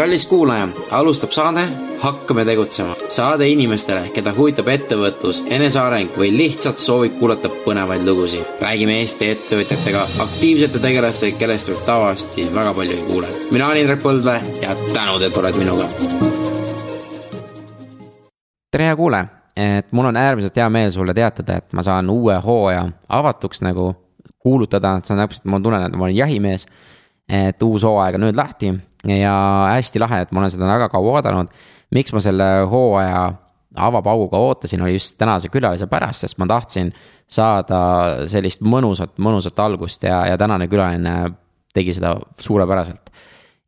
kallis kuulaja, alustab saade Hakkame tegutsema. saade inimestele, keda huvitab ettevõtlus, eneseareng või lihtsalt soovib kuulata põnevaid lugusid. räägime Eesti ettevõtjatega, aktiivsete tegelastega, kellest võib tavaliselt väga palju ei kuule. mina olen Indrek Põldvee ja tänud, et oled minuga. tere, hea kuulaja, et mul on äärmiselt hea meel sulle teatada, et ma saan uue hooaja avatuks nagu kuulutada, see on täpselt, ma tunnen, et ma olen jahimees. et uus hooaeg on nüüd lahti ja hästi lahe, et ma olen seda väga kaua oodanud. miks ma selle hooaja avapauguga ootasin, oli just tänase külalise pärast, sest ma tahtsin saada sellist mõnusat, mõnusat algust ja, ja tänane külaline tegi seda suurepäraselt.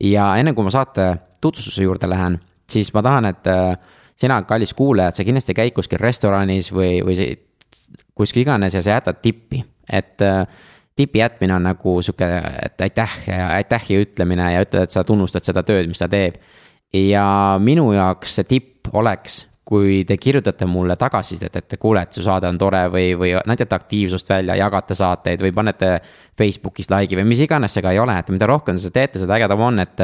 ja enne kui ma saate tutvustuse juurde lähen, siis ma tahan, et äh, sina, kallis kuulaja, et sa kindlasti käid kuskil restoranis või, või kuskil iganes ja sa jätad tippi, et äh, tipi jätmine on nagu sihuke, et aitäh aitähi ütlemine ja ütled, et sa tunnustad seda tööd, mis ta teeb. ja minu jaoks see tipp oleks kui te kirjutate mulle tagasisidet, et kuule, et su saade on tore või, või näitate aktiivsust välja, jagate saateid või panete Facebookis like'i või mis iganes see ka ei ole, et mida rohkem te seda teete, seda ägedam on, et.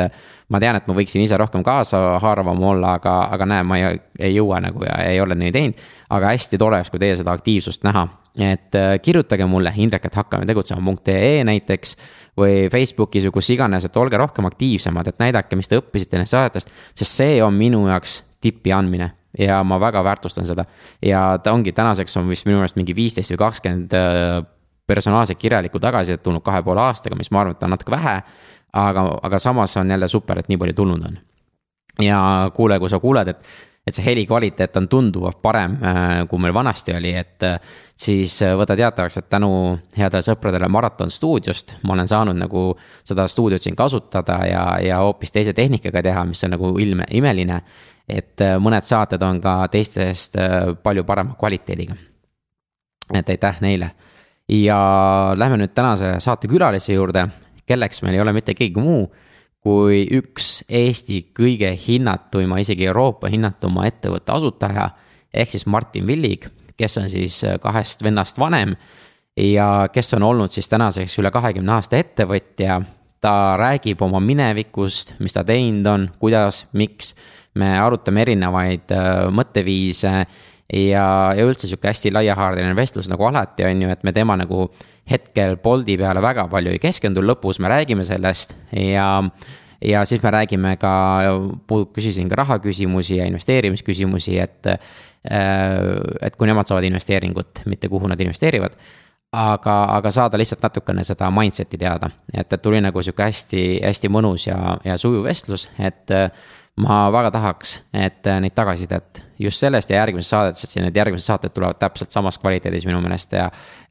ma tean, et ma võiksin ise rohkem kaasahaaravam olla, aga, aga näe, ma ei, ei jõua nagu ja ei ole nii teinud. aga hästi tore oleks, kui teie seda aktiivsust näha, et äh, kirjutage mulle indrek, et hakkame tegutsema.ee näiteks või Facebookis või kus iganes, et olge rohkem aktiivsemad, et näidake, mis te õppisite nendest saadetest, sest see on minu jaoks tipi andmine ja ma väga väärtustan seda. ja ta ongi, tänaseks on vist minu meelest mingi viisteist või kakskümmend äh, personaalset kirjalikku tagasisidet tulnud kahe poole aastaga, mis ma arvan, et on natuke vähe. aga, aga samas on jälle super, et nii palju tulnud on. ja kuule, kui sa kuuled, et, et see heli kvaliteet on tunduvalt parem, äh, kui meil vanasti oli, et. Äh, siis võta teatavaks, et tänu headele sõpradele Maraton stuudiost ma olen saanud nagu seda stuudiot siin kasutada ja, ja hoopis teise tehnikaga teha, mis on nagu ilme, imeline et äh, mõned saated on ka teistest äh, palju parema kvaliteediga. et aitäh neile. ja lähme nüüd tänase saate külalise juurde, kelleks meil ei ole mitte keegi muu kui üks Eesti kõige hinnatuma, isegi Euroopa hinnatuma ettevõtte asutaja. ehk siis Martin Villig, kes on siis äh, kahest vennast vanem ja kes on olnud siis tänaseks üle kahekümne aasta ettevõtja. ta räägib oma minevikust, mis ta teinud on, kuidas, miks me arutame erinevaid äh, mõtteviise ja, ja üldse sihuke hästi laiahaardeline vestlus nagu alati on ju, et me tema nagu hetkel Bolti peale väga palju ei keskendu, lõpus me räägime sellest ja ja siis me räägime ka, küsisin ka rahaküsimusi ja investeerimisküsimusi, et. Äh, et kui nemad saavad investeeringut, mitte kuhu nad investeerivad. aga, aga saada lihtsalt natukene seda mindset'i teada, et, et tuli nagu sihuke hästi, hästi mõnus ja, ja sujuv vestlus, et ma väga tahaks, et äh, neid tagasisidet just sellest ja järgmisest saadetest, et siin need järgmised saated tulevad täpselt samas kvaliteedis minu meelest ja.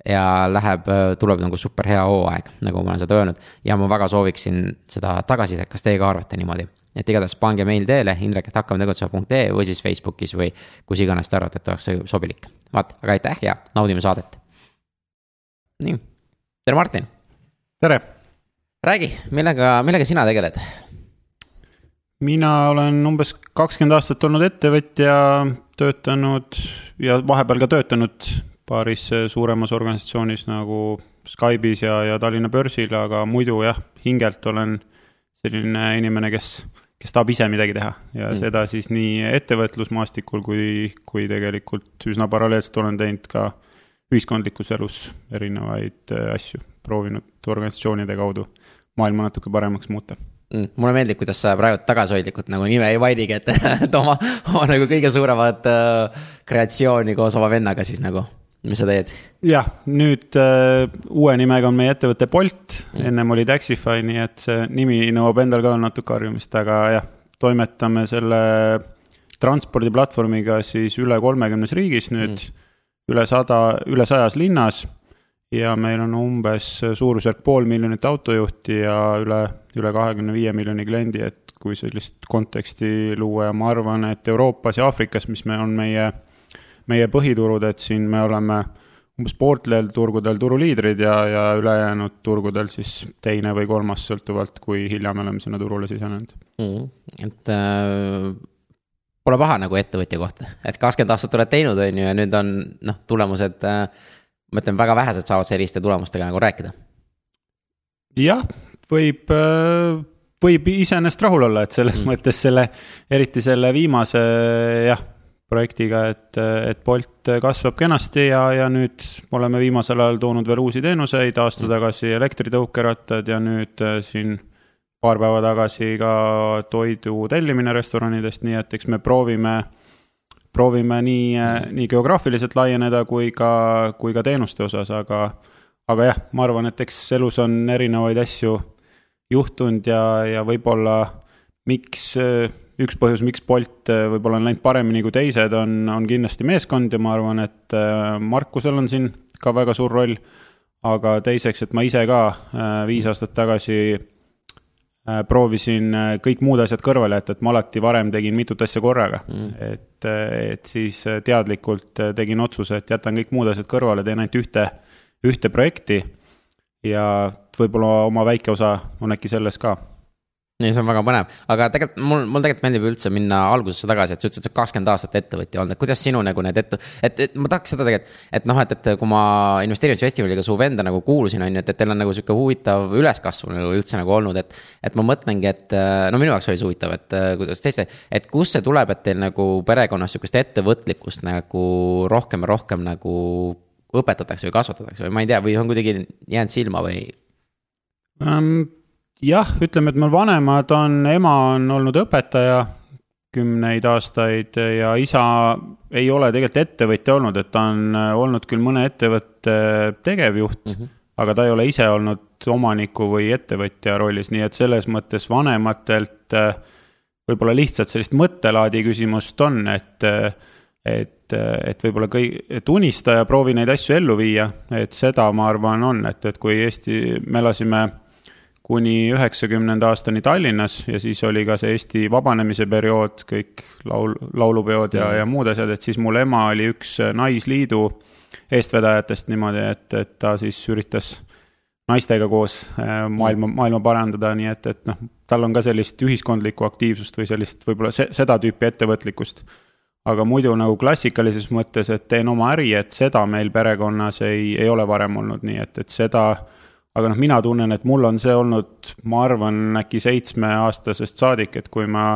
ja läheb, äh, tuleb nagu super hea hooaeg, nagu ma olen seda öelnud. ja ma väga sooviksin seda tagasisidet, kas teie ka arvate niimoodi? et igatahes pange meil teele indrek, et hakkame tegutsema.ee või siis Facebookis või kus iganes te arvate, et oleks sobilik. vaat, aga aitäh ja naudime saadet. nii, tere Martin. tere. räägi, millega, millega sina tegeled? Mina olen umbes kakskümmend aastat olnud ettevõtja, töötanud ja vahepeal ka töötanud paaris suuremas organisatsioonis nagu Skype'is ja, ja Tallinna börsil, aga muidu jah, hingelt olen selline inimene, kes, kes tahab ise midagi teha ja mm. seda siis nii ettevõtlusmaastikul kui, kui tegelikult üsna paralleelselt olen teinud ka ühiskondlikus elus erinevaid äh, asju, proovinud organisatsioonide kaudu maailma natuke paremaks muuta mm,. mulle meeldib, kuidas sa praegu tagasihoidlikult nagu nime ei mainigi, et, et oma, oma nagu kõige suuremat äh, kreatsiooni koos oma vennaga siis nagu, mis sa teed? jah, nüüd äh, uue nimega on meie ettevõte Bolt mm., ennem oli Taxify, nii et see nimi nõuab endal ka natuke harjumist, aga jah, toimetame selle transpordiplatvormiga siis üle kolmekümnes riigis nüüd mm., üle sada, üle sajas linnas ja meil on umbes suurusjärk pool miljonit autojuhti ja üle, üle kahekümne viie miljoni kliendi, et kui sellist konteksti luua ja ma arvan, et Euroopas ja Aafrikas, mis me, on meie, meie põhiturud, et siin me oleme umbes pooltel turgudel turuliidrid ja, ja ülejäänud turgudel siis teine või kolmas, sõltuvalt kui hilja me oleme sinna turule sisenenud mm,. et äh, pole paha nagu ettevõtja kohta, et kakskümmend aastat oled teinud, on ju, ja nüüd on noh, tulemused äh, ma ütlen, väga vähesed saavad selliste tulemustega nagu rääkida. jah, võib, äh, võib iseenesest rahul olla, et selles mm. mõttes selle, eriti selle viimase jah, projektiga, et, et Bolt kasvab kenasti ja, ja nüüd oleme viimasel ajal toonud veel uusi teenuseid, aasta mm. tagasi elektritõukerattad ja nüüd äh, siin paar päeva tagasi ka toidu tellimine restoranidest, nii et eks me proovime, proovime nii, nii geograafiliselt laieneda kui ka, kui ka teenuste osas, aga aga jah, ma arvan, et eks elus on erinevaid asju juhtunud ja, ja võib-olla miks, üks põhjus, miks Bolt võib-olla on läinud paremini kui teised, on, on kindlasti meeskond ja ma arvan, et äh, Markusel on siin ka väga suur roll. aga teiseks, et ma ise ka äh, viis aastat tagasi proovisin kõik muud asjad kõrvale jätta, et ma alati varem tegin mitut asja korraga. Mm.. et, et siis teadlikult tegin otsuse, et jätan kõik muud asjad kõrvale, teen ainult ühte ühte projekti. Ja võib-olla oma väike osa on äkki selles ka nii, see on väga põnev, aga tegelikult mul, mul tegelikult meeldib üldse minna algusesse tagasi, et sa ütlesid, et sa oled kakskümmend aastat ettevõtja olnud, et kuidas sinu nagu need ette. et, et ma tahaks seda tegelikult, et noh, et, et kui ma investeerimisfestivaliga su venda nagu kuulusin, on ju, et, et teil on nagu sihuke huvitav üleskasv nagu üldse nagu olnud, et. et ma mõtlengi, et no minu jaoks oli see huvitav, et kuidas teiste, et kust see tuleb, et teil nagu perekonnas sihukest ettevõtlikkust nagu rohkem ja rohkem nagu õpetatakse või kasvatatakse või ma ei tea, või on kuidagi jäänud silma või um,? Jah, ütleme, et meil vanemad on, ema on olnud õpetaja kümneid aastaid ja isa ei ole tegelikult ettevõtja olnud, et ta on olnud küll mõne ettevõtte tegevjuht mm, -hmm. aga ta ei ole ise olnud omaniku või ettevõtja rollis, nii et selles mõttes vanematelt võib-olla lihtsalt sellist mõttelaadi küsimust on, et et, et võib-olla kõi-, et unista ja proovi neid asju ellu viia, et seda, ma arvan, on, et, et kui Eesti, me elasime kuni üheksakümnenda aastani Tallinnas ja siis oli ka see Eesti vabanemise periood, kõik laul, laulupeod ja, ja muud asjad, et siis mul ema oli üks Naisliidu eestvedajatest niimoodi, et, et ta siis üritas naistega koos äh, maailma, maailma parandada, nii et, et noh, tal on ka sellist ühiskondlikku aktiivsust või sellist võib-olla se-, seda tüüpi ettevõtlikkust aga muidu nagu klassikalises mõttes, et teen oma äri, et seda meil perekonnas ei, ei ole varem olnud, nii et, et seda. Aga noh, mina tunnen, et mul on see olnud, ma arvan, äkki seitsmeaastasest saadik, et kui ma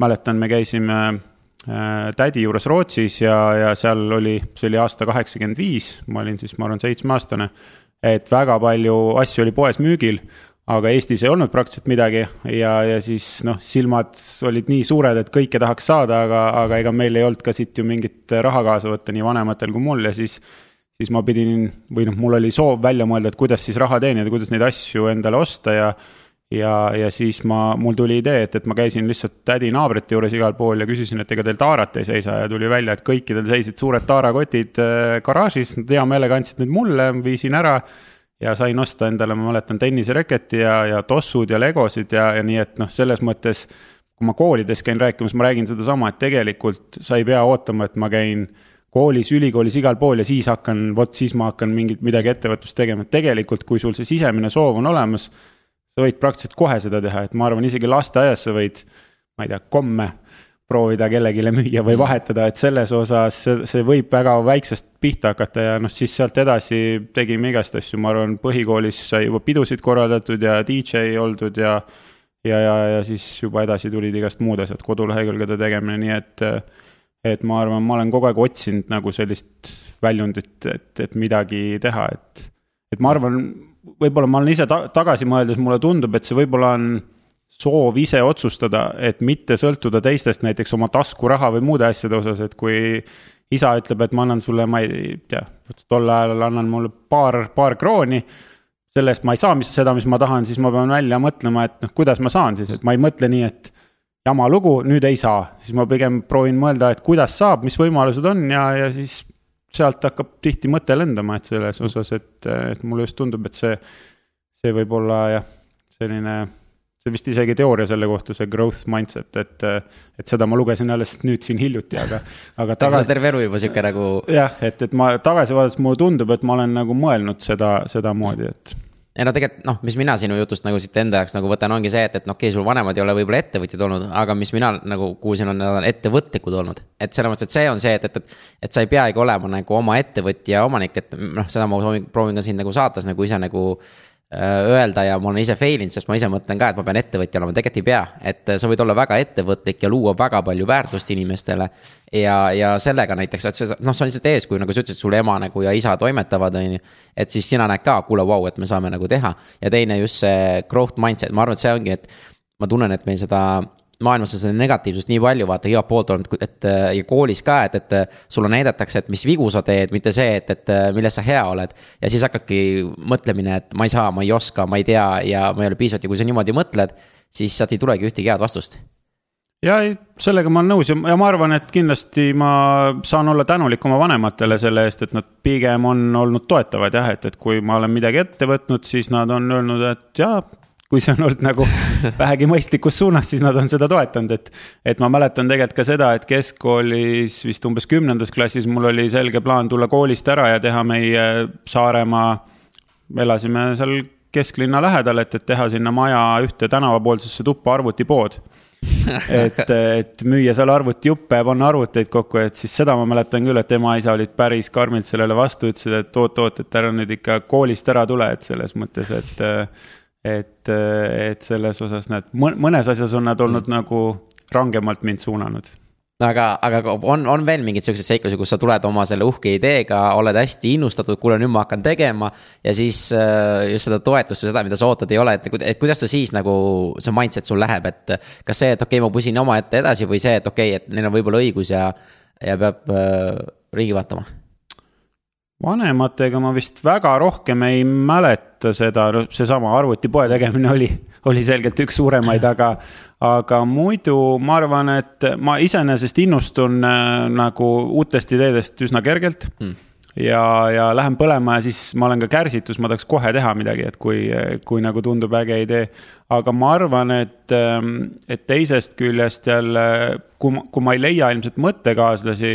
mäletan, me käisime äh, tädi juures Rootsis ja, ja seal oli, see oli aasta kaheksakümmend viis, ma olin siis, ma arvan, seitsmeaastane. et väga palju asju oli poes müügil aga Eestis ei olnud praktiliselt midagi ja, ja siis noh, silmad olid nii suured, et kõike tahaks saada, aga, aga ega meil ei olnud ka siit ju mingit raha kaasa võtta, nii vanematel kui mul ja siis. Siis ma pidin või noh, mul oli soov välja mõelda, et kuidas siis raha teenida, kuidas neid asju endale osta ja. ja, ja siis ma, mul tuli idee, et, et ma käisin lihtsalt tädi naabrite juures igal pool ja küsisin, et ega teil taarat ei seisa ja tuli välja, et kõikidel seisid suured taarakotid äh, garaažis, nad hea meelega andsid need mulle, viisin ära ja sain osta endale, ma mäletan, tennisereketi ja, ja tossud ja legosid ja, ja nii, et noh, selles mõttes. kui ma koolides käin rääkimas, ma räägin sedasama, et tegelikult sa ei pea ootama, et ma käin koolis, ülikoolis, igal pool ja siis hakkan, vot siis ma hakkan mingit, midagi ettevõtlust tegema, et tegelikult, kui sul see sisemine soov on olemas. sa võid praktiliselt kohe seda teha, et ma arvan, isegi lasteaias sa võid, ma ei tea, komme proovida kellelegi müüa või mm. vahetada, et selles osas see, see võib väga väiksest pihta hakata ja noh, siis sealt edasi tegime igast asju, ma arvan, põhikoolis sai juba pidusid korraldatud ja DJ oldud ja ja, ja, ja siis juba edasi tulid igast muud asjad, kodulehekülgede tegemine, nii et et ma arvan, ma olen kogu aeg otsinud nagu sellist väljundit, et, et midagi teha, et et ma arvan, võib-olla ma olen ise ta tagasi mõeldes, mulle tundub, et see võib-olla on soov ise otsustada, et mitte sõltuda teistest, näiteks oma taskuraha või muude asjade osas, et kui isa ütleb, et ma annan sulle, ma ei tea, tol ajal annan mulle paar, paar krooni. selle eest ma ei saa mis, seda, mis ma tahan, siis ma pean välja mõtlema, et noh, kuidas ma saan siis, et ma ei mõtle nii, et jama lugu, nüüd ei saa, siis ma pigem proovin mõelda, et kuidas saab, mis võimalused on ja, ja siis sealt hakkab tihti mõte lendama, et selles osas, et, et mulle just tundub, et see, see võib olla jah, selline see vist isegi teooria selle kohta, see growth mindset, et, et seda ma lugesin alles nüüd siin hiljuti, aga, aga tagasi. terve elu juba sihuke nagu. jah, et, et ma tagasi vaadates mulle tundub, et ma olen nagu mõelnud seda, sedamoodi, et ei no tegelikult noh, mis mina sinu jutust nagu siit enda jaoks nagu võtan, ongi see, et, et noh, okei okay,, sul vanemad ei ole võib-olla ettevõtjad olnud, aga mis mina nagu kuulsin, on, nad on ettevõtlikud olnud. et selles mõttes, et see on see, et, et, et, et sa ei peagi olema nagu oma ettevõtja omanik, et noh, seda ma proovin ka sind nagu saates nagu ise nagu öelda ja ma olen ise fail inud, sest ma ise mõtlen ka, et ma pean ettevõtja olema, tegelikult ei pea. et sa võid olla väga ettevõtlik ja luua väga palju väärtust inimestele. ja, ja sellega näiteks, et see, noh, see on lihtsalt eeskuju, nagu sa ütlesid, sul ema nagu ja isa toimetavad, on ju. et siis sina näed ka, kuule, vau, et me saame nagu teha. ja teine just see growth mindset, ma arvan, et see ongi, et ma tunnen, et meil seda maailmas on seda negatiivsust nii palju, vaata igalt poolt olnud, et ja koolis ka, et, et sulle näidatakse, et mis vigu sa teed, mitte see, et, et milles sa hea oled. ja siis hakkabki mõtlemine, et ma ei saa, ma ei oska, ma ei tea ja ma ei ole piisavalt ja kui sa niimoodi mõtled, siis sealt ei tulegi ühtegi head vastust ja ei, sellega ma olen nõus ja, ja ma arvan, et kindlasti ma saan olla tänulik oma vanematele selle eest, et nad pigem on olnud toetavad jah, et, et kui ma olen midagi ette võtnud, siis nad on öelnud, et jaa kui see on olnud nagu vähegi mõistlikus suunas, siis nad on seda toetanud, et. et ma mäletan tegelikult ka seda, et keskkoolis vist umbes kümnendas klassis mul oli selge plaan tulla koolist ära ja teha meie Saaremaa. elasime seal kesklinna lähedal, et, et teha sinna maja ühte tänavapoolsesse tuppa arvutipood et, et müüa seal arvutijuppe ja panna arvuteid kokku, et siis seda ma mäletan küll, et ema-isa olid päris karmilt sellele vastu, ütlesid, et oot-oot, et ära nüüd ikka koolist ära tule, et selles mõttes, et et, et selles osas näed, mõnes asjas on nad olnud mm. nagu rangemalt mind suunanud aga, aga on, on veel mingeid siukseid seiklusi, kus sa tuled oma selle uhke ideega, oled hästi innustatud, kuule nüüd ma hakkan tegema. ja siis äh, just seda toetust või seda, mida sa ootad, ei ole, et, et kuidas sa siis nagu, see mindset sul läheb, et. kas see, et okei okay,, ma pusin omaette edasi või see, et okei okay,, et neil on võib-olla õigus ja, ja peab äh, ringi vaatama vanematega ma vist väga rohkem ei mäleta seda, seesama arvutipoe tegemine oli, oli selgelt üks suuremaid, aga. aga muidu ma arvan, et ma iseenesest innustun äh, nagu uutest ideedest üsna kergelt mm. ja, ja lähen põlema ja siis ma olen ka kärsitus, ma tahaks kohe teha midagi, et kui, kui nagu tundub äge idee. aga ma arvan, et, ähm, et teisest küljest jälle, kui ma, kui ma ei leia ilmselt mõttekaaslasi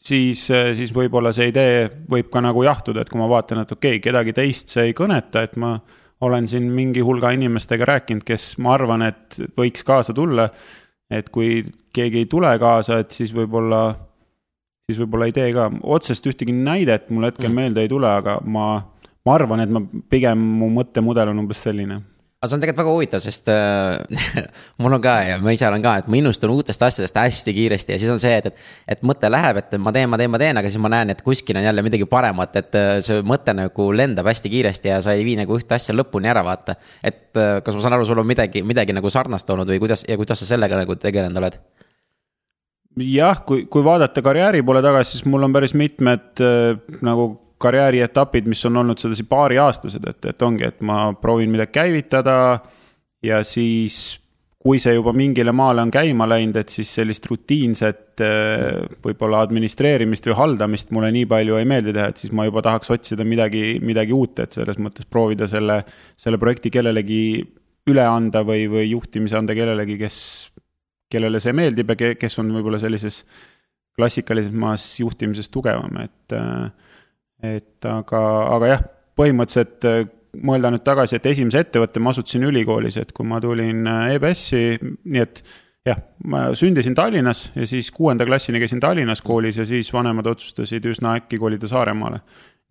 siis, äh, siis võib-olla see idee võib ka nagu jahtuda, et kui ma vaatan, et okei okay,, kedagi teist see ei kõneta, et ma olen siin mingi hulga inimestega rääkinud, kes ma arvan, et võiks kaasa tulla. et kui keegi ei tule kaasa, et siis võib-olla, siis võib-olla ei tee ka, otsest ühtegi näidet mul hetkel mm. meelde ei tule, aga ma, ma arvan, et ma pigem mu mõttemudel on umbes selline aga see on tegelikult väga huvitav, sest äh, mul on ka ja ma ise olen ka, et ma innustun uutest asjadest hästi kiiresti ja siis on see, et, et. et mõte läheb, et ma teen, ma teen, ma teen, aga siis ma näen, et kuskil on jälle midagi paremat, et äh, see mõte nagu lendab hästi kiiresti ja sa ei vii nagu ühte asja lõpuni ära, vaata. et äh, kas ma saan aru, sul on midagi, midagi nagu sarnast olnud või kuidas ja kuidas sa sellega nagu tegelenud oled? jah, kui, kui vaadata karjääri poole tagasi, siis mul on päris mitmed äh, nagu karjäärietapid, mis on olnud sedasi paariaastased, et, et ongi, et ma proovin midagi käivitada. ja siis, kui see juba mingile maale on käima läinud, et siis sellist rutiinset võib-olla administreerimist või haldamist mulle nii palju ei meeldi teha, et siis ma juba tahaks otsida midagi, midagi uut, et selles mõttes proovida selle, selle projekti kellelegi üle anda või, või juhtimise anda kellelegi, kes, kellele see meeldib ja kes on võib-olla sellises klassikalisemas juhtimises tugevam, et äh, et aga, aga jah, põhimõtteliselt äh, mõelda nüüd tagasi, et esimese ettevõtte ma asutasin ülikoolis, et kui ma tulin äh, EBS-i, nii et jah, ma sündisin Tallinnas ja siis kuuenda klassini käisin Tallinnas koolis ja siis vanemad otsustasid üsna äkki kolida Saaremaale.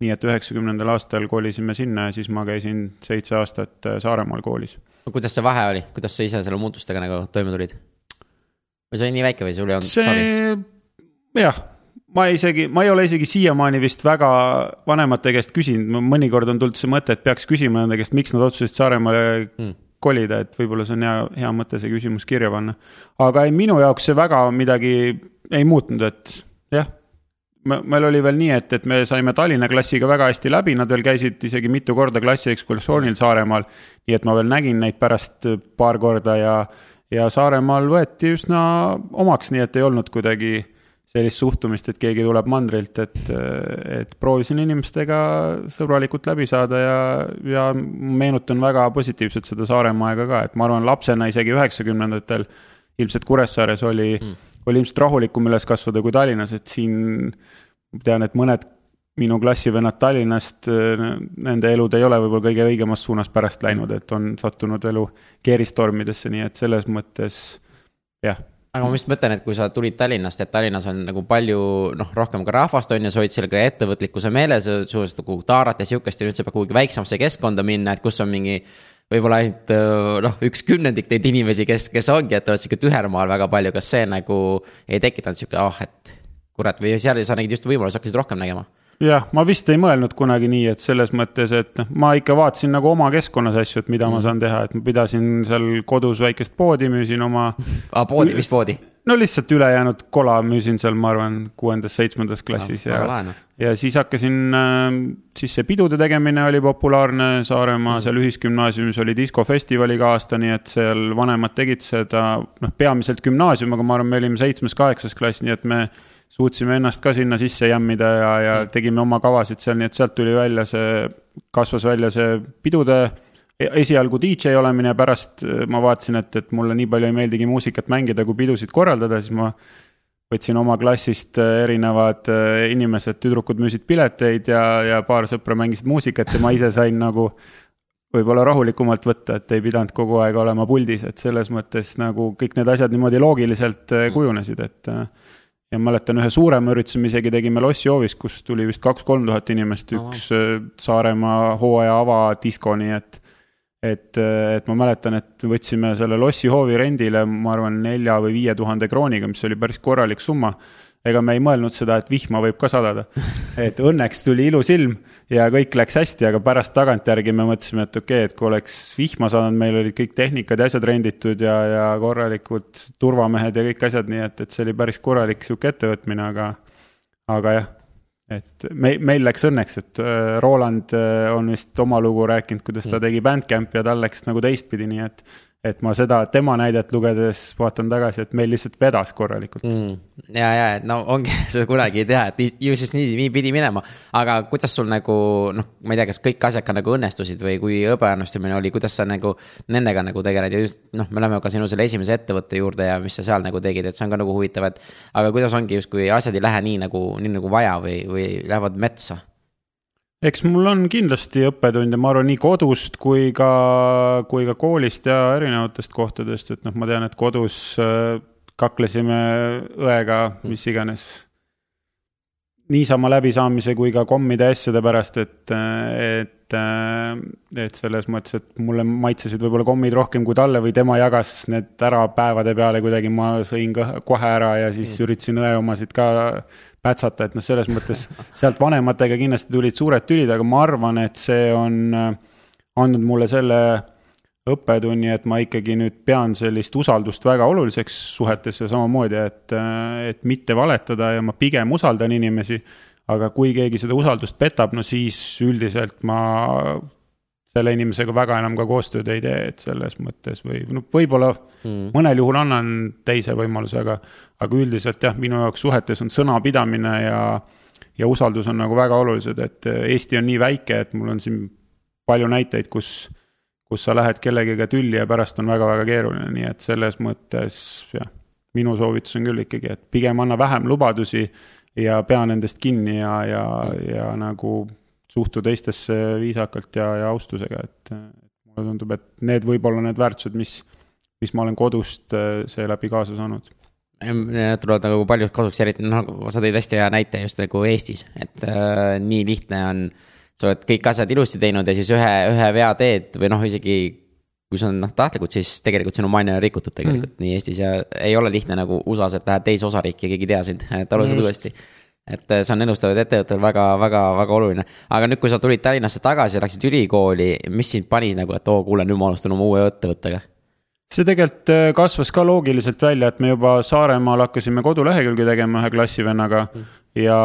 nii et üheksakümnendal aastal kolisime sinna ja siis ma käisin seitse aastat äh, Saaremaal koolis. kuidas see vahe oli, kuidas sa ise selle muutustega nagu toime tulid? või see oli nii väike või sul ei olnud see... savi? jah ma isegi, ma ei ole isegi siiamaani vist väga vanemate käest küsinud, mõnikord on tulnud see mõte, et peaks küsima nende käest, miks nad otsustasid Saaremaale mm. kolida, et võib-olla see on hea, hea mõte see küsimus kirja panna. aga ei, minu jaoks see väga midagi ei muutnud, et jah. meil oli veel nii, et, et me saime Tallinna klassiga väga hästi läbi, nad veel käisid isegi mitu korda klassiekskursioonil Saaremaal. nii et ma veel nägin neid pärast paar korda ja, ja Saaremaal võeti üsna omaks, nii et ei olnud kuidagi sellist suhtumist, et keegi tuleb mandrilt, et, et proovisin inimestega sõbralikult läbi saada ja, ja meenutan väga positiivselt seda Saaremaa aega ka, et ma arvan, lapsena isegi üheksakümnendatel ilmselt Kuressaares oli mm., oli ilmselt rahulikum üles kasvada kui Tallinnas, et siin tean, et mõned minu klassivennad Tallinnast, nende elud ei ole võib-olla kõige õigemas suunas pärast läinud, et on sattunud elu keeristormidesse, nii et selles mõttes jah aga ma just mõtlen, et kui sa tulid Tallinnast, et Tallinnas on nagu palju noh, rohkem ka rahvast on ja sa olid seal ka ettevõtlikkuse meeles, suhteliselt nagu taarat ja sihukest ja nüüd sa pead kuhugi väiksemasse keskkonda minna, et kus on mingi. võib-olla ainult noh, üks kümnendik neid inimesi, kes, kes ongi, et oled sihuke tühermaal väga palju, kas see nagu ei tekitanud sihuke, ah oh, et kurat, või seal sa nägid just võimalusi, hakkasid rohkem nägema jah, ma vist ei mõelnud kunagi nii, et selles mõttes, et noh, ma ikka vaatasin nagu oma keskkonnas asju, et mida ma saan teha, et ma pidasin seal kodus väikest poodi, müüsin oma. aa, poodi, mis poodi? no lihtsalt ülejäänud kola müüsin seal, ma arvan, kuuendas-seitsmendas klassis no, ja, ja siis hakkasin äh,, siis see pidude tegemine oli populaarne Saaremaa mm. seal ühisgümnaasiumis oli diskofestival iga aasta, nii et seal vanemad tegid seda, noh, peamiselt gümnaasium, aga ma arvan, me olime seitsmes-kaheksas klass, nii et me suutsime ennast ka sinna sisse jämmida ja, ja mm. tegime oma kavasid seal, nii et sealt tuli välja see, kasvas välja see pidude e-, esialgu DJ olemine ja pärast äh, ma vaatasin, et, et mulle nii palju ei meeldigi muusikat mängida kui pidusid korraldada, siis ma võtsin oma klassist äh, erinevad äh, inimesed, tüdrukud müüsid pileteid ja, ja paar sõpra mängisid muusikat ja ma ise sain nagu võib-olla rahulikumalt võtta, et ei pidanud kogu aeg olema puldis, et selles mõttes nagu kõik need asjad niimoodi loogiliselt mm. kujunesid, et ja mäletan, ühe suurema ürituse me isegi tegime lossihoovis, kus tuli vist kaks-kolm tuhat inimest, üks oh. Saaremaa hooaja avadisko, nii et. et, äh, et ma mäletan, et võtsime selle lossihoovi rendile, ma arvan, nelja või viie tuhande krooniga, mis oli päris korralik summa ega me ei mõelnud seda, et vihma võib ka sadada. et õnneks tuli ilus ilm ja kõik läks hästi, aga pärast tagantjärgi me mõtlesime, et okei okay,, et kui oleks vihma sadanud, meil olid kõik tehnikad ja asjad renditud ja, ja korralikud turvamehed ja kõik asjad, nii et, et see oli päris korralik sihuke ettevõtmine, aga, aga jah. et me, meil läks õnneks, et äh, Roland äh, on vist oma lugu rääkinud, kuidas ta mm. tegi Bandcampi ja tal läks nagu teistpidi, nii et et ma seda tema näidet lugedes vaatan tagasi, et meil lihtsalt vedas korralikult mm.. ja, ja, et no ongi, seda kunagi ei tea, et ju siis nii, nii pidi minema. aga kuidas sul nagu noh, ma ei tea, kas kõik asjad ka nagu õnnestusid või kui ebaõnnestumine oli, kuidas sa nagu nendega nagu tegeled ja just noh, me läheme ka sinu selle esimese ettevõtte juurde ja mis sa seal nagu tegid, et see on ka nagu huvitav, et. aga kuidas ongi justkui asjad ei lähe nii nagu, nii nagu vaja või, või lähevad metsa eks mul on kindlasti õppetunde, ma arvan, nii kodust kui ka, kui ka koolist ja erinevatest kohtadest, et noh, ma tean, et kodus äh, kaklesime õega, mis iganes. niisama läbisaamise kui ka kommide asjade pärast, et, et, äh, et selles mõttes, et mulle maitsesid võib-olla kommid rohkem kui talle või tema jagas need ära päevade peale kuidagi, ma sõin kohe ära ja siis mm. üritasin õe omasid ka pätsata, et noh, selles mõttes sealt vanematega kindlasti tulid suured tülid, aga ma arvan, et see on äh, andnud mulle selle õppetunni, et ma ikkagi nüüd pean sellist usaldust väga oluliseks suhetes ja samamoodi, et, äh, et mitte valetada ja ma pigem usaldan inimesi. aga kui keegi seda usaldust petab, no siis üldiselt ma selle inimesega väga enam ka koostööd ei tee, et selles mõttes või noh, võib-olla mm. mõnel juhul annan teise võimaluse, aga, aga üldiselt jah, minu jaoks suhetes on sõnapidamine ja, ja usaldus on nagu väga olulised, et Eesti on nii väike, et mul on siin palju näiteid, kus, kus sa lähed kellegagi tülli ja pärast on väga-väga keeruline, nii et selles mõttes jah, minu soovitus on küll ikkagi, et pigem anna vähem lubadusi ja pea nendest kinni ja, ja, ja nagu suhtu teistesse viisakalt ja, ja austusega, et mulle tundub, et need võib olla need väärtused, mis, mis ma olen kodust äh, seeläbi kaasa saanud tulevad nagu paljud kasuks, eriti noh, sa tõid hästi hea näite just nagu Eestis, et äh, nii lihtne on. sa oled kõik asjad ilusti teinud ja siis ühe, ühe vea teed või noh, isegi kui on noh tahtlikult, siis tegelikult sinu maine on rikutud tegelikult mm. nii Eestis ja ei ole lihtne nagu USA-s, et lähed teise osariiki ja keegi ei tea sind, et alustad uuesti mm et äh, see on ennustavaid ettevõttel väga, väga, väga oluline. aga nüüd, kui sa tulid Tallinnasse tagasi ja läksid ülikooli, mis sind pani nagu, et oo, kuule, nüüd ma alustan oma uue ettevõttega? see tegelikult äh, kasvas ka loogiliselt välja, et me juba Saaremaal hakkasime kodulehekülge tegema ühe klassivennaga mm. ja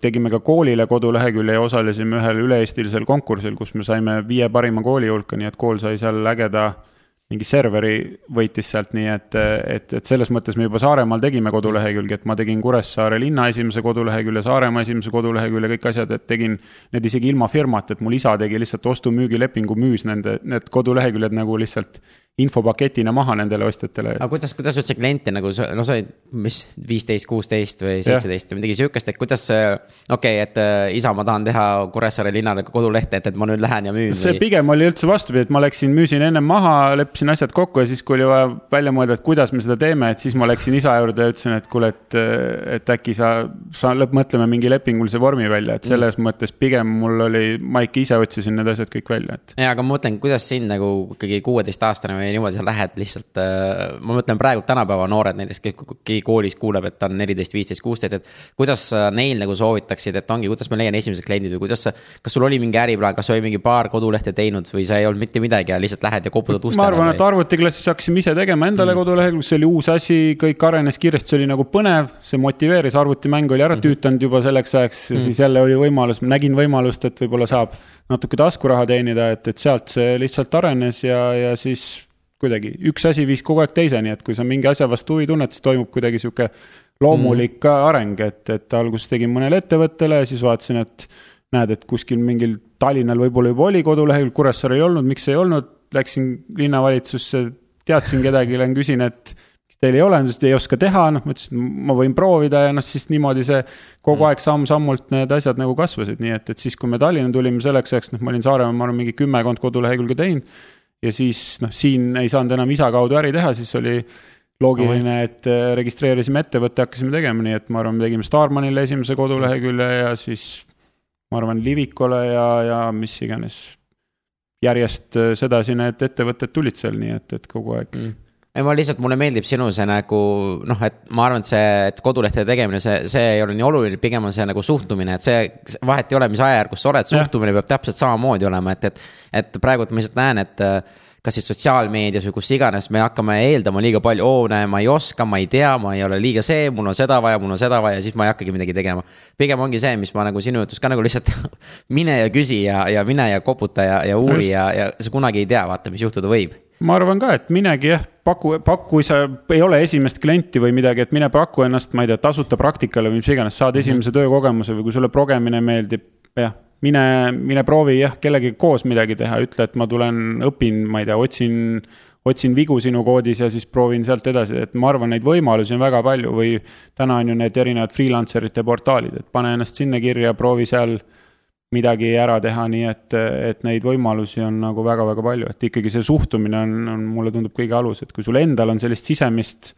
tegime ka koolile kodulehekülje ja osalesime ühel üle-eestilisel konkursil, kus me saime viie parima kooli hulka, nii et kool sai seal ägeda mingi serveri võitis sealt, nii et, et, et selles mõttes me juba Saaremaal tegime kodulehekülge, et ma tegin Kuressaare linna esimese kodulehekülje, Saaremaa esimese kodulehekülje, kõik asjad, et tegin need isegi ilma firmata, et mul isa tegi lihtsalt ostu-müügilepingu, müüs nende, need koduleheküljed nagu lihtsalt infopaketina maha nendele ostjatele. aga kuidas, kuidas üldse kliente nagu no sa olid, mis, viisteist, kuusteist või seitseteist või midagi sihukest, et kuidas. okei okay,, et äh, isa, ma tahan teha Kuressaare linnale kodulehte, et, et ma nüüd lähen ja müün. see või... pigem oli üldse vastupidi, et ma läksin, müüsin ennem maha, leppisin asjad kokku ja siis, kui oli vaja välja mõelda, et kuidas me seda teeme, et siis ma läksin isa juurde ja ütlesin, et kuule, et, et äkki sa, sa lõppmõtleme mingi lepingulise vormi välja, et selles mm. mõttes pigem mul oli, ma ikka ise otsisin need asjad kõik välja, et. ja, aga ma mõtlen, kuidas sind nagu ikkagi kuueteistaastane või niimoodi sa lähed lihtsalt äh,. ma mõtlen praegu tänapäeva noored näiteks, keegi koolis kuuleb, et ta on neliteist, viisteist, kuusteist, et. kuidas sa neil nagu soovitaksid, et ongi, kuidas ma leian esimesed kliendid või kuidas sa. kas sul oli mingi äriplaan, kas oli mingi paar kodulehte teinud või sa ei olnud mitte midagi ja lihtsalt lähed ja koputad ustele? ma arvan, et arvutiklassis hakkasime ise tegema endale mm. kodulehekülge, see oli uus asi, kõik arenes kiiresti, see oli nagu põnev, see motiveeris, arvutimäng oli ära mm. tüütanud juba selleks ajaks ja mm. siis jälle oli võimalus, nägin võimalust, et võib-olla saab natuke taskuraha teenida, et, et sealt see lihtsalt arenes ja, ja siis kuidagi üks asi viis kogu aeg teiseni, et kui sa mingi asja vastu huvi tunned, siis toimub kuidagi sihuke loomulik mm. areng, et, et alguses tegin mõnele ettevõttele ja siis vaatasin, et näed, et kuskil mingil Tallinnal võib-olla juba oli kodulehekülg, Kuressaare ei olnud, miks ei olnud, läksin linnavalitsusse, teadsin kedagi, lähen küsin, et teil ei ole, nad ütlesid, ei oska teha, noh, ma ütlesin, ma võin proovida ja noh, siis niimoodi see kogu mm. aeg samm-sammult need asjad nagu kasvasid, nii et, et siis, kui me Tallinna tulime selleks ajaks, noh, ma olin Saaremaal, ma arvan, mingi kümmekond kodulehekülge teinud ja siis noh, siin ei saanud enam isa kaudu äri teha, siis oli loogiline, et äh, registreerisime ettevõtte, hakkasime tegema, nii et ma arvan, me tegime Starmanile esimese kodulehekülje ja siis ma arvan, Livikule ja, ja mis iganes. järjest äh, sedasi need ettevõtted tulid seal, nii et, et kogu aeg mm ei, ma lihtsalt, mulle meeldib sinu see nagu noh, et ma arvan, et see, et kodulehtede tegemine, see, see ei ole nii oluline, pigem on see nagu suhtumine, et see vahet ei ole, mis ajajärgus sa oled, suhtumine peab täpselt samamoodi olema, et, et. et praegu ma lihtsalt näen, et kas siis sotsiaalmeedias või kus iganes me hakkame eeldama liiga palju, oo näe, ma ei oska, ma ei tea, ma ei ole liiga see, mul on seda vaja, mul on seda vaja, siis ma ei hakkagi midagi tegema. pigem ongi see, mis ma nagu sinu jutus ka nagu lihtsalt mine ja küsi ja, ja mine ja koputa ja, ja uuri ja, ja sa kunagi ei tea, vaata, mis juhtuda võib ma arvan ka, et minegi jah, paku, paku, kui sa ei ole esimest klienti või midagi, et mine paku ennast, ma ei tea, tasuta praktikale või mis iganes, saad mhm. esimese töökogemuse või kui sulle progemine meeldib, jah. mine, mine proovi jah, kellegagi koos midagi teha, ütle, et ma tulen, õpin, ma ei tea, otsin, otsin vigu sinu koodis ja siis proovin sealt edasi, et ma arvan, neid võimalusi on väga palju või täna on ju need erinevad freelancer ite portaalid, et pane ennast sinna kirja, proovi seal midagi ära teha, nii et, et neid võimalusi on nagu väga-väga palju, et ikkagi see suhtumine on, on, mulle tundub kõige alus, et kui sul endal on sellist sisemist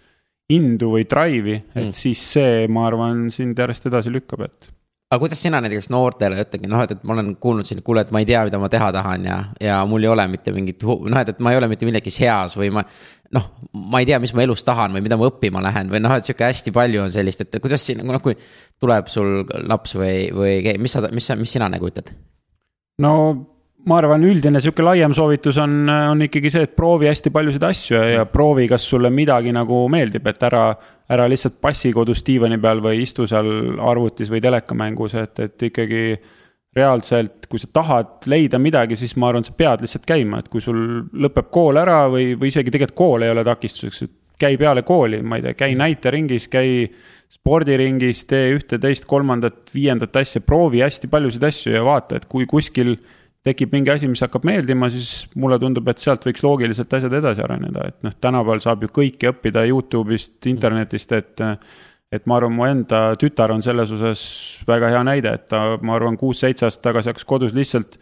indu või drive'i, et mm. siis see, ma arvan, sind järjest edasi lükkab, et aga kuidas sina näiteks noortele ütledki, noh, et, et ma olen kuulnud siin, kuule, et ma ei tea, mida ma teha tahan ja, ja mul ei ole mitte mingit, noh, et, et ma ei ole mitte milleski heas või ma. Noh, ma ei tea, mis ma elus tahan või mida ma õppima lähen või noh, et sihuke hästi palju on sellist, et kuidas siin, noh, kui tuleb sul laps või, või mis sa, mis sa, mis sina nagu ütled? no ma arvan, üldine sihuke laiem soovitus on, on ikkagi see, et proovi hästi paljusid asju ja, ja proovi, kas sulle midagi nagu meeldib, et ära, ära lihtsalt passi kodus diivani peal või istu seal arvutis või telekamängus, et, et ikkagi reaalselt, kui sa tahad leida midagi, siis ma arvan, sa pead lihtsalt käima, et kui sul lõpeb kool ära või, või isegi tegelikult kool ei ole takistuseks, et käi peale kooli, ma ei tea, käi näiteringis, käi spordiringis, tee ühte, teist, kolmandat, viiendat asja, proovi hästi paljusid asju ja vaata, et kui kuskil tekib mingi asi, mis hakkab meeldima, siis mulle tundub, et sealt võiks loogiliselt asjad edasi areneda, et noh, tänapäeval saab ju kõike õppida Youtube'ist, internetist, et. Et ma arvan, mu enda tütar on selles osas väga hea näide, et ta, ma arvan, kuus-seitse aastat tagasi hakkas kodus lihtsalt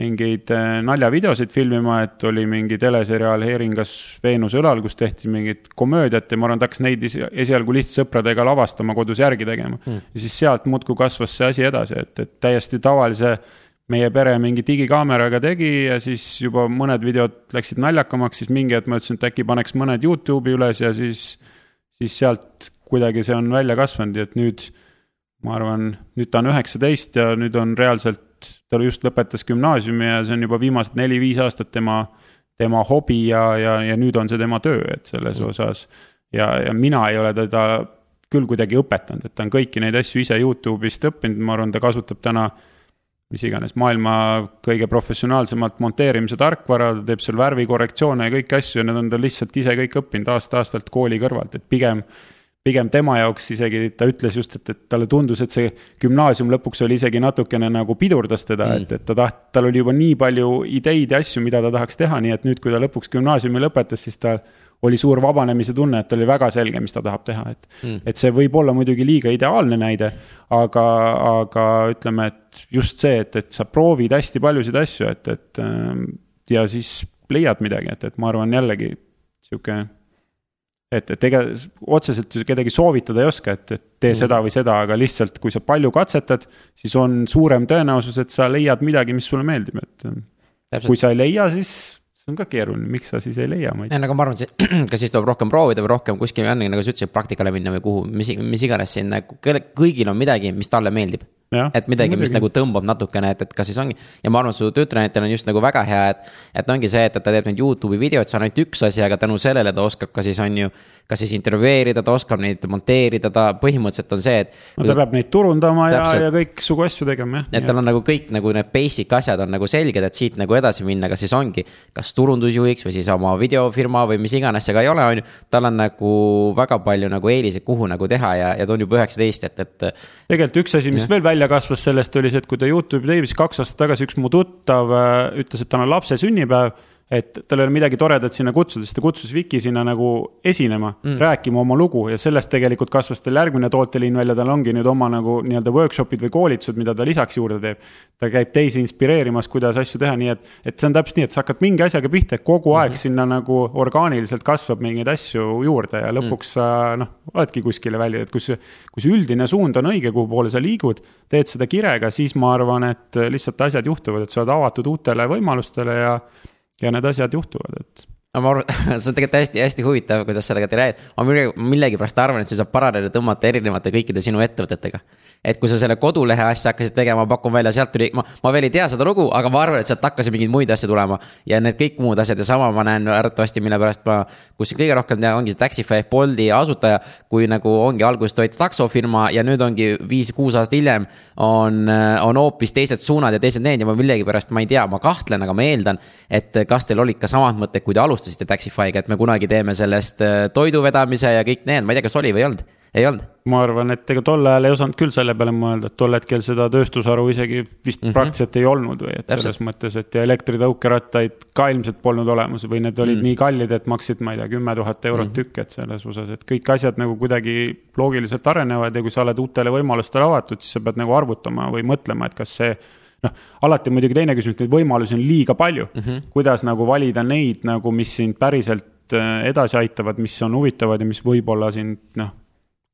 mingeid äh, naljavideosid filmima, et oli mingi teleseriaal Heeringas Veenuse õlal, kus tehti mingit komöödiat ja ma arvan, ta hakkas neid esialgu lihtsalt sõpradega lavastama, kodus järgi tegema. Mm.. ja siis sealt muudkui kasvas see asi edasi, et, et täiesti tavalise meie pere mingi digikaameraga tegi ja siis juba mõned videod läksid naljakamaks, siis mingi hetk ma ütlesin, et äkki paneks mõned Youtube'i üles ja siis, siis sealt kuidagi see on välja kasvanud ja et nüüd ma arvan, nüüd ta on üheksateist ja nüüd on reaalselt, ta just lõpetas gümnaasiumi ja see on juba viimased neli-viis aastat tema, tema hobi ja, ja, ja nüüd on see tema töö, et selles mm. osas. ja, ja mina ei ole teda küll kuidagi õpetanud, et ta on kõiki neid asju ise Youtube'ist õppinud, ma arvan, ta kasutab täna mis iganes maailma kõige professionaalsemalt monteerimise tarkvara, ta teeb seal värvikorrektsioone ja kõiki asju ja need on ta lihtsalt ise kõik õppinud aasta-aastalt kooli kõrvalt, et pigem. Pigem tema jaoks isegi ta ütles just, et, et talle tundus, et see gümnaasium lõpuks oli isegi natukene nagu pidurdas teda mm., et, et ta taht-, tal oli juba nii palju ideid ja asju, mida ta tahaks teha, nii et nüüd, kui ta lõpuks gümnaasiumi lõpetas, siis ta oli suur vabanemise tunne, et oli väga selge, mis ta tahab teha, et mm.. et see võib olla muidugi liiga ideaalne näide, aga, aga ütleme, et just see, et, et sa proovid hästi paljusid asju, et, et ähm, ja siis leiad midagi, et, et ma arvan jällegi sihuke. Et, et ega otseselt kedagi soovitada ei oska, et, et tee mm. seda või seda, aga lihtsalt, kui sa palju katsetad, siis on suurem tõenäosus, et sa leiad midagi, mis sulle meeldib, et. kui sa ei leia, siis see on ka keeruline, miks sa siis ei leia, ma ei tea. nagu ma arvan, et kas siis tuleb rohkem proovida või rohkem kuskil, nagu sa ütlesid, praktikale minna või kuhu, mis, mis iganes siin nagu kõigil on midagi, mis talle meeldib et midagi, mis nagu tõmbab natukene, et, et kas siis ongi. ja ma arvan, et su tütrenäitel on just nagu väga hea, et, et ongi see, et, et ta teeb neid Youtube'i videoid, see on ainult üks asi, aga tänu sellele ta oskab ka siis on ju. kas siis intervjueerida, ta oskab neid monteerida, ta põhimõtteliselt on see, et. no ta peab neid turundama täpselt, ja, ja kõiksugu asju tegema, jah. et tal on nagu kõik nagu need basic asjad on nagu selged, et siit nagu edasi minna, kas siis ongi. kas turundusjuhiks või siis oma videofirma või mis iganes see ka ei ole, on ju. tal on nagu väga palju nagu eeliseid, kuhu nagu teha ja, ja ta on juba üheksateist, et, et. tegelikult üks asi, mis ja. veel välja kasvas sellest, oli see, et kui ta Youtube'i tegi, siis kaks aastat tagasi üks mu tuttav äh, ütles, et tal on lapse sünnipäev et tal ei ole midagi toredat sinna kutsuda, siis ta kutsus Viki sinna nagu esinema mm., rääkima oma lugu ja sellest tegelikult kasvas tal järgmine tooteliin välja, tal ongi nüüd oma nagu nii-öelda workshop'id või koolitused, mida ta lisaks juurde teeb. ta käib teisi inspireerimas, kuidas asju teha, nii et, et see on täpselt nii, et sa hakkad mingi asjaga pihta, kogu aeg mm -hmm. sinna nagu orgaaniliselt kasvab mingeid asju juurde ja lõpuks mm. sa noh, oledki kuskile välja, et kui see üldine suund on õige, kuhu poole sa liigud, teed seda kirega, siis ma arvan, et lihtsalt asjad juhtuvad, et sa oled avatud uutele võimalustele ja ja need asjad juhtuvad, et ma arvan, see on tegelikult hästi-hästi huvitav, kuidas sellega te räägite. ma millegipärast arvan, et see saab paralleele tõmmata erinevate kõikide sinu ettevõtetega. et kui sa selle kodulehe asja hakkasid tegema, pakun välja, sealt tuli, ma, ma veel ei tea seda lugu, aga ma arvan, et sealt hakkas mingeid muid asju tulema. ja need kõik muud asjad ja sama ma näen arvatavasti, mille pärast ma, kus kõige rohkem tean, ongi see Taxify ehk Bolti asutaja. kui nagu ongi alguses toiti taksofirma ja nüüd ongi viis-kuus aastat hiljem on, on hoopis teised suunad ja teised need ja ma millegipärast, ma ei tea, ma kahtlen, aga ma eeldan. et kas teil olid ka samad mõtted, kui te alustasite alustasite Taxify'ga, et me kunagi teeme sellest äh, toidu vedamise ja kõik need, ma ei tea, kas oli või ei olnud? ei olnud? ma arvan, et ega tol ajal ei osanud küll selle peale mõelda, et tol hetkel seda tööstusharu isegi vist mm -hmm. praktiliselt ei olnud või et Täpselt. selles mõttes, et ja elektritõukerattaid ka ilmselt polnud olemas või need olid mm -hmm. nii kallid, et maksid, ma ei tea, kümme tuhat eurot mm -hmm. tükk, et selles osas, et kõik asjad nagu kuidagi loogiliselt arenevad ja kui sa oled uutele võimalustele avatud, siis sa pead nagu arvutama või mõtlema, et kas see noh, alati muidugi teine küsimus, neid võimalusi on liiga palju mm. -hmm. kuidas nagu valida neid nagu, mis sind päriselt äh, edasi aitavad, mis on huvitavad ja mis võib-olla sind noh,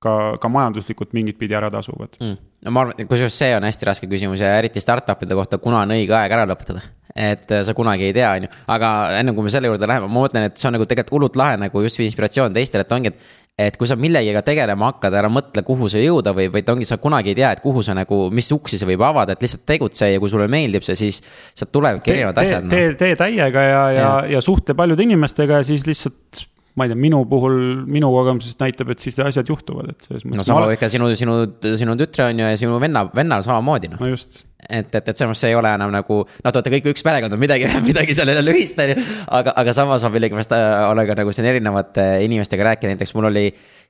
ka, ka majanduslikult mingit pidi ära tasuvad mm.. no ma arvan, kusjuures see on hästi raske küsimus ja eriti startup'ide kohta, kuna on õige aeg ära lõpetada. et äh, sa kunagi ei tea, on ju, aga enne kui me selle juurde läheme, ma mõtlen, et see on nagu tegelikult hullult lahe nagu just inspiratsioon teistele, et ongi, et et kui sa millegiga tegelema hakkad, ära mõtle, kuhu sa jõuda või, vaid ongi, sa kunagi ei tea, et kuhu sa nagu, mis uksi see võib avada, et lihtsalt tegutse ja kui sulle meeldib see, siis sealt tulevadki erinevad asjad no.. tee, tee täiega ja, ja, ja, ja suhtle paljude inimestega ja siis lihtsalt ma ei tea, minu puhul, minu kogemusest näitab, et siis asjad juhtuvad, et selles mõttes. no sama ikka sinu, sinu, sinu tütre on ju ja sinu venna, vennal samamoodi noh. no just et, et, et selles mõttes see ei ole enam nagu, noh, te olete kõik üks perekond, on midagi, midagi seal jälle ühist, on ju. aga, aga samas ma millegipärast äh, olen ka nagu siin erinevate inimestega rääkinud, näiteks mul oli,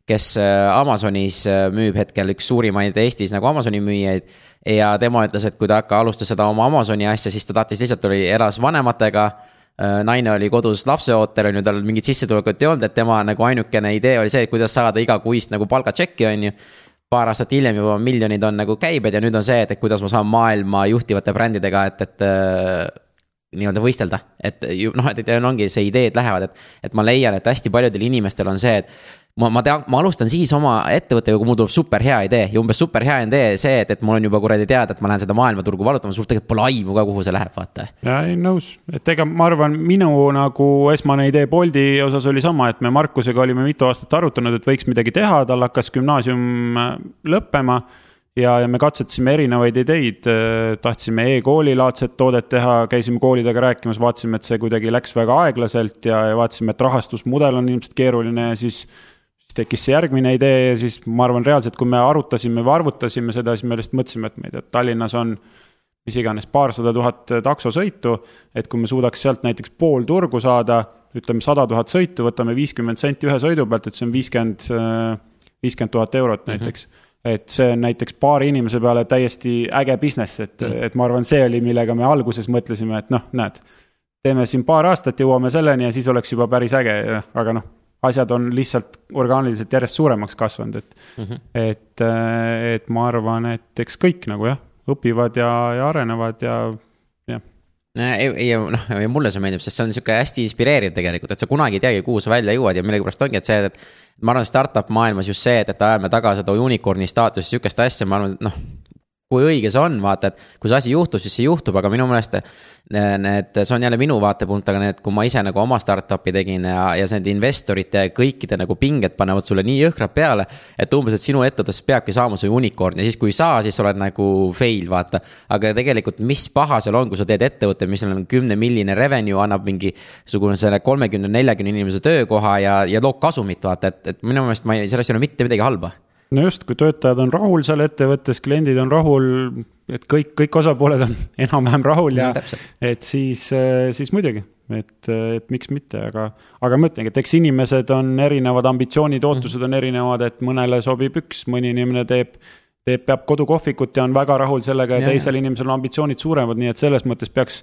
kes äh, Amazonis äh, müüb hetkel üks suurimaid Eestis nagu Amazoni müüjaid. ja tema ütles, et kui ta hakka alustas seda oma Amazoni asja, siis ta tahtis lihtsalt, oli, elas vanematega naine oli kodus lapseootel, on ju, tal mingit sissetulekut ei olnud, et tema nagu ainukene idee oli see, et kuidas saada igakuist nagu palgatšekki, on ju paar aastat hiljem juba miljonid on nagu käibed ja nüüd on see, et, et kuidas ma saan maailma juhtivate brändidega, et, et äh, nii-öelda võistelda. et noh, et, et ongi see ideed lähevad, et, et ma leian, et hästi paljudel inimestel on see, et ma, ma tean, ma alustan siis oma ettevõttega, kui mul tuleb super hea idee. Ja umbes super hea idee see, et, et mul on juba kuradi teada, et ma lähen seda maailmaturgu valutama, sul tegelikult pole aimu ka, kuhu see läheb, vaata. ja ei nõus, et ega ma arvan, minu nagu esmane idee Bolti osas oli sama, et me Markusega olime mitu aastat arutanud, et võiks midagi teha, tal hakkas gümnaasium äh, lõppema ja, ja me katsetasime erinevaid ideid, äh, tahtsime e-kooli laadset toodet teha, käisime koolidega rääkimas, vaatasime, et see kuidagi läks väga aeglaselt ja, ja vaatasime, et rahastusmudel on ilmselt keeruline ja siis siis tekkis see järgmine idee ja siis ma arvan, reaalselt, kui me arutasime või arvutasime seda, siis me lihtsalt mõtlesime, et ma ei tea, Tallinnas on mis iganes paarsada tuhat taksosõitu, et kui me suudaks sealt näiteks pool turgu saada, ütleme sada tuhat sõitu, võtame viiskümmend senti ühe sõidu pealt, et see on viiskümmend viiskümmend tuhat eurot näiteks mm. -hmm et see on näiteks paari inimese peale täiesti äge business, et mm., et ma arvan, see oli, millega me alguses mõtlesime, et noh, näed. teeme siin paar aastat, jõuame selleni ja siis oleks juba päris äge, aga noh, asjad on lihtsalt orgaaniliselt järjest suuremaks kasvanud, et mm. -hmm. et, et ma arvan, et eks kõik nagu jah, õpivad ja, ja arenevad ja jah ei, ei noh, mulle see meeldib, sest see on sihuke hästi inspireeriv tegelikult, et sa kunagi ei teagi, kuhu sa välja jõuad ja millegipärast ongi, et see, et. ma arvan, startup maailmas just see, et, et ajame taga seda unicorn'i staatust, sihukest asja, ma arvan, noh kui õige see on, vaata, et kui see asi juhtub, siis see juhtub, aga minu meelest need, see on jälle minu vaatepunkt, aga need, kui ma ise nagu oma startup'i tegin ja, ja need investorite kõikide nagu pinged panevad sulle nii jõhkralt peale. et umbes, et sinu ettevõttest peabki saama see unicorn ja siis, kui ei saa, siis oled nagu fail, vaata. aga tegelikult, mis paha seal on, kui sa teed ettevõtte, mis on kümne milline revenue, annab mingisugune selle kolmekümne, neljakümne inimese töökoha ja, ja loob kasumit, vaata, et, et minu meelest ma ei, selles ei ole mitte midagi halba no just, kui töötajad on rahul seal ettevõttes, kliendid on rahul, et kõik, kõik osapooled on enam-vähem rahul ja no, et siis, siis muidugi, et, et miks mitte, aga, aga ma ütlengi, et eks inimesed on erinevad, ambitsioonid, ootused mm -hmm. on erinevad, et mõnele sobib üks, mõni inimene teeb teeb, peab kodukohvikut ja on väga rahul sellega ja, ja teisel inimesel on ambitsioonid suuremad, nii et selles mõttes peaks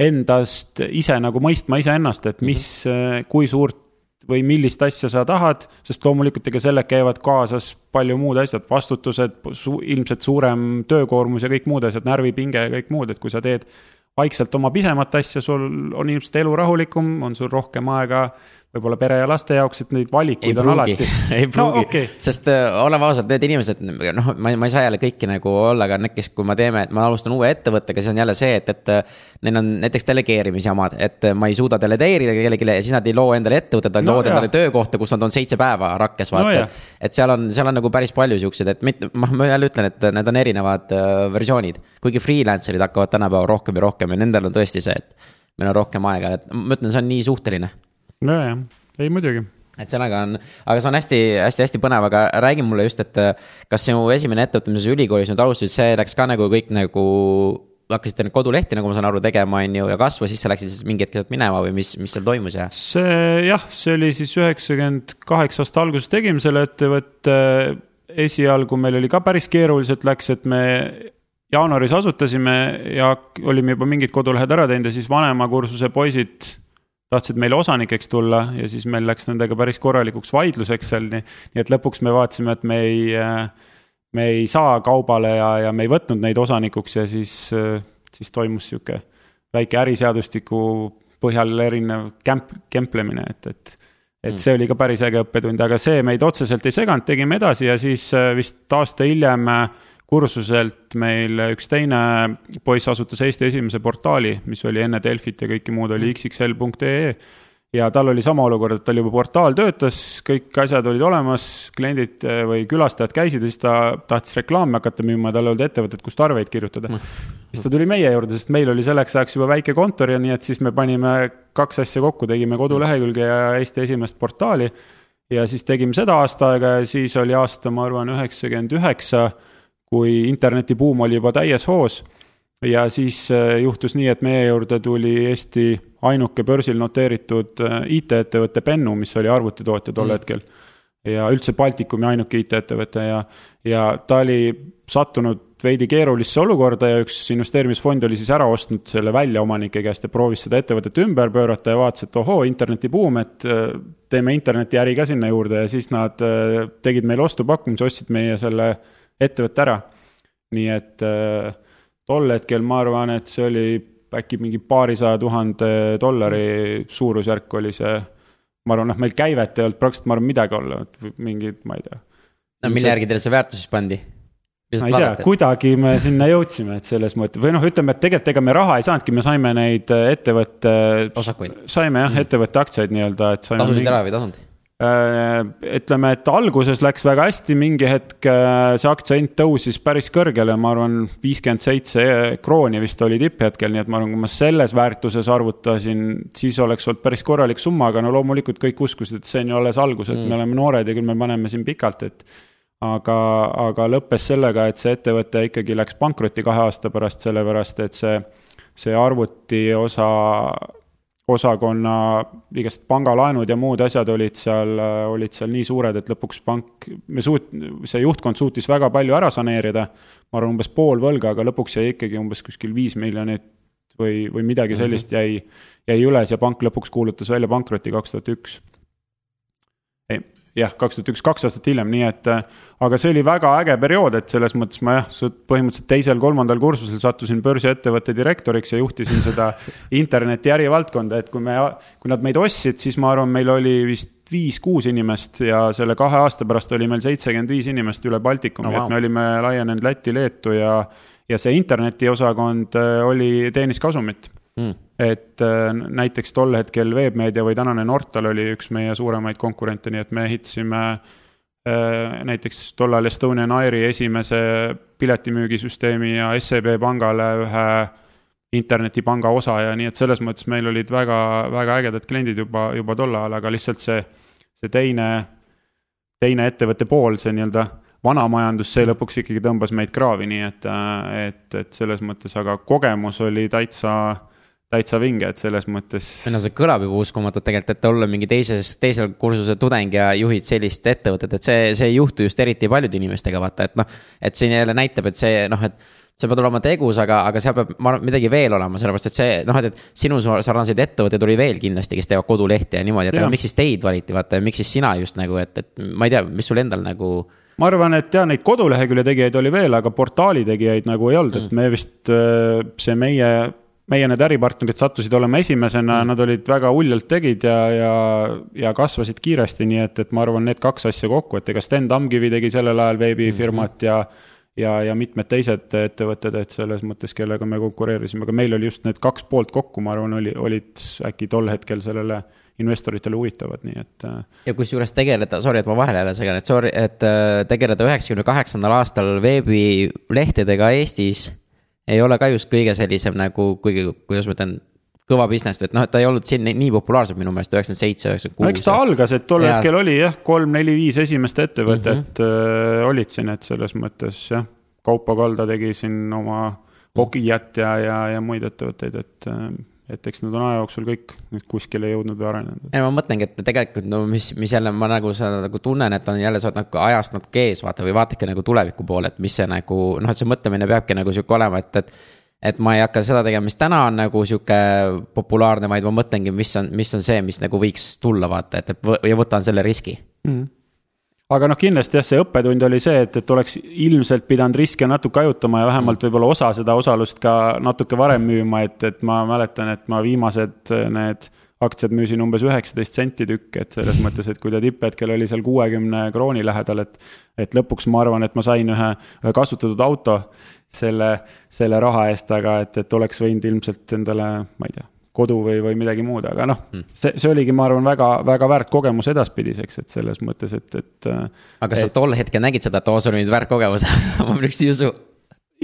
endast ise nagu mõistma iseennast, et mis mm, -hmm. kui suurt või millist asja sa tahad, sest loomulikult ega sellega käivad kaasas palju muud asjad, vastutused su,, ilmselt suurem töökoormus ja kõik muud asjad, närvipinge ja kõik muud, et kui sa teed vaikselt oma pisemat asja, sul on ilmselt elu rahulikum, on sul rohkem aega võib-olla pere ja laste jaoks, et neid valikuid ei on pruugi, alati. ei pruugi no,, okay. sest äh, oleme ausad, need inimesed, noh, ma, ma ei saa jälle kõiki nagu olla, aga kes, kui ma teeme, et ma alustan uue ettevõttega, siis on jälle see, et, et. Äh, neil on näiteks delegeerimisjamad, et äh, ma ei suuda delegeerida kellelegi ja siis nad ei loo endale ettevõtet, nad no, loovad endale töökohta, kus nad on seitse päeva rakkes, vaata no,. et seal on, seal on nagu päris palju siukseid, et mitte, ma, ma jälle ütlen, et need on erinevad uh, versioonid. kuigi freelancer'id hakkavad tänapäeval rohkem ja rohkem ja nendel on tõesti see, et meil on rohkem aega, et ma ütlen, see on nii suhteline. Nojah ei muidugi et sellega on, aga see on hästi-hästi-hästi põnev, aga räägi mulle just, et kas sinu esimene ettevõte, mis sa ülikoolis nüüd alustasid, see läks ka nagu kõik nagu hakkasite nüüd kodulehti, nagu ma saan aru, tegema, on ju, ja kasvu, siis sa läksid siis mingi hetk sealt minema või mis, mis seal toimus ja? see jah, see oli siis üheksakümmend kaheksa aasta alguses tegime selle ettevõtte. esialgu meil oli ka päris keeruliselt läks, et me jaanuaris asutasime ja olime juba mingid kodulehed ära teinud ja siis vanemakursuse poisid tahtsid meile osanikeks tulla ja siis meil läks nendega päris korralikuks vaidluseks seal, nii, nii et lõpuks me vaatasime, et me ei, me ei saa kaubale ja, ja me ei võtnud neid osanikuks ja siis, siis toimus sihuke väike äriseadustiku põhjal erinev kämp-, kemplemine, et, et et mm. see oli ka päris äge õppetund, aga see meid otseselt ei seganud, tegime edasi ja siis vist aasta hiljem äh, kursuselt meil üks teine poiss asutas Eesti esimese portaali, mis oli enne Delfit ja kõike muud, oli xxl.ee. ja tal oli sama olukord, et tal juba portaal töötas, kõik asjad olid olemas, kliendid eh, või külastajad käisid ja siis ta tahtis reklaami hakata müüma ja tal ei olnud ettevõtet, kust arveid kirjutada. siis ta tuli meie juurde, sest meil oli selleks ajaks juba väike kontor ja nii, et siis me panime kaks asja kokku, tegime kodulehekülge ja Eesti esimest portaali. ja siis tegime seda aasta aega ja siis oli aasta, ma arvan, üheksakümmend üheksa kui internetibuum oli juba täies hoos. ja siis äh, juhtus nii, et meie juurde tuli Eesti ainuke börsil noteeritud äh, IT-ettevõte Pennu, mis oli arvutitootja tol mm. hetkel. ja üldse Baltikumi ainuke IT-ettevõte ja, ja ta oli sattunud veidi keerulisse olukorda ja üks investeerimisfond oli siis ära ostnud selle välja omanike käest ja proovis seda ettevõtet ümber pöörata ja vaatas, et ohoo, internetibuum, et äh, teeme internetiäri ka sinna juurde ja siis nad tegid meile ostupakkumise, ostsid meie selle ettevõtte ära. nii et äh, tol hetkel ma arvan, et see oli äkki mingi paarisaja tuhande dollari suurusjärk oli see. ma arvan, noh, meil käivet ei olnud praktiliselt, ma arvan, midagi olla, mingid, ma ei tea. no mille järgi teile see väärtus siis pandi? ma ei tea, kuidagi me sinna jõudsime, et selles mõttes või noh, ütleme, et tegelikult ega me raha ei saanudki, me saime neid äh, ettevõtte. osakuid. saime jah mm., ettevõtte aktsiaid nii-öelda, et. tasusid mingi... ära või ei tasunud? Äh, ütleme, et alguses läks väga hästi, mingi hetk äh, see aktsia hind tõusis päris kõrgele, ma arvan, viiskümmend seitse krooni vist oli tipphetkel, nii et ma arvan, kui ma selles väärtuses arvutasin, siis oleks olnud päris korralik summa, aga no loomulikult kõik uskusid, et see on ju alles algus, et mm. me oleme noored ja küll me paneme siin pikalt, et. aga, aga lõppes sellega, et see ettevõte ikkagi läks pankrotti kahe aasta pärast, sellepärast et see, see arvuti osa osakonna igast pangalaenud ja muud asjad olid seal, olid seal nii suured, et lõpuks pank, me suut-, see juhtkond suutis väga palju ära saneerida. ma arvan, umbes pool võlga, aga lõpuks jäi ikkagi umbes kuskil viis miljonit või, või midagi mhm. sellist jäi, jäi üles ja pank lõpuks kuulutas välja pankroti kaks tuhat üks jah, kaks tuhat üks, kaks aastat hiljem, nii et äh, aga see oli väga äge periood, et selles mõttes ma jah, põhimõtteliselt teisel-kolmandal kursusel sattusin börsiettevõtte direktoriks ja juhtisin seda interneti ärivaldkonda, et kui me, kui nad meid ostsid, siis ma arvan, meil oli vist viis-kuus inimest ja selle kahe aasta pärast oli meil seitsekümmend viis inimest üle Baltikumi oh,, wow. et me olime laienenud Lätti, Leetu ja ja see internetiosakond äh, oli, teenis kasumit mm. Et äh, näiteks tol hetkel Webmeedia või tänane Nortal oli üks meie suuremaid konkurente, nii et me ehitasime äh, näiteks tollal Estonian Airi esimese piletimüügisüsteemi ja SEB pangale ühe internetipanga osa ja nii et selles mõttes meil olid väga, väga ägedad kliendid juba, juba tol ajal, aga lihtsalt see, see teine, teine ettevõtte pool, see nii-öelda vana majandus, see lõpuks ikkagi tõmbas meid kraavi, nii et, äh, et, et selles mõttes, aga kogemus oli täitsa täitsa vinge, et selles mõttes. no see kõlab juba uskumatult tegelikult, et olla mingi teises, teisel kursuse tudeng ja juhid sellist ettevõtet, et see, see ei juhtu just eriti paljude inimestega, vaata, et noh. et siin jälle näitab, et see noh, et sa pead olema tegus, aga, aga seal peab, ma arvan, midagi veel olema, sellepärast et see noh, et, et sinu sarnaseid ettevõtteid oli veel kindlasti, kes teevad kodulehti ja niimoodi, et aga miks siis teid valiti, vaata ja miks siis sina just nagu, et, et ma ei tea, mis sul endal nagu ma arvan, et jaa, neid kodulehekülje tegijaid oli veel, aga portaali tegijaid nagu ei olnud mm., et me vist, see meie meie need äripartnerid sattusid olema esimesena mm., nad olid väga uljalt tegid ja, ja, ja kasvasid kiiresti, nii et, et ma arvan, need kaks asja kokku, et ega Sten Tamkivi tegi sellel ajal veebifirmat -hmm. ja ja, ja mitmed teised ettevõtted, et selles mõttes, kellega me konkureerisime, aga meil oli just need kaks poolt kokku, ma arvan, oli, olid äkki tol hetkel sellele investoritele huvitavad, nii et. Äh, ja kusjuures tegeleda, sorry, et ma vahele jälle segan, et sorry, et äh, tegeleda üheksakümne kaheksandal aastal veebilehtedega Eestis ei ole ka just kõige sellisem nagu, kuigi, kuidas ma ütlen kõva business, et noh, et ta ei olnud siin nii populaarsed minu meelest üheksakümmend seitse, üheksakümmend kuus. no eks ta algas, et tol ja... hetkel oli jah, kolm-neli-viis esimest ettevõtet mm -hmm. äh, olid siin, et selles mõttes jah. Kaupo Kalda tegi siin oma Okiat ja, ja, ja muid ettevõtteid, et äh, et eks nad on aja jooksul kõik nüüd kuskile jõudnud või arenenud. ei, ma mõtlengi, et tegelikult no mis, mis jälle ma nagu seda nagu tunnen, et on jälle sa oled nagu ajast natuke ees, vaata või vaadake nagu tuleviku poole, et mis see nagu noh, et see mõtlemine peabki nagu sihuke olema, et, et. et ma ei hakka seda tegema, mis täna on nagu sihuke populaarne, vaid ma mõtlengi, mis on, mis on see, mis nagu võiks tulla, vaata, et, et ja võtan selle riski mm. -hmm aga noh, kindlasti jah, see õppetund oli see, et, et oleks ilmselt pidanud riske natuke hajutama ja vähemalt võib-olla osa seda osalust ka natuke varem müüma, et, et ma mäletan, et ma viimased äh, need aktsiad müüsin umbes üheksateist senti tükk, et selles mõttes, et kui ta tipphetkel oli seal kuuekümne krooni lähedal, et. et lõpuks ma arvan, et ma sain ühe, ühe kasutatud auto selle, selle raha eest, aga et, et oleks võinud ilmselt endale, ma ei tea kodu või, või midagi muud, aga noh hmm., see, see oligi, ma arvan, väga, väga väärt kogemus edaspidiseks, et selles mõttes, et, et. Äh, aga kas sa tol hetkel nägid seda, et oo, sul on nüüd väärt kogemus ma üldse ei usu.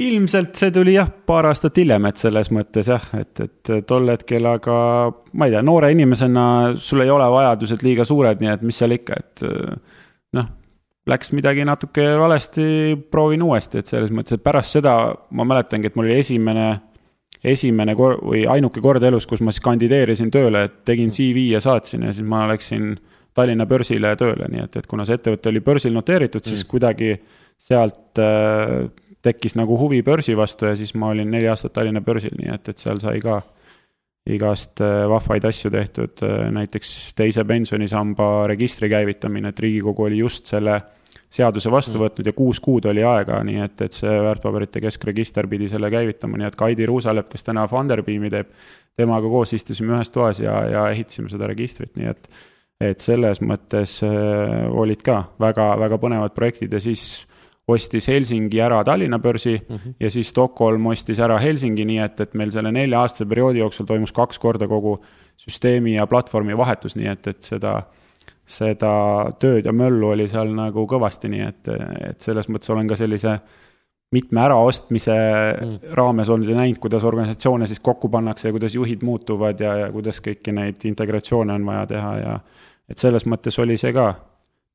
ilmselt see tuli jah, paar aastat hiljem, et selles mõttes jah, et, et tol hetkel, aga ma ei tea, noore inimesena sul ei ole vajadused liiga suured, nii et mis seal ikka, et noh läks midagi natuke valesti, proovin uuesti, et selles mõttes, et pärast seda ma mäletangi, et mul oli esimene esimene kor- või ainuke kord elus, kus ma siis kandideerisin tööle, et tegin CV ja saatsin ja siis ma läksin Tallinna börsile tööle, nii et, et kuna see ettevõte oli börsil noteeritud, siis mm. kuidagi sealt äh, tekkis nagu huvi börsi vastu ja siis ma olin neli aastat Tallinna börsil, nii et, et seal sai ka igast äh, vahvaid asju tehtud, äh, näiteks teise pensionisamba registri käivitamine, et Riigikogu oli just selle seaduse vastu mm. võtnud ja kuus kuud oli aega, nii et, et see väärtpaberite keskregister pidi selle käivitama, nii et Kaidi Ruusalepp, kes täna Funderbeami teeb, temaga koos istusime ühes toas ja, ja ehitasime seda registrit, nii et et selles mõttes äh, olid ka väga, väga põnevad projektid ja siis ostis Helsingi ära Tallinna börsi mm -hmm. ja siis Stockholm ostis ära Helsingi, nii et, et meil selle nelja-aastase perioodi jooksul toimus kaks korda kogu süsteemi ja platvormi vahetus, nii et, et seda seda tööd ja möllu oli seal nagu kõvasti, nii et, et selles mõttes olen ka sellise mitme äraostmise mm. raames olnud ja näinud, kuidas organisatsioone siis kokku pannakse ja kuidas juhid muutuvad ja, ja kuidas kõiki neid integratsioone on vaja teha ja et selles mõttes oli see ka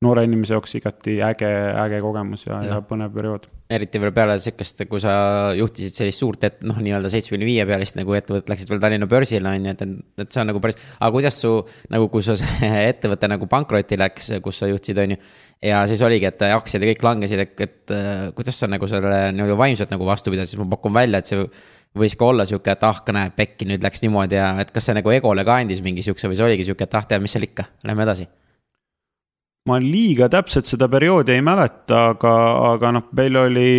noore inimese jaoks igati äge, äge kogemus ja no., ja põnev periood. eriti veel peale sihukest, kui sa juhtisid sellist suurt, et noh, nii-öelda seitsmekümne viie pealist nagu ettevõtet, läksid veel Tallinna börsile on ju, et, et, et see on nagu päris. aga kuidas su nagu, kui su ettevõte nagu pankrotti läks, kus sa juhtisid, on ju. ja siis oligi, et aktsiad ja kõik langesid, et, et kuidas sa nagu sellele nii-öelda vaimselt nagu vastu pidasid, siis ma pakun välja, et see võis ka olla sihuke, et ah, näe, pekki, nüüd läks niimoodi ja et kas see nagu egole ka andis mingi sihukese või see oligi sihuke, et ah, tead, mis seal ikka, lähme edasi ma liiga täpselt seda perioodi ei mäleta, aga, aga noh, meil oli,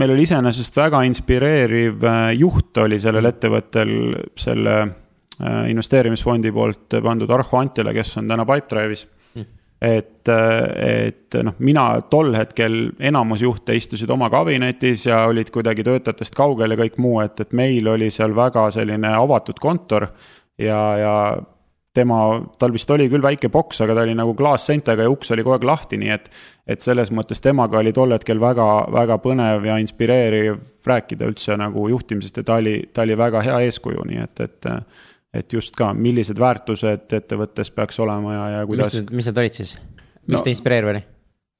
meil oli iseenesest väga inspireeriv äh, juht oli sellel ettevõttel, selle äh, investeerimisfondi poolt pandud Arho Antila, kes on täna Pipedrive'is. Mm.. et, äh, et noh, mina tol hetkel, enamus juhte istusid oma kabinetis ja olid kuidagi töötajatest kaugel ja kõik muu, et, et meil oli seal väga selline avatud kontor ja, ja tema, tal vist oli küll väike boks, aga ta oli nagu klaasseintega ja uks oli kogu aeg lahti, nii et. et selles mõttes temaga oli tol hetkel väga, väga põnev ja inspireeriv rääkida üldse nagu juhtimisest ja ta oli, ta oli väga hea eeskuju, nii et, et. et just ka, millised väärtused ettevõttes peaks olema ja, ja kuidas. mis need olid siis, mis no, ta inspireeriv oli?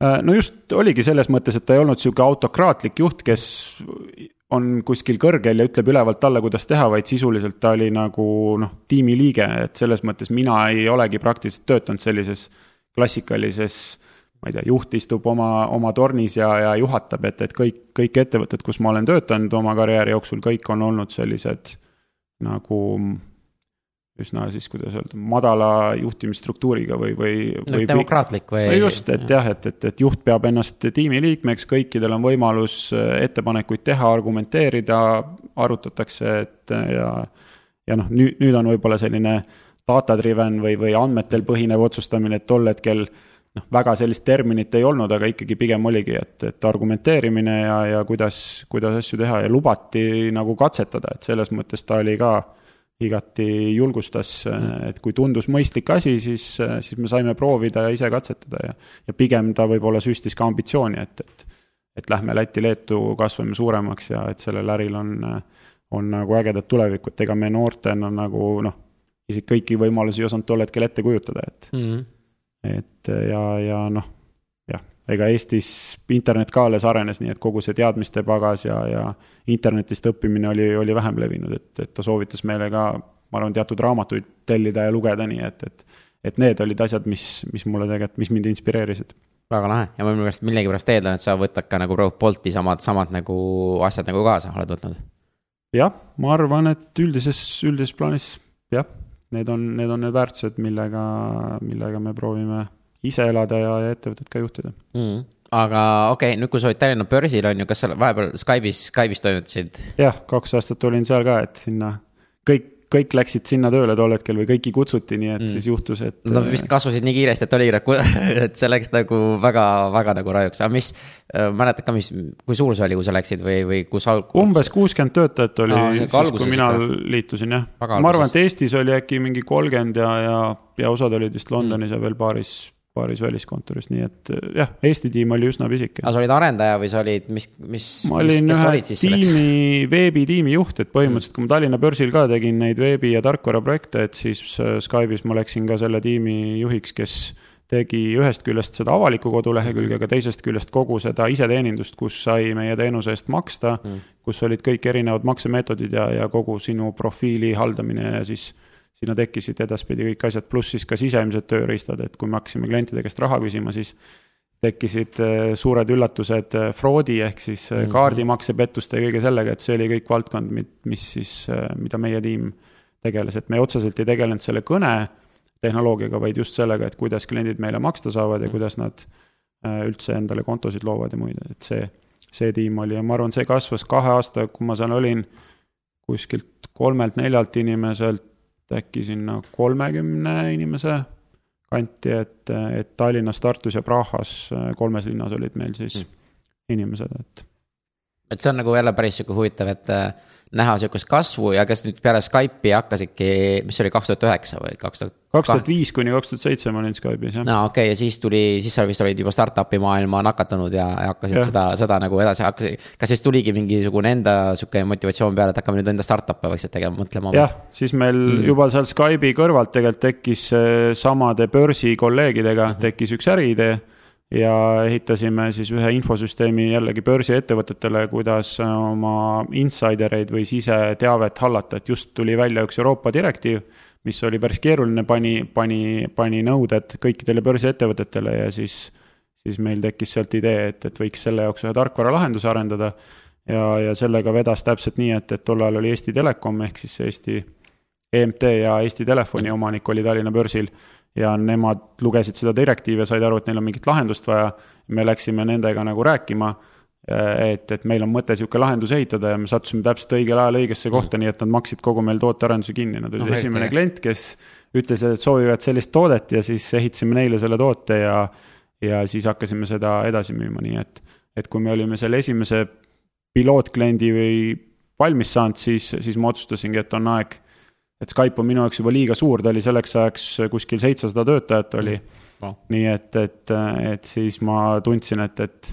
Äh, no just oligi selles mõttes, et ta ei olnud sihuke autokraatlik juht, kes on kuskil kõrgel ja ütleb ülevalt alla, kuidas teha, vaid sisuliselt ta oli nagu noh, tiimiliige, et selles mõttes mina ei olegi praktiliselt töötanud sellises klassikalises ma ei tea, juht istub oma, oma tornis ja, ja juhatab, et, et kõik, kõik ettevõtted, kus ma olen töötanud oma karjääri jooksul, kõik on olnud sellised nagu üsna siis, kuidas öelda, madala juhtimisstruktuuriga või, või, või. demokraatlik või? just, et jah, et, et, et juht peab ennast tiimiliikmeks, kõikidel on võimalus äh, ettepanekuid teha, argumenteerida, arutatakse, et äh, ja. ja noh, nüüd, nüüd on võib-olla selline data driven või, või andmetel põhinev otsustamine, et tol hetkel noh, väga sellist terminit ei olnud, aga ikkagi pigem oligi, et, et argumenteerimine ja, ja kuidas, kuidas asju teha ja lubati nagu katsetada, et selles mõttes ta oli ka igati julgustas, et kui tundus mõistlik asi, siis, siis me saime proovida ja ise katsetada ja. ja pigem ta võib-olla süstis ka ambitsiooni, et, et, et lähme Läti-Leetu, kasvame suuremaks ja et sellel äril on, on nagu ägedat tulevikku, et ega me noortena nagu noh, isegi kõiki võimalusi ei osanud tol hetkel ette kujutada, et mm., et ja, ja noh ega Eestis internet ka alles arenes, nii et kogu see teadmiste pagas ja, ja internetist õppimine oli, oli vähem levinud, et, et ta soovitas meile ka, ma arvan, teatud raamatuid tellida ja lugeda, nii et, et et need olid asjad, mis, mis mulle tegelikult, mis mind inspireerisid. väga lahe ja ma millegipärast, millegipärast eeldan, et sa võtad ka nagu Bolti samad, samad nagu asjad nagu kaasa oled võtnud. jah, ma arvan, et üldises, üldises plaanis jah, need on, need on need väärtused, millega, millega me proovime ise elada ja, ja ettevõtet ka juhtida mm aga okei okay,, nüüd kui sa olid Tallinna börsil on ju, kas sa vahepeal Skype'is, Skype'is toimetasid? jah, kaks aastat olin seal ka, et sinna kõik, kõik läksid sinna tööle tol hetkel või kõiki kutsuti, nii et mm. siis juhtus, et. Nad vist kasvasid nii kiiresti, et oli nagu, et see läks nagu väga, väga nagu rajuks, aga mis äh,, mäletad ka, mis, kui suur see oli, kui sa läksid või, või kus al-? umbes kuuskümmend töötajat oli no, siis, kui mina ikka. liitusin jah. ma arvan, et Eestis oli äkki mingi kolmkümmend ja, ja, ja osad olid vist Londonis mm. ja veel paaris paaris väliskontoris, nii et eh, jah, Eesti tiim oli üsna pisike. aga sa olid arendaja või sa olid, mis, mis? ma olin mis, ühe tiimi, veebitiimi juht, et põhimõtteliselt, kui ma Tallinna börsil ka tegin neid veebi ja tarkvaraprojekte, et siis äh, Skype'is ma läksin ka selle tiimi juhiks, kes tegi ühest küljest seda avalikku kodulehekülge, aga teisest küljest kogu seda iseteenindust, kus sai meie teenuse eest maksta mm., kus olid kõik erinevad maksemeetodid ja, ja kogu sinu profiili haldamine ja siis sinna tekkisid edaspidi kõik asjad, pluss siis ka sisemised tööriistad, et kui me hakkasime klientide käest raha küsima, siis tekkisid äh, suured üllatused äh, fraudi ehk siis mm -hmm. kaardimaksepettuste ja kõige sellega, et see oli kõik valdkond, mis siis, mida meie tiim tegeles, et me otseselt ei tegelenud selle kõne tehnoloogiaga, vaid just sellega, et kuidas kliendid meile maksta saavad ja mhm. kuidas nad üldse endale kontosid loovad ja muid, et see, see tiim oli ja ma arvan, see kasvas kahe aasta, kui ma seal olin, kuskilt kolmelt-neljalt inimeselt äkki sinna kolmekümne inimese kanti, et, et Tallinnas, Tartus ja Prahas, kolmes linnas olid meil siis mm. inimesed, et. Et see on nagu jälle päris sihuke huvitav, et äh, näha sihukest kasvu ja kas nüüd peale Skype'i hakkasidki, mis see oli, kaks tuhat üheksa või kaks tuhat? kaks tuhat viis kuni kaks tuhat seitse ma olin Skype'is jah. no okei okay,, ja siis tuli, siis sa vist olid juba startup'i maailma nakatunud ja, ja hakkasid ja. seda, seda nagu edasi, hakkasid. kas siis tuligi mingisugune enda sihuke motivatsioon peale, et hakkame nüüd enda startup'e vaikselt tegema, mõtlema? jah, siis meil mm. juba seal Skype'i kõrvalt tegelikult tekkis samade börsi kolleegidega mm -hmm. tekkis üks äriidee ja ehitasime siis ühe infosüsteemi jällegi börsiettevõtetele, kuidas oma insidereid või siseteavet hallata, et just tuli välja üks Euroopa direktiiv, mis oli päris keeruline, pani, pani, pani nõuded kõikidele börsiettevõtetele ja siis, siis meil tekkis sealt idee, et, et võiks selle jaoks ühe tarkvaralahenduse arendada. ja, ja sellega vedas täpselt nii, et, et tol ajal oli Eesti Telekom ehk siis Eesti EMT ja Eesti Telefoni omanik oli Tallinna börsil ja nemad lugesid seda direktiivi ja said aru, et neil on mingit lahendust vaja. me läksime nendega nagu rääkima, et, et meil on mõte sihuke lahendus ehitada ja me sattusime täpselt õigel ajal õigesse kohta mm., nii et nad maksid kogu meil tootearenduse kinni, nad olid no, esimene klient, kes ütles, et soovivad sellist toodet ja siis ehitasime neile selle toote ja, ja siis hakkasime seda edasi müüma, nii et, et kui me olime selle esimese pilootkliendi või valmis saanud, siis, siis ma otsustasingi, et on aeg et Skype on minu jaoks juba liiga suur, ta oli selleks ajaks kuskil seitsesada töötajat oli no.. Mm. nii et, et, et siis ma tundsin, et, et,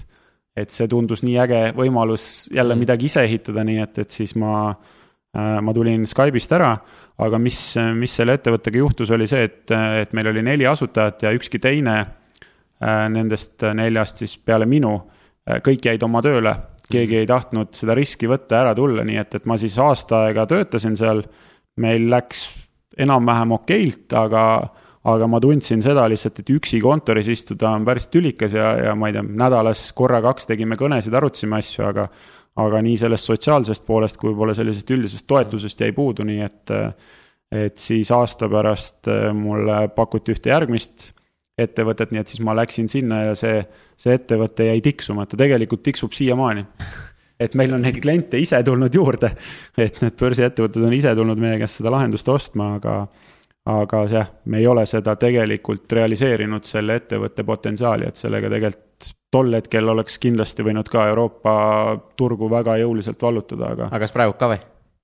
et see tundus nii äge võimalus jälle mm. midagi ise ehitada, nii et, et siis ma, äh, ma tulin Skype'ist ära. aga mis, mis selle ettevõttega juhtus, oli see, et, et meil oli neli asutajat ja ükski teine äh, nendest neljast siis peale minu, äh, kõik jäid oma tööle. keegi ei tahtnud seda riski võtta, ära tulla, nii et, et ma siis aasta aega töötasin seal meil läks enam-vähem okeilt, aga, aga ma tundsin seda lihtsalt, et üksi kontoris istuda on päris tülikas ja, ja ma ei tea, nädalas korra-kaks tegime kõnesid, arutasime asju, aga aga nii sellest sotsiaalsest poolest kui võib-olla sellisest üldisest toetusest jäi puudu, nii et et siis aasta pärast mulle pakuti ühte järgmist ettevõtet, nii et siis ma läksin sinna ja see, see ettevõte jäi tiksuma, ta tegelikult tiksub siiamaani et meil on neid kliente ise tulnud juurde. et need börsiettevõtted on ise tulnud meie käest seda lahendust ostma, aga, aga jah, me ei ole seda tegelikult realiseerinud, selle ettevõtte potentsiaali, et sellega tegelikult tol hetkel oleks kindlasti võinud ka Euroopa turgu väga jõuliselt vallutada, aga. aga kas praegu ka või?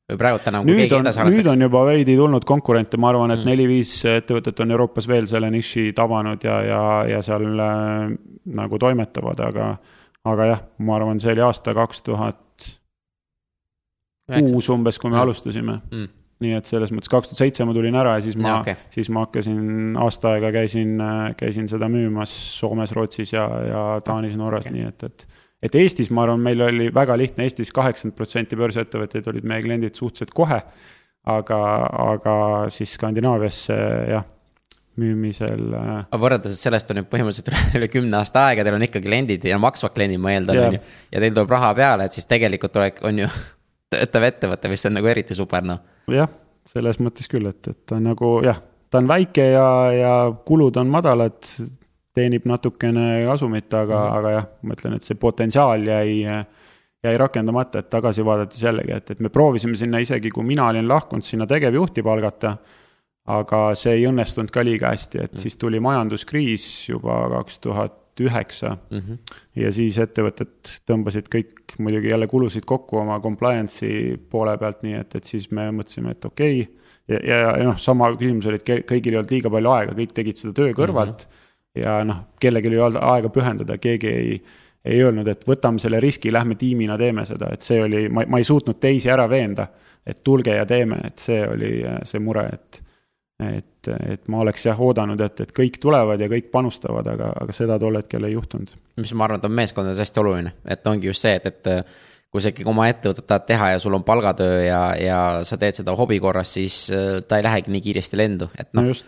või praegult enam, kui keegi edasi arendaks? nüüd on juba veidi tulnud konkurente, ma arvan, et mm. neli-viis ettevõtet on Euroopas veel selle niši tabanud ja, ja, ja seal äh, nagu toimetavad, aga aga jah, ma arvan, see oli aasta kaks tuhat kuus umbes, kui me ja. alustasime mm. nii et selles mõttes kaks tuhat seitse ma tulin ära ja siis ma okay., siis ma hakkasin aasta aega käisin, käisin seda müümas Soomes, Rootsis ja, ja Taanis, Norras okay., nii et, et. et Eestis, ma arvan, meil oli väga lihtne, Eestis kaheksakümmend protsenti börsiettevõtteid olid meie kliendid suhteliselt kohe. aga, aga siis Skandinaaviasse jah müümisel. Äh, aga võrreldes, et sellest on nüüd põhimõtteliselt üle kümne aasta aega, teil on ikka kliendid ja maksvad kliendid, ma eeldan, on ju. ja teil tuleb raha peale, et siis tegelikult olek, on ju töötav ettevõte, mis on nagu eriti super, noh. jah, selles mõttes küll, et, et ta nagu jah, ta on väike ja, ja kulud on madalad, teenib natukene kasumit, aga mm, -hmm. aga jah, ma ütlen, et see potentsiaal jäi jäi rakendamata, et tagasi vaadates jällegi, et, et me proovisime sinna isegi, kui mina olin lahkunud, sinna tegevjuhti palgata aga see ei õnnestunud ka liiga hästi, et mm. siis tuli majanduskriis juba kaks tuhat üheksa. Mhm. ja siis ettevõtted tõmbasid kõik muidugi jälle kulusid kokku oma compliance'i poole pealt, nii et, et siis me mõtlesime, et okei okay.. ja, ja, ja noh, sama küsimus oli, et kõigil ei olnud liiga palju aega, kõik tegid seda töö kõrvalt mm. -hmm. ja noh, kellelgi ei olnud aega pühendada, keegi ei ei öelnud, et võtame selle riski, lähme tiimina teeme seda, et see oli, ma, ma ei suutnud teisi ära veenda. et tulge ja teeme, et see oli see mure, et et, et ma oleks jah oodanud, et, et kõik tulevad ja kõik panustavad, aga, aga seda tol hetkel ei juhtunud. mis ma arvan, et on meeskondades hästi oluline, et ongi just see, et, et kui sa ikkagi oma ettevõtet tahad teha ja sul on palgatöö ja, ja sa teed seda hobi korras, siis äh, ta ei lähegi nii kiiresti lendu, et noh no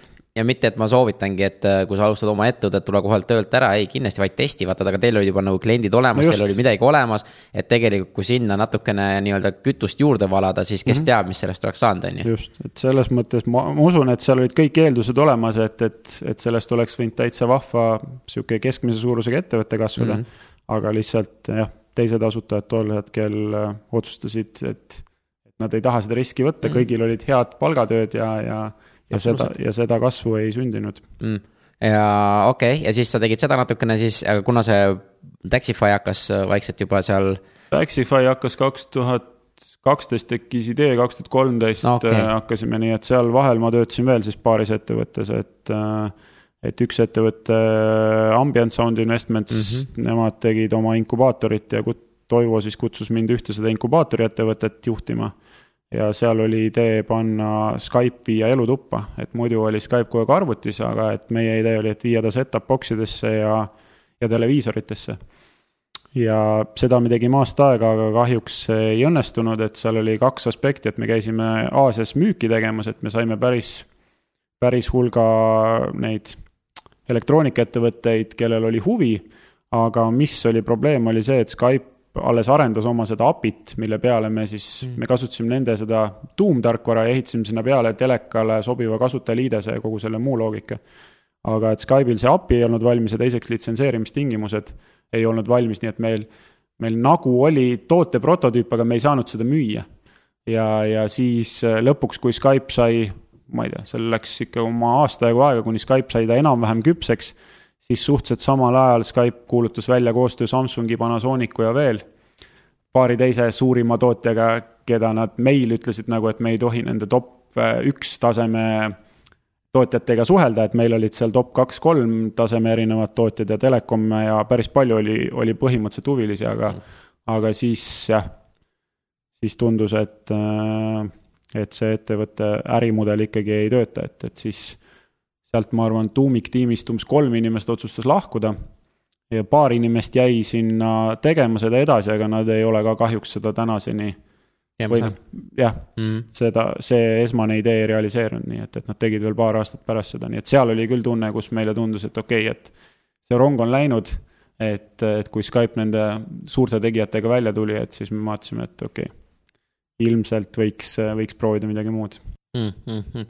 ja mitte, et ma soovitangi, et äh, kui sa alustad oma ettevõtet, tule kohalt töölt ära, ei kindlasti vaid testi, vaata, aga teil olid juba nagu kliendid olemas no, teil oli midagi olemas. et tegelikult, kui sinna natukene nii-öelda kütust juurde valada, siis kes mm -hmm. teab, mis sellest oleks saanud, on ju. just, et selles mõttes ma, ma usun, et seal olid kõik eeldused olemas, et, et, et sellest oleks võinud täitsa vahva sihuke keskmise suurusega ettevõte kasvada mm. -hmm. aga lihtsalt jah, teised asutajad tol hetkel äh, otsustasid, et, et nad ei taha seda riski võtta mm, -hmm. kõigil olid head palgatööd ja, ja ja seda, ja seda kasvu ei sündinud mm.. ja okei okay., ja siis sa tegid seda natukene siis, aga kuna see Taxify hakkas vaikselt juba seal Taxify hakkas kaks tuhat kaksteist tekkis idee, kaks tuhat kolmteist Okay. hakkasime, nii et seal vahel ma töötasin veel siis paaris ettevõttes, et. et üks ettevõte, Ambient Sound Investments mm, -hmm. nemad tegid oma inkubaatorit ja Toivo siis kutsus mind ühte seda inkubaatori ettevõtet juhtima. Ja seal oli idee panna Skype viia elutuppa, et muidu oli Skype kogu aeg arvutis, aga et meie idee oli, et viia ta set-up box idesse ja, ja televiisoritesse ja seda me tegime aasta aega, aga kahjuks ei õnnestunud, et seal oli kaks aspekti, et me käisime Aasias müüki tegemas, et me saime päris, päris hulga neid elektroonikaettevõtteid, kellel oli huvi. aga mis oli probleem, oli see, et Skype alles arendas oma seda API-t, mille peale me siis mm., me kasutasime nende seda tuumtarkvara ja ehitasime sinna peale telekale sobiva kasutajaliidese ja kogu selle muu loogika. aga et Skype'il see API ei olnud valmis ja teiseks litsenseerimistingimused ei olnud valmis, nii et meil, meil nagu oli toote prototüüp, aga me ei saanud seda müüa. ja, ja siis äh, lõpuks, kui Skype sai, ma ei tea, seal läks ikka oma aasta jagu aega, kuni Skype sai ta enam-vähem küpseks, siis suhteliselt samal ajal Skype kuulutas välja koostöö Samsungi, Panasonicu ja veel paari teise suurima tootjaga, keda nad meil ütlesid nagu, et me ei tohi nende top äh, üks taseme tootjatega suhelda, et meil olid seal top kaks-kolm taseme erinevad tootjad ja telekom ja päris palju oli, oli põhimõtteliselt huvilisi, aga mm., aga siis jah, siis tundus, et, et see ettevõtte ärimudel ikkagi ei tööta, et, et siis sealt ma arvan, tuumiktiimist umbes kolm inimest otsustas lahkuda ja paar inimest jäi sinna tegema seda edasi, aga nad ei ole ka kahjuks seda tänaseni või noh, jah mm., seda, see esmane idee ei realiseerunud, nii et, et nad tegid veel paar aastat pärast seda, nii et seal oli küll tunne, kus meile tundus, et okei okay,, et see rong on läinud. et, et kui Skype nende suurte tegijatega välja tuli, et siis me vaatasime, et okei okay,, ilmselt võiks, võiks proovida midagi muud mm. -hmm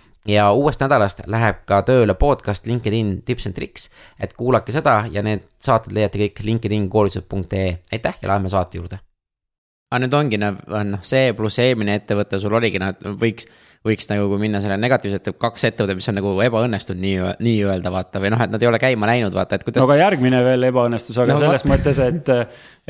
ja uuest nädalast läheb ka tööle podcast LinkedIn tips and tricks, et kuulake seda ja need saated leiate kõik LinkedIn koolitused.ee, aitäh ja läheme saate juurde. Aga nüüd ongi noh, noh see pluss eelmine ettevõte sul oligi noh, et võiks võiks nagu, kui minna selle negatiivselt, kaks ettevõtet, mis on nagu ebaõnnestunud nii, nii-öelda vaata või noh, et nad ei ole käima läinud, vaata, et kuidas. no aga järgmine veel ebaõnnestus, aga no, selles vaat. mõttes, et,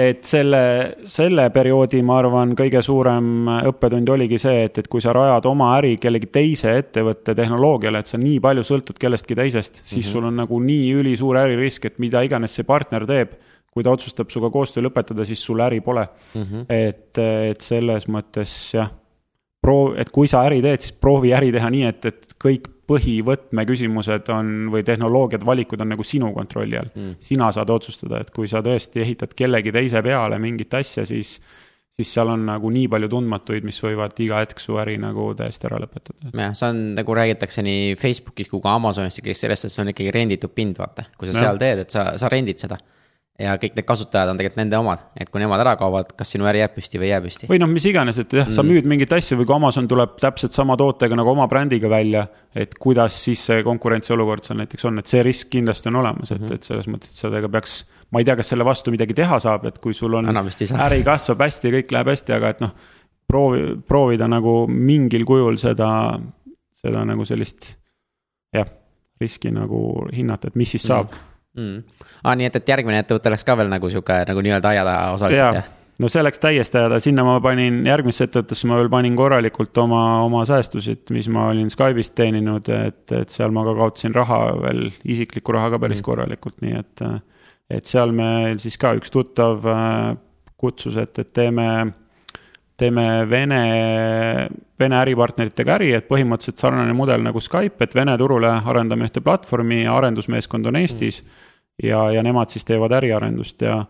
et selle, selle perioodi, ma arvan, kõige suurem õppetund oligi see, et, et kui sa rajad oma äri kellegi teise ettevõtte tehnoloogiale, et sa nii palju sõltud kellestki teisest, siis mm -hmm. sul on nagu nii ülisuur äririsk, et mida iganes see partner teeb kui ta otsustab sinuga koostöö lõpetada, siis sul äri pole mm. -hmm. et, et selles mõttes jah proov, et kui sa äri teed, siis proovi äri teha nii, et, et kõik põhivõtmeküsimused on või tehnoloogiad, valikud on nagu sinu kontrolli all mm.. sina saad otsustada, et kui sa tõesti ehitad kellegi teise peale mingit asja, siis, siis seal on nagu nii palju tundmatuid, mis võivad iga hetk su äri nagu täiesti ära lõpetada. jah, see on nagu räägitakse nii Facebookis kui ka Amazonis ikkagi sellest, et see on ikkagi renditud pind, vaata, kui sa ja. seal teed, et sa, sa rendid seda ja kõik need kasutajad on tegelikult nende omad, et kui nemad ära kaovad, kas sinu äri jääb püsti või ei jää püsti. või noh, mis iganes, et jah, sa mm. müüd mingit asja või kui Amazon tuleb täpselt sama tootega nagu oma brändiga välja. et kuidas siis see konkurentsiolukord seal näiteks on, et see risk kindlasti on olemas, et mm, -hmm. et selles mõttes, et sellega peaks. ma ei tea, kas selle vastu midagi teha saab, et kui sul on, äri kasvab hästi ja kõik läheb hästi, aga et noh. proovi, proovida nagu mingil kujul seda, seda nagu sellist jah, riski nagu hinnata, et mis siis saab mm mm.. aa, nii et, et järgmine ettevõte läks ka veel nagu sihuke nagu nii-öelda aia taha osaliselt ja. jah? no see läks täiesti aia taha, sinna ma panin, järgmisse ettevõttesse ma veel panin korralikult oma, oma säästusid, mis ma olin Skype'ist teeninud, et, et seal ma ka kaotasin raha veel, isiklikku raha ka päris mm. korralikult, nii et. et seal meil siis ka üks tuttav äh, kutsus, et, et teeme, teeme Vene, Vene äripartneritega äri, et põhimõtteliselt sarnane mudel nagu Skype, et Vene turule arendame ühte platvormi ja arendusmeeskond on Eestis mm ja, ja nemad siis teevad äriarendust ja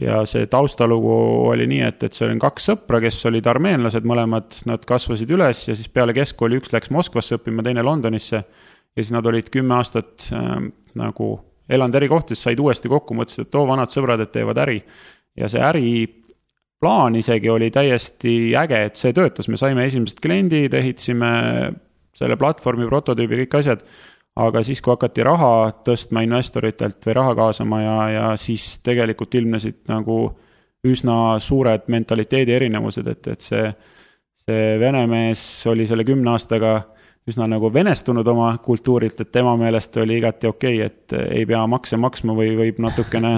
ja see taustalugu oli nii, et, et seal on kaks sõpra, kes olid armeenlased mõlemad, nad kasvasid üles ja siis peale keskkooli üks läks Moskvasse õppima, teine Londonisse. ja siis nad olid kümme aastat äh, nagu elanud eri kohtades, said uuesti kokku, mõtlesid, et oo, vanad sõbrad, et teevad äri. ja see äriplaan isegi oli täiesti äge, et see töötas, me saime esimesed kliendid, ehitasime selle platvormi, prototüübi, kõik asjad. aga siis, kui hakati raha tõstma investoritelt või raha kaasama ja, ja siis tegelikult ilmnesid nagu üsna suured mentaliteedi erinevused, et, et see, see vene mees oli selle kümne aastaga üsna nagu venestunud oma kultuurilt, et tema meelest oli igati okei okay,, et ei pea makse maksma või võib natukene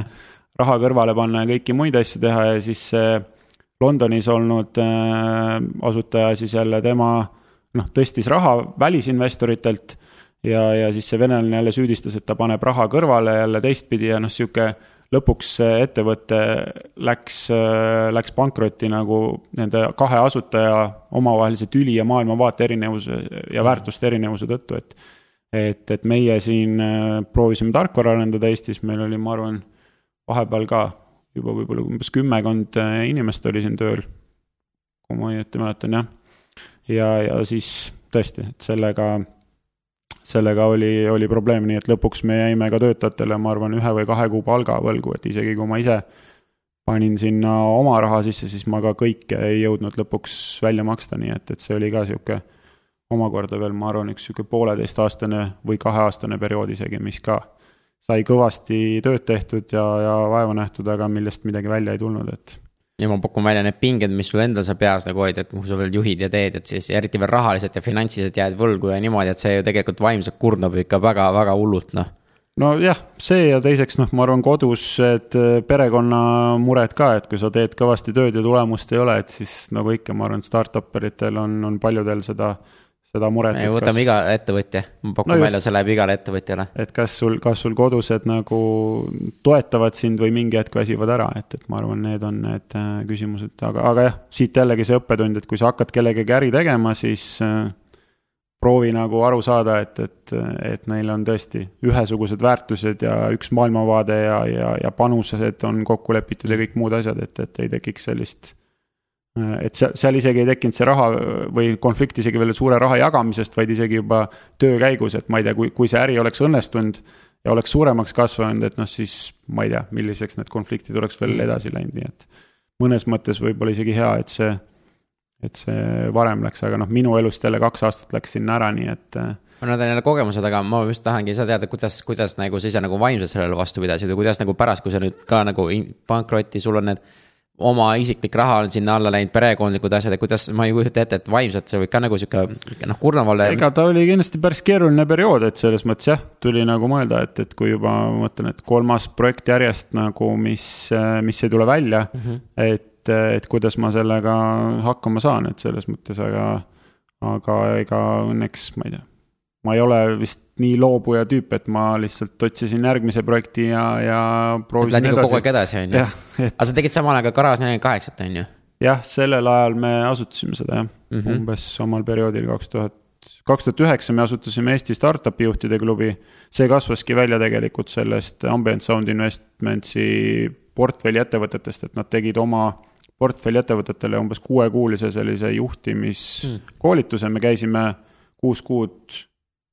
raha kõrvale panna ja kõiki muid asju teha ja siis see Londonis olnud äh, asutaja siis jälle tema noh, tõstis raha välisinvestoritelt ja, ja siis see venelane jälle süüdistas, et ta paneb raha kõrvale jälle teistpidi ja noh, sihuke lõpuks ettevõte läks, läks pankrotti nagu nende kahe asutaja omavahelise tüli ja maailmavaate erinevuse ja väärtuste erinevuse tõttu, et. et, et meie siin äh, proovisime tarkvara arendada Eestis, meil oli, ma arvan, vahepeal ka juba võib-olla umbes kümmekond äh, inimest oli siin tööl. kui ma õieti mäletan, jah. ja, ja siis tõesti, et sellega sellega oli, oli probleem, nii et lõpuks me jäime ka töötajatele, ma arvan, ühe või kahe kuu palga võlgu, et isegi kui ma ise panin sinna oma raha sisse, siis ma ka kõike ei jõudnud lõpuks välja maksta, nii et, et see oli ka sihuke omakorda veel, ma arvan, üks sihuke pooleteistaastane või kaheaastane periood isegi, mis ka sai kõvasti tööd tehtud ja, ja vaeva nähtud, aga millest midagi välja ei tulnud, et ja ma pakun välja need pinged, mis sul endal seal peas nagu olid, et kuhu sa veel juhid ja teed, et siis eriti veel rahaliselt ja finantsiliselt jääd võlgu ja niimoodi, et see ju tegelikult vaimselt kurnab ikka väga-väga hullult, noh. Nojah, see ja teiseks noh, ma arvan, kodused perekonnamured ka, et kui sa teed kõvasti tööd ja tulemust ei ole, et siis nagu ikka, ma arvan, startup eritel on, on paljudel seda äh, seda muret. võtame kas... iga ettevõtja, ma pakun no välja, see läheb igale ettevõtjale. et kas sul, kas sul kodused nagu toetavad sind või mingi hetk väsivad ära, et, et ma arvan, need on need äh, küsimused, aga, aga jah, siit jällegi see õppetund, et kui sa hakkad kellegagi äri tegema, siis äh, proovi nagu aru saada, et, et, et neil on tõesti ühesugused väärtused ja üks maailmavaade ja, ja, ja panused on kokku lepitud ja kõik muud asjad, et, et ei tekiks sellist et seal, seal isegi ei tekkinud see raha või konflikt isegi veel suure raha jagamisest, vaid isegi juba töö käigus, et ma ei tea, kui, kui see äri oleks õnnestunud ja oleks suuremaks kasvanud, et noh, siis ma ei tea, milliseks need konfliktid oleks veel edasi läinud, nii et mõnes mõttes võib-olla isegi hea, et see, et see varem läks, aga noh, minu elust jälle kaks aastat läks sinna ära, nii et no need on jälle kogemused, aga ma just tahangi seda teada, kuidas, kuidas nagu sa ise nagu vaimselt sellele vastu pidasid ja kuidas nagu pärast, kui sa nüüd ka nagu pankrotti, sul on need oma isiklik raha on sinna alla läinud, perekondlikud asjad ja kuidas, ma ei kujuta ette, et vaimselt see võib ka nagu sihuke noh, kurnaval. ega ta oli kindlasti päris keeruline periood, et selles mõttes jah, tuli nagu mõelda, et, et kui juba ma mõtlen, et kolmas projekt järjest nagu, mis, mis ei tule välja mm, -hmm. et, et kuidas ma sellega hakkama saan, et selles mõttes, aga, aga ega õnneks ma ei tea ma ei ole vist nii loobuja tüüp, et ma lihtsalt otsisin järgmise projekti ja, ja proovisin edasi. kogu aeg edasi, on ju. Aga sa tegid samal ajal ka Garage nelikümmend kaheksat, on ju? jah, sellel ajal me asutasime seda jah mm, -hmm. umbes samal perioodil, kaks tuhat, kaks tuhat üheksa me asutasime Eesti Startupi juhtide klubi. see kasvaski välja tegelikult sellest Ambient Sound Investmentsi portfelli ettevõtetest, et nad tegid oma portfelli ettevõtetele umbes kuuekuulise sellise juhtimiskoolituse mm., me käisime kuus kuud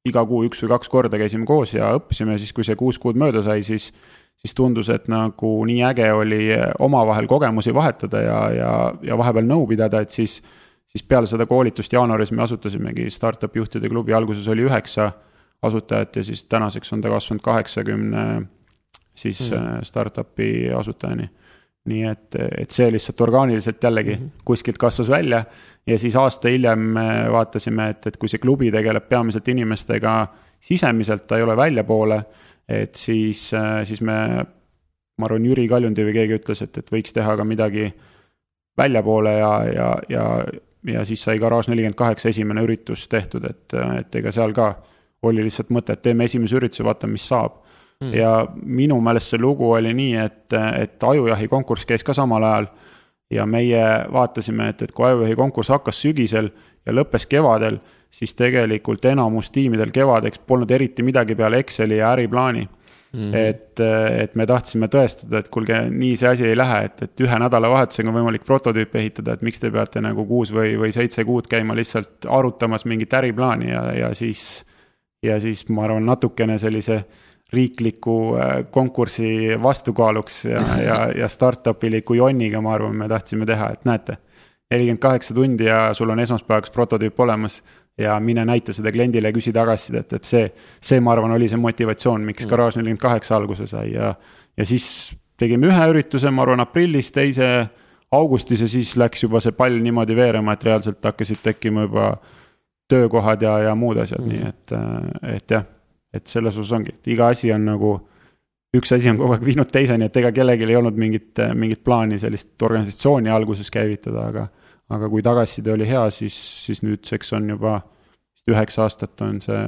iga kuu üks või kaks korda käisime koos ja õppisime, siis kui see kuus kuud mööda sai, siis siis tundus, et nagu nii äge oli omavahel kogemusi vahetada ja, ja, ja vahepeal nõu pidada, et siis siis peale seda koolitust jaanuaris me asutasimegi startup juhtide klubi, alguses oli üheksa asutajat ja siis tänaseks on ta kasvanud kaheksakümne siis mm. startup'i asutajani. nii et, et see lihtsalt orgaaniliselt jällegi mm -hmm. kuskilt kasvas välja ja siis aasta hiljem vaatasime, et, et kui see klubi tegeleb peamiselt inimestega sisemiselt, ta ei ole väljapoole, et siis, siis me, ma arvan, Jüri Kaljundi või keegi ütles, et, et võiks teha ka midagi väljapoole ja, ja, ja, ja siis sai Garage nelikümmend kaheksa esimene üritus tehtud, et, et ega seal ka oli lihtsalt mõte, et teeme esimese ürituse, vaatame, mis saab. Mm.. ja minu meelest see lugu oli nii, et, et ajujahi konkurss käis ka samal ajal ja meie vaatasime, et, et kui ajujuhi konkurss hakkas sügisel ja lõppes kevadel, siis tegelikult enamus tiimidel kevadeks polnud eriti midagi peale Exceli ja äriplaani mm. -hmm. et, et me tahtsime tõestada, et kuulge, nii see asi ei lähe, et, et ühe nädalavahetusega on võimalik prototüüpe ehitada, et miks te peate nagu kuus või, või seitse kuud käima lihtsalt arutamas mingit äriplaani ja, ja siis. ja siis ma arvan, natukene sellise riikliku äh, konkursi vastukaaluks ja, ja, ja startup'iliku jonniga, ma arvan, me tahtsime teha, et näete. nelikümmend kaheksa tundi ja sul on esmaspäevaks prototüüp olemas ja mine näita seda kliendile ja küsi tagasisidet, et see, see, ma arvan, oli see motivatsioon, miks mm. Garage nelikümmend kaheksa alguse sai ja, ja siis tegime ühe ürituse, ma arvan, aprillis, teise augustis ja siis läks juba see pall niimoodi veerema, et reaalselt hakkasid tekkima juba töökohad ja, ja muud asjad mm., nii et, et jah, et selles osas ongi, et iga asi on nagu üks asi on kogu aeg viinud teiseni, et ega kellelgi ei olnud mingit, mingit plaani sellist organisatsiooni alguses käivitada, aga aga kui tagasiside oli hea, siis, siis nüüdseks on juba üheksa aastat on see,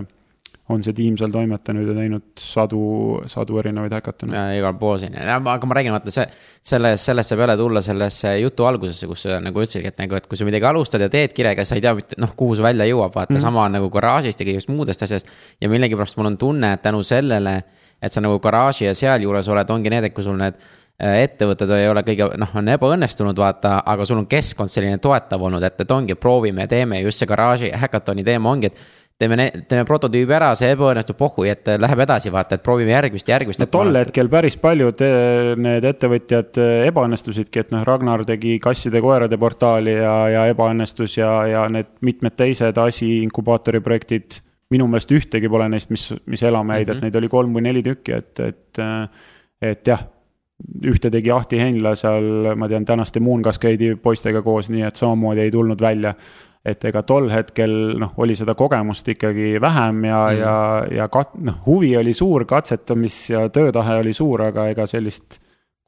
on see tiim seal toimetanud ja teinud sadu, sadu erinevaid häkatone. ja igal pool siin, aga ma räägin, vaata see, selles, sellest saab jälle tulla sellesse jutu algusesse, kus sa nagu ütlesidki, et nagu, et kui sa midagi alustad ja teed kirega, sa ei tea, noh, kuhu see välja jõuab, vaata mm -hmm. sama nagu garaažist ja kõigest muudest asjast. ja millegipärast mul on tunne, et tänu sellele, et sa nagu garaaži ja sealjuures oled, ongi need, et kui sul need Äh, ettevõtted ei ole kõige, noh, on ebaõnnestunud, vaata, aga sul on keskkond selline toetav olnud, et, et ongi, proovime ja teeme just see garaaži häkatoni teema ongi, et teeme, teeme prototüübi ära, see ebaõnnestub, pohhui, et läheb edasi, vaata, et proovime järgmist, järgmist. no tol hetkel päris paljud eh, need ettevõtjad eh, ebaõnnestusidki, et noh, Ragnar tegi kasside-koerade portaali ja, ja ebaõnnestus ja, ja need mitmed teised asi inkubaatori projektid. minu meelest ühtegi pole neist, mis, mis elama jäid mm, -hmm. et neid oli kolm või neli tükki, et, et, et jah ühte tegi Ahti Heinla seal, ma tean, tänaste Moon Cascade'i poistega koos, nii et samamoodi ei tulnud välja. Et ega tol hetkel noh, oli seda kogemust ikkagi vähem ja mm., ja, ja kat-, noh, huvi oli suur, katsetamis ja töötahe oli suur, aga ega sellist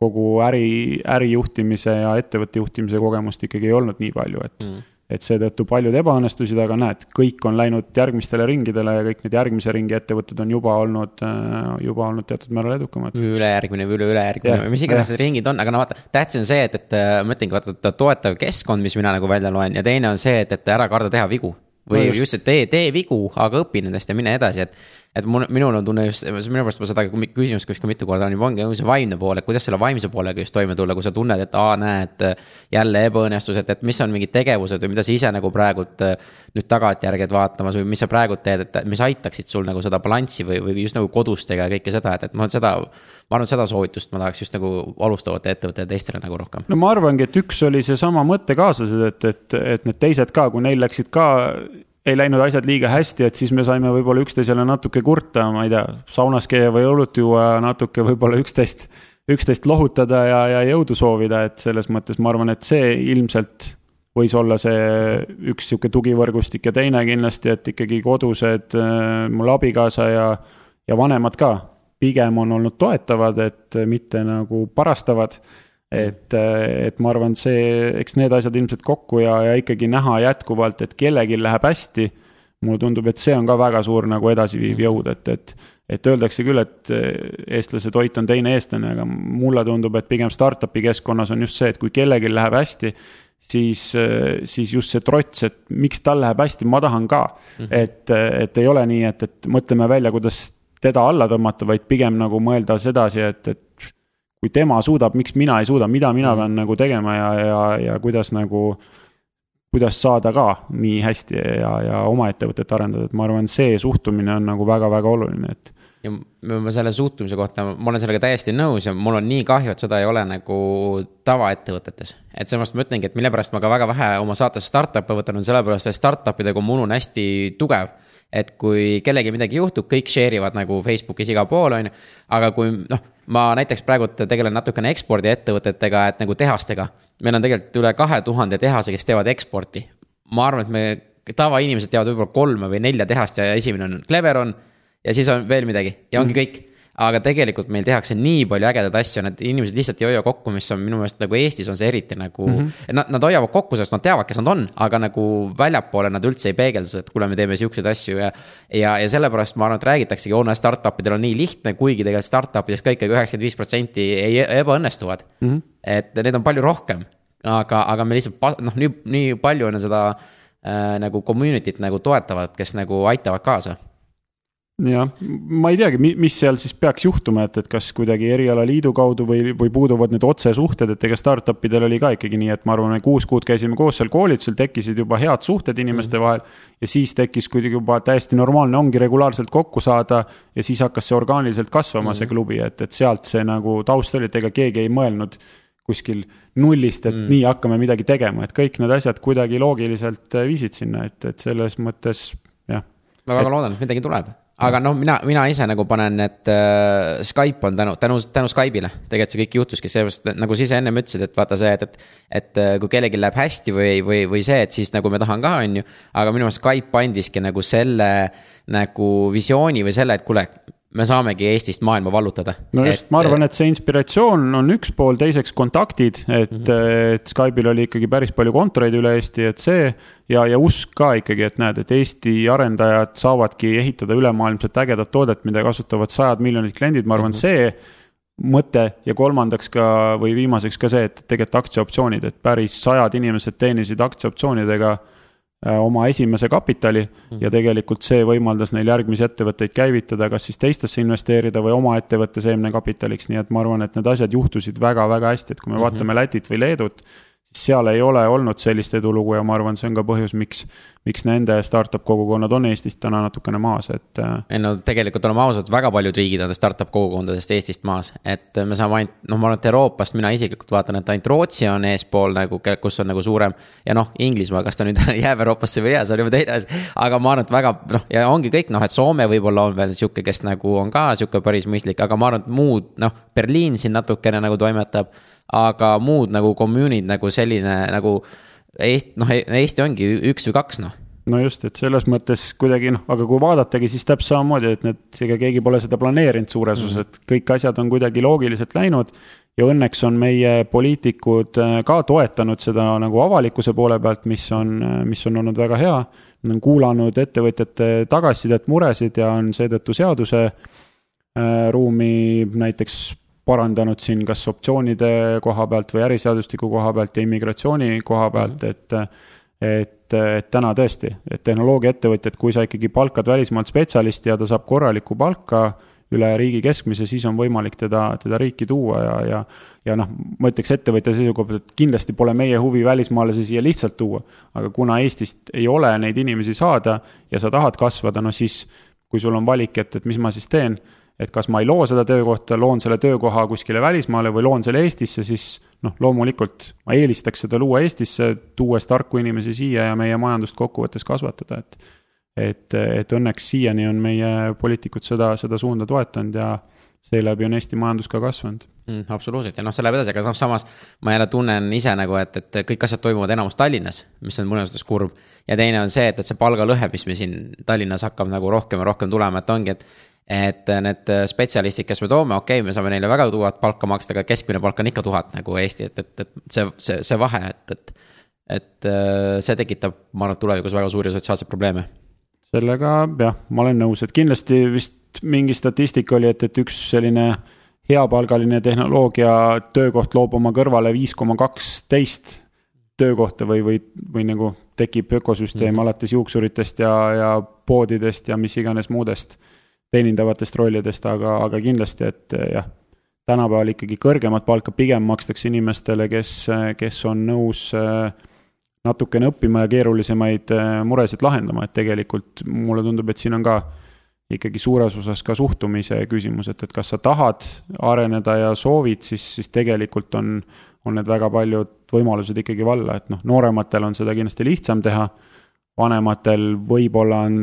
kogu äri, ärijuhtimise ja ettevõtte juhtimise kogemust ikkagi ei olnud nii palju, et mm et seetõttu paljud ebaõnnestusid, aga näed, kõik on läinud järgmistele ringidele ja kõik need järgmise ringi ettevõtted on juba olnud, äh, juba olnud teatud määral edukamad. ülejärgmine või üle-ülejärgmine või mis iganes need ringid on, aga no vaata, tähtis on see, et, et äh, ma ütlengi, vaata toetav keskkond, mis mina nagu välja loen ja teine on see, et, et ära karda teha vigu. või no just, just, et tee, tee vigu, aga õpi nendest ja mine edasi, et et mul, minul on tunne just, minu pärast ma seda küsimust kuskil mitu korda olen juba, ongi see vaimne pool, et kuidas selle vaimse poolega just toime tulla, kui sa tunned, et aa, näed, jälle ebaõnnestus, et, et mis on mingid tegevused või mida sa ise nagu praegult nüüd tagantjärgi vaatamas või mis sa praegult teed, et mis aitaksid sul nagu seda balanssi või, või just nagu kodustega ja kõike seda, et, et ma seda. ma arvan, seda soovitust ma tahaks just nagu alustavate ettevõtete teistele nagu rohkem. no ma arvangi, et üks oli seesama mõttekaaslased, et, et, et need teised ka, kui neil läksid ka ei läinud asjad liiga hästi, et siis me saime võib-olla üksteisele natuke kurta, ma ei tea, saunas käia või õlut juua, natuke võib-olla üksteist, üksteist lohutada ja, ja jõudu soovida, et selles mõttes ma arvan, et see ilmselt võis olla see üks sihuke tugivõrgustik ja teine kindlasti, et ikkagi kodused, äh, mul abikaasa ja, ja vanemad ka pigem on olnud toetavad, et mitte nagu parastavad et, et ma arvan, see, eks need asjad ilmselt kokku ja, ja ikkagi näha jätkuvalt, et kellelgi läheb hästi. mulle tundub, et see on ka väga suur nagu edasiviiv mm. jõud, et, et, et öeldakse küll, et eestlase toit on teine eestlane, aga mulle tundub, et pigem startup'i keskkonnas on just see, et kui kellelgi läheb hästi siis, siis just see trots, et miks tal läheb hästi, ma tahan ka mm. -hmm. et, et ei ole nii, et, et mõtleme välja, kuidas teda alla tõmmata, vaid pigem nagu mõelda sedasi, et, et kui tema suudab, miks mina ei suuda, mida mina mm. pean nagu tegema ja, ja, ja kuidas nagu, kuidas saada ka nii hästi ja, ja oma ettevõtet arendada, et ma arvan, see suhtumine on nagu väga-väga oluline, et ja ma selle suhtumise kohta, ma olen sellega täiesti nõus ja mul on nii kahju, et seda ei ole nagu tavaettevõtetes. et seepärast ma ütlengi, et mille pärast ma ka väga vähe oma saates startup'e võtan, on sellepärast, et startup ide kommuun on hästi tugev et kui kellelgi midagi juhtub, kõik share ivad nagu Facebookis igal pool, on ju. aga kui noh, ma näiteks praegult tegelen natukene ekspordiettevõtetega, et nagu tehastega. meil on tegelikult üle kahe tuhande tehase, kes teevad eksporti. ma arvan, et me tavainimesed teavad võib-olla kolme või nelja tehast ja esimene on Cleveron. ja siis on veel midagi ja ongi mm. kõik aga tegelikult meil tehakse nii palju ägedaid asju, need inimesed lihtsalt ei hoia kokku, mis on minu meelest nagu Eestis on see eriti nagu mm. -hmm. Nad, nad hoiavad kokku, sest nad teavad, kes nad on, aga nagu väljapoole nad üldse ei peegelda seda, et kuule, me teeme siukseid asju ja. ja, ja sellepärast ma arvan, et räägitaksegi, oo, näe, startup idel on nii lihtne, kuigi tegelikult startup idest ka ikkagi üheksakümmend viis protsenti ei, ebaõnnestuvad mm. -hmm. et neid on palju rohkem, aga, aga me lihtsalt noh, nii, nii palju on seda äh, nagu community't nagu toetavad, kes nagu aitavad kaasa jah, ma ei teagi, mis seal siis peaks juhtuma, et, et kas kuidagi erialaliidu kaudu või, või puuduvad need otsesuhted, et ega startup idel oli ka ikkagi nii, et ma arvan, kuus kuud käisime koos seal koolitusel, tekkisid juba head suhted inimeste -hmm. vahel. ja siis tekkis kuidagi juba täiesti normaalne ongi regulaarselt kokku saada ja siis hakkas see orgaaniliselt kasvama mm, -hmm. see klubi, et, et sealt see nagu taust oli, et ega keegi ei mõelnud kuskil nullist, et mm. nii hakkame midagi tegema, et kõik need asjad kuidagi loogiliselt viisid sinna, et, et selles mõttes jah. ma väga et... loodan, et midagi tuleb aga noh, mina, mina ise nagu panen, et äh, Skype on tänu, tänu, tänu Skype'ile tegelikult see kõik juhtuski, seepärast nagu sa ise ennem ütlesid, et vaata see, et, et. et äh, kui kellelgi läheb hästi või, või, või see, et siis nagu me tahan ka, on ju. aga minu meelest Skype andiski nagu selle nagu visiooni või selle, et kuule me saamegi Eestist maailma vallutada. no just, ma arvan, et see inspiratsioon on üks pool, teiseks kontaktid, et mm, -hmm. et Skype'il oli ikkagi päris palju kontoreid üle Eesti, et see. ja, ja usk ka ikkagi, et näed, et Eesti arendajad saavadki ehitada ülemaailmselt ägedat toodet, mida kasutavad sajad miljonid kliendid, ma arvan mm, -hmm. see mõte ja kolmandaks ka või viimaseks ka see, et tegelikult aktsiaoptsioonid, et päris sajad inimesed teenisid aktsiaoptsioonidega Äh, oma esimese kapitali mm. ja tegelikult see võimaldas neil järgmisi ettevõtteid käivitada, kas siis teistesse investeerida või oma ettevõtte seemnekapitaliks, nii et ma arvan, et need asjad juhtusid väga-väga hästi, et kui me -hmm. vaatame Lätit või Leedut, siis seal ei ole olnud sellist edulugu ja ma arvan, see on ka põhjus, miks miks nende startup kogukonnad on Eestist täna natukene maas, et. Äh, ei no tegelikult oleme ausad, väga paljud riigid on startup kogukondadest Eestist maas, et me saame ainult, noh, ma arvan, et Euroopast mina isiklikult vaatan, et ainult Rootsi on eespool nagu, kus on nagu suurem. ja noh, Inglismaa, kas ta nüüd jääb Euroopasse või ei jää, see on juba teine asi, aga ma arvan, et väga noh, ja ongi kõik noh, et Soome võib-olla on veel sihuke, kes nagu on ka sihuke päris mõistlik, aga ma arvan, et muud noh, Berliin siin natukene nagu toimetab. Aga muud nagu community'd nagu selline nagu Eesti, noh, Eesti ongi üks või kaks, noh no just, et selles mõttes kuidagi noh, aga kui vaadatagi, siis täpselt samamoodi, et need, ega keegi pole seda planeerinud suures osas mm, -hmm. et kõik asjad on kuidagi loogiliselt läinud. ja õnneks on meie poliitikud äh, ka toetanud seda nagu avalikkuse poole pealt, mis on, äh, mis on olnud väga hea. Nad on kuulanud ettevõtjate tagasisidet, muresid ja on seetõttu seaduse äh, ruumi näiteks parandanud siin kas optsioonide koha pealt või äriseadustiku koha pealt ja immigratsiooni koha pealt mm, -hmm. et et, et täna tõesti, et tehnoloogiaettevõtjad, kui sa ikkagi palkad välismaalt spetsialisti ja ta saab korralikku palka üle riigi keskmise, siis on võimalik teda, teda riiki tuua ja, ja ja noh, ma ütleks ettevõtja seisukoha pealt, et kindlasti pole meie huvi välismaalasi siia lihtsalt tuua. aga kuna Eestist ei ole neid inimesi saada ja sa tahad kasvada, no siis kui sul on valik, et, et mis ma siis teen et kas ma ei loo seda töökohta, loon selle töökoha kuskile välismaale või loon selle Eestisse, siis noh, loomulikult ma eelistaks seda luua Eestisse, tuues tarku inimesi siia ja meie majandust kokkuvõttes kasvatada, et et, et õnneks siiani on meie poliitikud seda, seda suunda toetanud ja seeläbi on Eesti majandus ka kasvanud mm,. absoluutselt ja noh, see läheb edasi, aga noh, samas ma jälle tunnen ise nagu, et, et kõik asjad toimuvad enamus Tallinnas, mis on mõnes mõttes kurb. ja teine on see, et, et see palgalõhe, mis me siin Tallinnas hakkab nagu rohkem ja rohkem tulema, et ongi, et et need spetsialistid, kes me toome, okei okay,, me saame neile väga tuhat palka maksta, aga keskmine palk on ikka tuhat nagu Eesti, et, et, et see, see, see vahe, et, et. et äh, see tekitab, ma arvan, tulevikus väga suuri sotsiaalseid probleeme. sellega jah, ma olen nõus, et kindlasti vist mingi statistika oli, et, et üks selline heapalgaline tehnoloogia töökoht loob oma kõrvale viis koma kaksteist töökohta või, või, või nagu tekib ökosüsteem mm -hmm. alates juuksuritest ja, ja poodidest ja mis iganes muudest teenindavatest rollidest, aga, aga kindlasti, et jah, tänapäeval ikkagi kõrgemat palka pigem makstakse inimestele, kes, kes on nõus äh, natukene õppima ja keerulisemaid äh, muresid lahendama, et tegelikult mulle tundub, et siin on ka ikkagi suures osas ka suhtumise küsimus, et, et kas sa tahad areneda ja soovid, siis, siis tegelikult on, on need väga paljud võimalused ikkagi valla, et noh, noorematel on seda kindlasti lihtsam teha, vanematel võib-olla on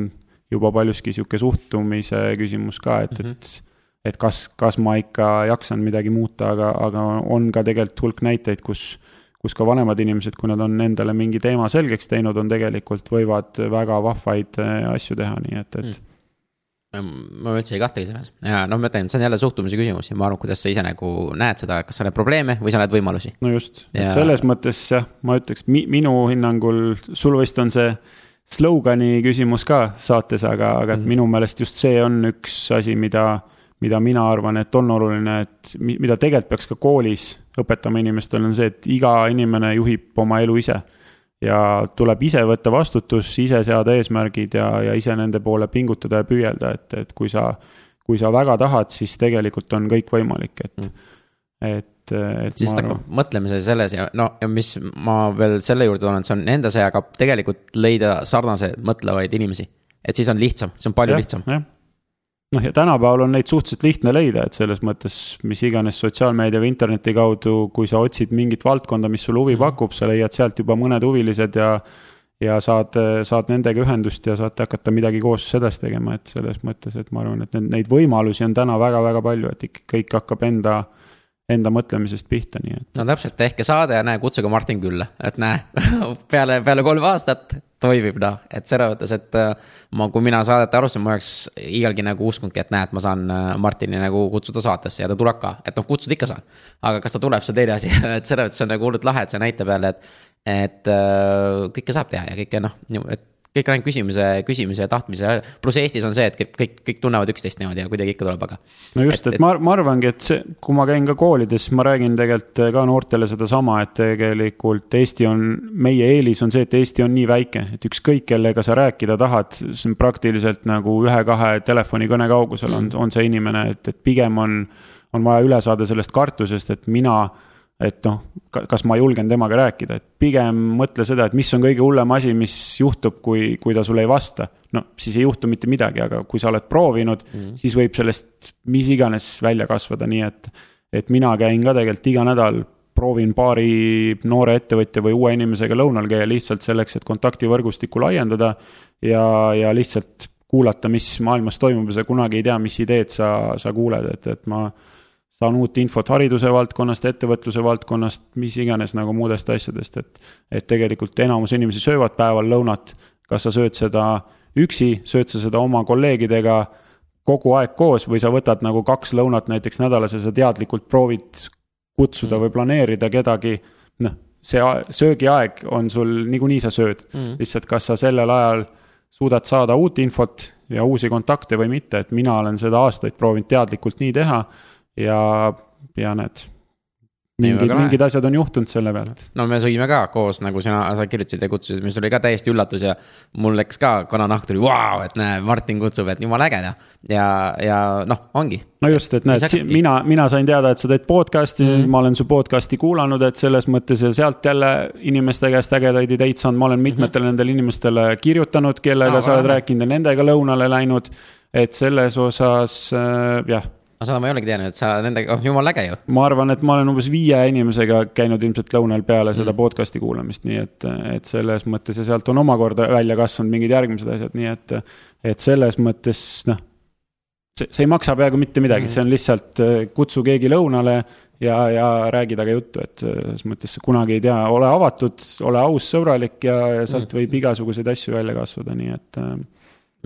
juba paljuski sihuke suhtumise küsimus ka, et mm, -hmm. et. et kas, kas ma ikka jaksan midagi muuta, aga, aga on ka tegelikult hulk näiteid, kus, kus ka vanemad inimesed, kui nad on endale mingi teema selgeks teinud, on tegelikult võivad väga vahvaid äh, asju teha, nii et, et mm ma üldse ei kahtlegi selles ja noh, ma ütlen, see on jälle suhtumise küsimus ja ma arvan, kuidas sa ise nagu näed seda, kas sa näed probleeme või sa näed võimalusi. no just ja..., et selles mõttes jah, ma ütleks mi, minu hinnangul, sul vist on see slogani küsimus ka saates, aga, aga et mm. minu meelest just see on üks asi, mida, mida mina arvan, et on oluline, et mida tegelikult peaks ka koolis õpetama inimestele, on see, et iga inimene juhib oma elu ise. ja tuleb ise võtta vastutus, ise seada eesmärgid ja, ja ise nende poole pingutada ja püüelda, et, et kui sa, kui sa väga tahad, siis tegelikult on kõik võimalik, et mm., et et, et. siis hakkab mõtlemise selles ja no ja mis ma veel selle juurde et see on enda see, aga tegelikult leida sarnase mõtlevaid inimesi. et siis on lihtsam, see on palju ja, lihtsam. noh, ja tänapäeval on neid suhteliselt lihtne leida, et selles mõttes, mis iganes sotsiaalmeedia või interneti kaudu, kui sa otsid mingit valdkonda, mis sulle huvi pakub, sa leiad sealt juba mõned huvilised ja ja saad, saad nendega ühendust ja saate hakata midagi koos edasi tegema, et selles mõttes, et ma arvan, et neid võimalusi on täna väga-väga palju, et ikka kõik hakkab enda, enda mõtlemisest pihta, nii et. no täpselt, tehke saade ja näe, kutsuge Martin külla, et näe peale, peale kolme aastat toimib noh, et selles mõttes, et äh, ma, kui mina saadet alustasin, ma oleks iialgi nagu uskunudki, et näed, ma saan äh, Martini nagu kutsuda saatesse ja ta tuleb ka, et noh, kutsuda ikka saan. aga kas ta tuleb, see on teine asi, et selles mõttes on nagu hullult lahe, et see näitab jälle, et, et äh, kõike saab teha ja kõike noh, et kõik on ainult küsimuse, küsimuse ja tahtmise, pluss Eestis on see, et kõik, kõik, tunnevad üksteist niimoodi ja kuidagi ikka tuleb, aga. no just, et, et ma, ma arvangi, et see, kui ma käin ka koolides, ma räägin tegelikult ka noortele sedasama, et tegelikult Eesti on, meie eelis on see, et Eesti on nii väike, et ükskõik, kellega sa rääkida tahad, see on praktiliselt nagu ühe-kahe telefonikõne kaugusel on, on see inimene, et, et pigem on, on vaja üle saada sellest kartusest, et mina et noh, kas ma julgen temaga rääkida, et pigem mõtle seda, et mis on kõige hullem asi, mis juhtub, kui, kui ta sulle ei vasta. no siis ei juhtu mitte midagi, aga kui sa oled proovinud mm, -hmm. siis võib sellest mis iganes välja kasvada, nii et. et mina käin ka tegelikult iga nädal, proovin paari noore ettevõtja või uue inimesega lõunal käia lihtsalt selleks, et kontaktivõrgustikku laiendada. ja, ja lihtsalt kuulata, mis maailmas toimub ja sa kunagi ei tea, mis ideed sa, sa kuuled, et, et ma saan uut infot hariduse valdkonnast, ettevõtluse valdkonnast, mis iganes nagu muudest asjadest, et. et tegelikult enamus inimesi söövad päeval lõunat, kas sa sööd seda üksi, sööd sa seda oma kolleegidega kogu aeg koos või sa võtad nagu kaks lõunat näiteks nädalas ja sa teadlikult proovid kutsuda mm. või planeerida kedagi. noh, see söögiaeg on sul niikuinii sa sööd mm., lihtsalt kas sa sellel ajal suudad saada uut infot ja uusi kontakte või mitte, et mina olen seda aastaid proovinud teadlikult nii teha ja, ja need mingid, mingid asjad on juhtunud selle peale. no me sõime ka koos, nagu sina, sa kirjutasid ja kutsusid, mis oli ka täiesti üllatus ja mul läks ka kananahk tuli, vau, et näe, Martin kutsub, et jumala äge ja, ja, ja noh, ongi. no just, et näed, mina, mina sain teada, et sa teed podcast'i mm, -hmm. ma olen su podcast'i kuulanud, et selles mõttes ja sealt jälle inimeste käest ägedaid ideid saanud, ma olen mitmetele mm -hmm. nendele inimestele kirjutanud, kellega no, sa oled rääkinud ja nendega lõunale läinud. et selles osas äh, jah no seda ma ei olegi teadnud, et sa nendega, oh jumala äge ju. ma arvan, et ma olen umbes viie inimesega käinud ilmselt lõunal peale seda mm. podcast'i kuulamist, nii et, et selles mõttes ja sealt on omakorda välja kasvanud mingid järgmised asjad, nii et, et selles mõttes noh. see, see ei maksa peaaegu mitte midagi mm., see on lihtsalt kutsu keegi lõunale ja, ja räägi temaga juttu, et selles mõttes kunagi ei tea, ole avatud, ole aus, sõbralik ja, ja sealt mm. võib igasuguseid asju välja kasvada, nii et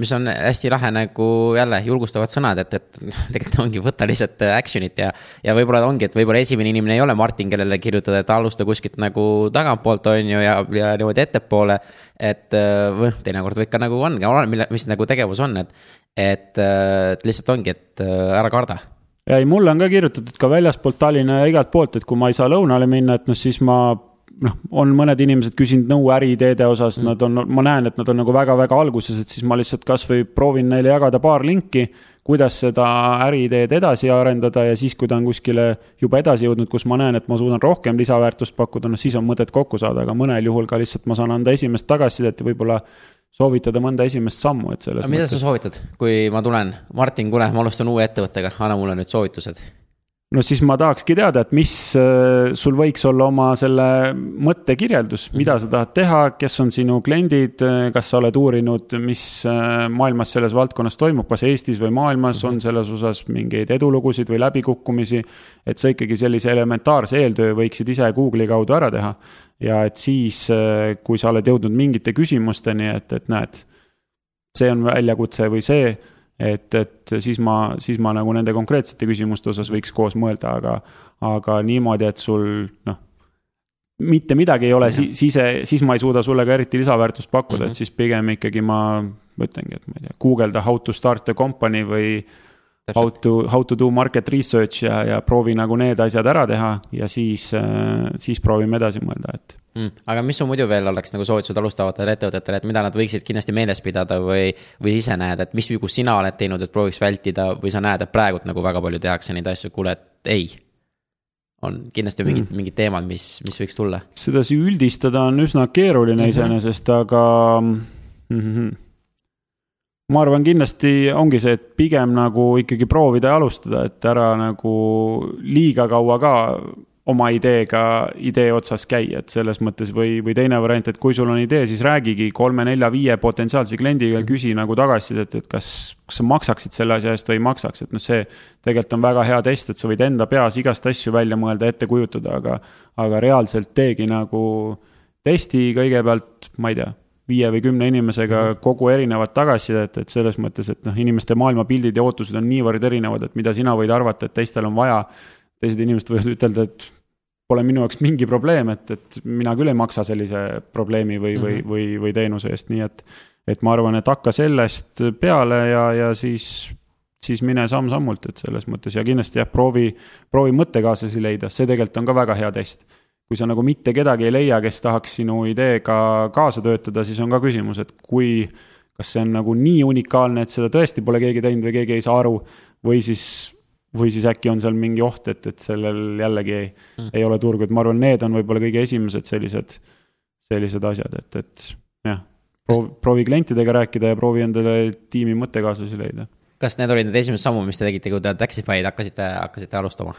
mis on hästi lahe nagu jälle julgustavad sõnad, et, et tegelikult ongi võtta lihtsalt action'it ja. ja võib-olla ongi, et võib-olla esimene inimene ei ole Martin, kellele kirjutada, et alusta kuskilt nagu tagantpoolt, on ju, ja, ja niimoodi ettepoole. et või noh, teinekord võib ka nagu ongi, mille, mis nagu tegevus on, et, et, et lihtsalt ongi, et ära karda ja ei, mulle on ka kirjutatud ka väljaspoolt Tallinna ja igalt poolt, et kui ma ei saa lõunale minna, et noh, siis ma noh, on mõned inimesed küsinud nõu äriideede osas mm., nad on, ma näen, et nad on nagu väga-väga alguses, et siis ma lihtsalt kasvõi proovin neile jagada paar linki. kuidas seda äriideed edasi arendada ja siis, kui ta on kuskile juba edasi jõudnud, kus ma näen, et ma suudan rohkem lisaväärtust pakkuda, noh siis on mõtet kokku saada, aga mõnel juhul ka lihtsalt ma saan anda esimest tagasisidet ja võib-olla soovitada mõnda esimest sammu, et selles. mida mõttes... sa soovitad, kui ma tulen, Martin, kuule, ma alustan uue ettevõttega, anna mulle nüüd soovitused no siis ma tahakski teada, et mis äh, sul võiks olla oma selle mõttekirjeldus, mida sa tahad teha, kes on sinu kliendid, äh, kas sa oled uurinud, mis äh, maailmas selles valdkonnas toimub, kas Eestis või maailmas on mhm. selles osas mingeid edulugusid või läbikukkumisi. et sa ikkagi sellise elementaarse eeltöö võiksid ise Google'i kaudu ära teha. ja et siis, kui sa oled jõudnud mingite küsimusteni, et, et näed, see on väljakutse või see et, et siis ma, siis ma nagu nende konkreetsete küsimuste osas võiks koos mõelda, aga, aga niimoodi, et sul noh. mitte midagi ei ole, siis, siis, siis ma ei suuda sulle ka eriti lisaväärtust pakkuda mm, -hmm. et siis pigem ikkagi ma, ma ütlengi, et ma ei tea, guugelda how to start a company või how to, how to do market research ja, ja proovi nagu need asjad ära teha ja siis, äh, siis proovime edasi mõelda, et mm,. aga mis sul muidu veel oleks nagu soovitused alustavatele ettevõtetele, et mida nad võiksid kindlasti meeles pidada või, või ise näed, et mis vigu sina oled teinud, et prooviks vältida või sa näed, et praegult nagu väga palju tehakse neid asju, kuule, et ei. on kindlasti mingid mm., mingid teemad, mis, mis võiks tulla. sedasi üldistada on üsna keeruline mm -hmm. iseenesest, aga mm. -hmm ma arvan, kindlasti ongi see, et pigem nagu ikkagi proovida ja alustada, et ära nagu liiga kaua ka oma ideega, idee otsas käia, et selles mõttes või, või teine variant, et kui sul on idee, siis räägigi kolme-nelja-viie potentsiaalse kliendiga ja küsi nagu tagasisidet, et kas, kas sa maksaksid selle asja eest või ei maksaks, et noh, see tegelikult on väga hea test, et sa võid enda peas igast asju välja mõelda, ette kujutada, aga, aga reaalselt teegi nagu testi kõigepealt, ma ei tea viie või kümne inimesega mhm. kogu erinevat tagasisidet, et selles mõttes, et noh, inimeste maailmapildid ja ootused on niivõrd erinevad, et mida sina võid arvata, et teistel on vaja. teised inimesed võivad ütelda, et pole minu jaoks mingi probleem, et, et mina küll ei maksa sellise probleemi või mm, -hmm. või, mhm. või, või teenuse eest, nii et. et ma arvan, et hakka sellest peale ja, ja siis, siis mine samm-sammult, et selles mõttes ja kindlasti jah, proovi, proovi mõttekaaslasi leida, see tegelikult on ka väga hea test. Kui sa nagu mitte kedagi ei leia, kes tahaks sinu ideega kaasa töötada, siis on ka küsimus, et kui kas see on nagu nii unikaalne, et seda tõesti pole keegi teinud või keegi ei saa aru, või siis või siis äkki on seal mingi oht, et, et sellel jällegi ei mm., ei ole turgu, et ma arvan, need on võib-olla kõige esimesed sellised, sellised asjad, et, et jah. proovi, proovi klientidega rääkida ja proovi endale tiimi mõttekaaslasi leida. kas need olid need esimesed sammud, mis te tegite, kui te Taxify'd hakkasite, hakkasite alustama?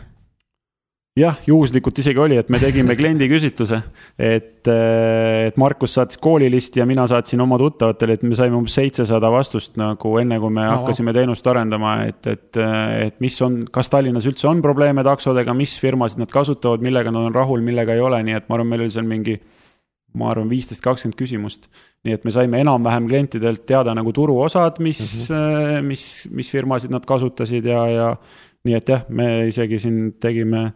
Jah, juhuslikult isegi oli, et me tegime kliendiküsitluse, et, äh, et Markus saatis koolilisti ja mina saatsin oma tuttavatele, et me saime umbes seitsesada vastust nagu enne, kui me no, hakkasime teenust arendama, et, et, et mis on, kas Tallinnas üldse on probleeme taksodega, mis firmasid nad kasutavad, millega nad on rahul, millega ei ole, nii et ma arvan, meil oli seal mingi ma arvan, viisteist, kakskümmend küsimust. nii et me saime enam-vähem klientidelt teada nagu turuosad, mis mm, -hmm. mis, mis firmasid nad kasutasid ja, ja nii et jah, me isegi siin tegime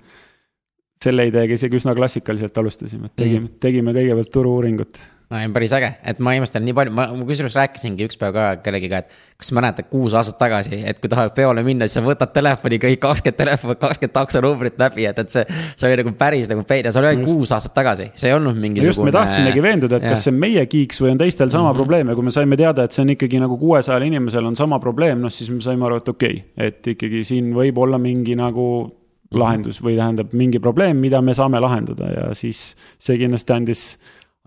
selle ideega isegi üsna klassikaliselt alustasime, et tegime mm., tegime kõigepealt turu-uuringut. no ja päris äge, et ma imestan nii palju, ma kusjuures rääkisingi üks päev ka kellegiga, et. kas mäletad kuus aastat tagasi, et kui tahad peole minna, siis sa võtad telefoni kõik kakskümmend telefoni, kakskümmend taksonumbrit läbi, et, et see. see oli nagu päris nagu peide, see oli ainult kuus aastat tagasi, see ei olnud mingisugune. just, me tahtsimegi veenduda, et ja. kas see on meie kiiks või on teistel sama mm -hmm. probleem ja kui me saime teada, et see on ikkagi nagu kuuesajal inimesel on sama probleem, noh siis me saime aru, et okei okay,, et ikkagi siin võib olla mingi nagu lahendus või tähendab mingi probleem, mida me saame lahendada ja siis see kindlasti andis,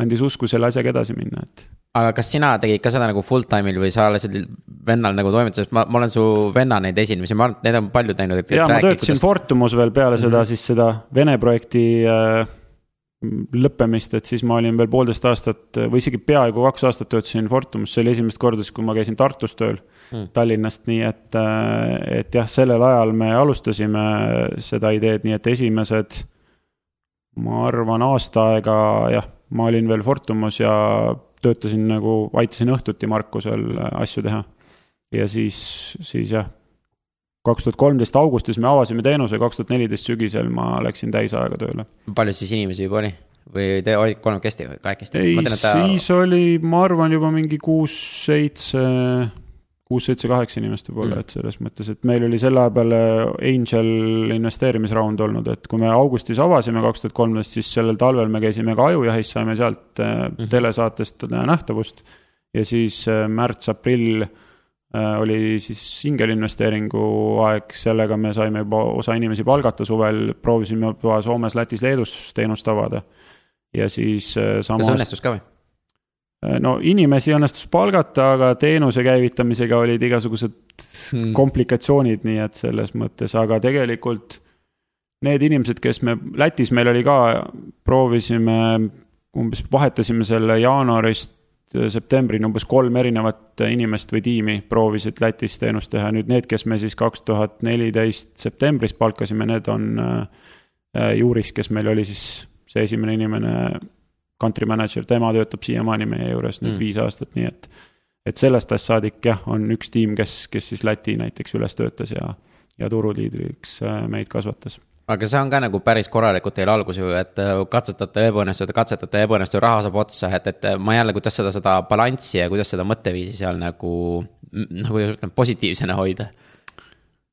andis usku selle asjaga edasi minna, et. aga kas sina tegid ka seda nagu full time'il või sa lihtsalt vennal nagu toimetasid, ma, ma olen su venna neid esinemisi, ma arvan, et need on paljud teinud. ja ma töötasin kuidas... Fortumus veel peale seda mm -hmm. siis seda Vene projekti äh, lõppemist, et siis ma olin veel poolteist aastat või isegi peaaegu kaks aastat töötasin Fortumus, see oli esimest korda siis, kui ma käisin Tartus tööl mm. Tallinnast, nii et, et jah, sellel ajal me alustasime seda ideed, nii et esimesed, ma arvan, aasta aega jah, ma olin veel Fortumus ja töötasin nagu, aitasin õhtuti Markusel asju teha. ja siis, siis jah, kaks tuhat kolmteist augustis me avasime teenuse, kaks tuhat neliteist sügisel ma läksin täisajaga tööle. palju siis inimesi juba oli? või te olite kolmekesti või kahekesti? ei, ta... siis oli, ma arvan, juba mingi kuus-seitse, kuus-seitse-kaheksa inimest võib-olla mm., et selles mõttes, et meil oli selle aja peale angel investeerimisraund olnud, et kui me augustis avasime kaks tuhat kolmteist, siis sellel talvel me käisime ka ajujahis, saime sealt mm telesaatest nähtavust. ja siis äh, märts-aprill Äh, oli siis singelinvesteeringu aeg, sellega me saime juba osa inimesi palgata suvel, proovisime juba Soomes, Lätis, Leedus teenust avada. ja siis samas. kas õnnestus ka või? Äh, no inimesi õnnestus palgata, aga teenuse käivitamisega olid igasugused hmm. komplikatsioonid, nii et selles mõttes, aga tegelikult. Need inimesed, kes me, Lätis meil oli ka, proovisime umbes vahetasime selle jaanuarist septembrini umbes kolm erinevat inimest või tiimi proovisid Lätis teenust teha, nüüd need, kes me siis kaks tuhat neliteist septembris palkasime, need on äh, Juris, kes meil oli siis see esimene inimene, country manager, tema töötab siiamaani meie juures nüüd mm. viis aastat, nii et. et sellest ajast saadik jah, on üks tiim, kes, kes siis Läti näiteks üles töötas ja, ja turuliidriks äh, meid kasvatas aga see on ka nagu päris korralikult teil algus ju, et äh, katsetate, ebaõnnestute, katsetate, ebaõnnestuv, raha saab otsa, et, et ma jälle, kuidas seda, seda balanssi ja kuidas seda mõtteviisi seal nagu, nagu kuidas ütlen, positiivsena hoida?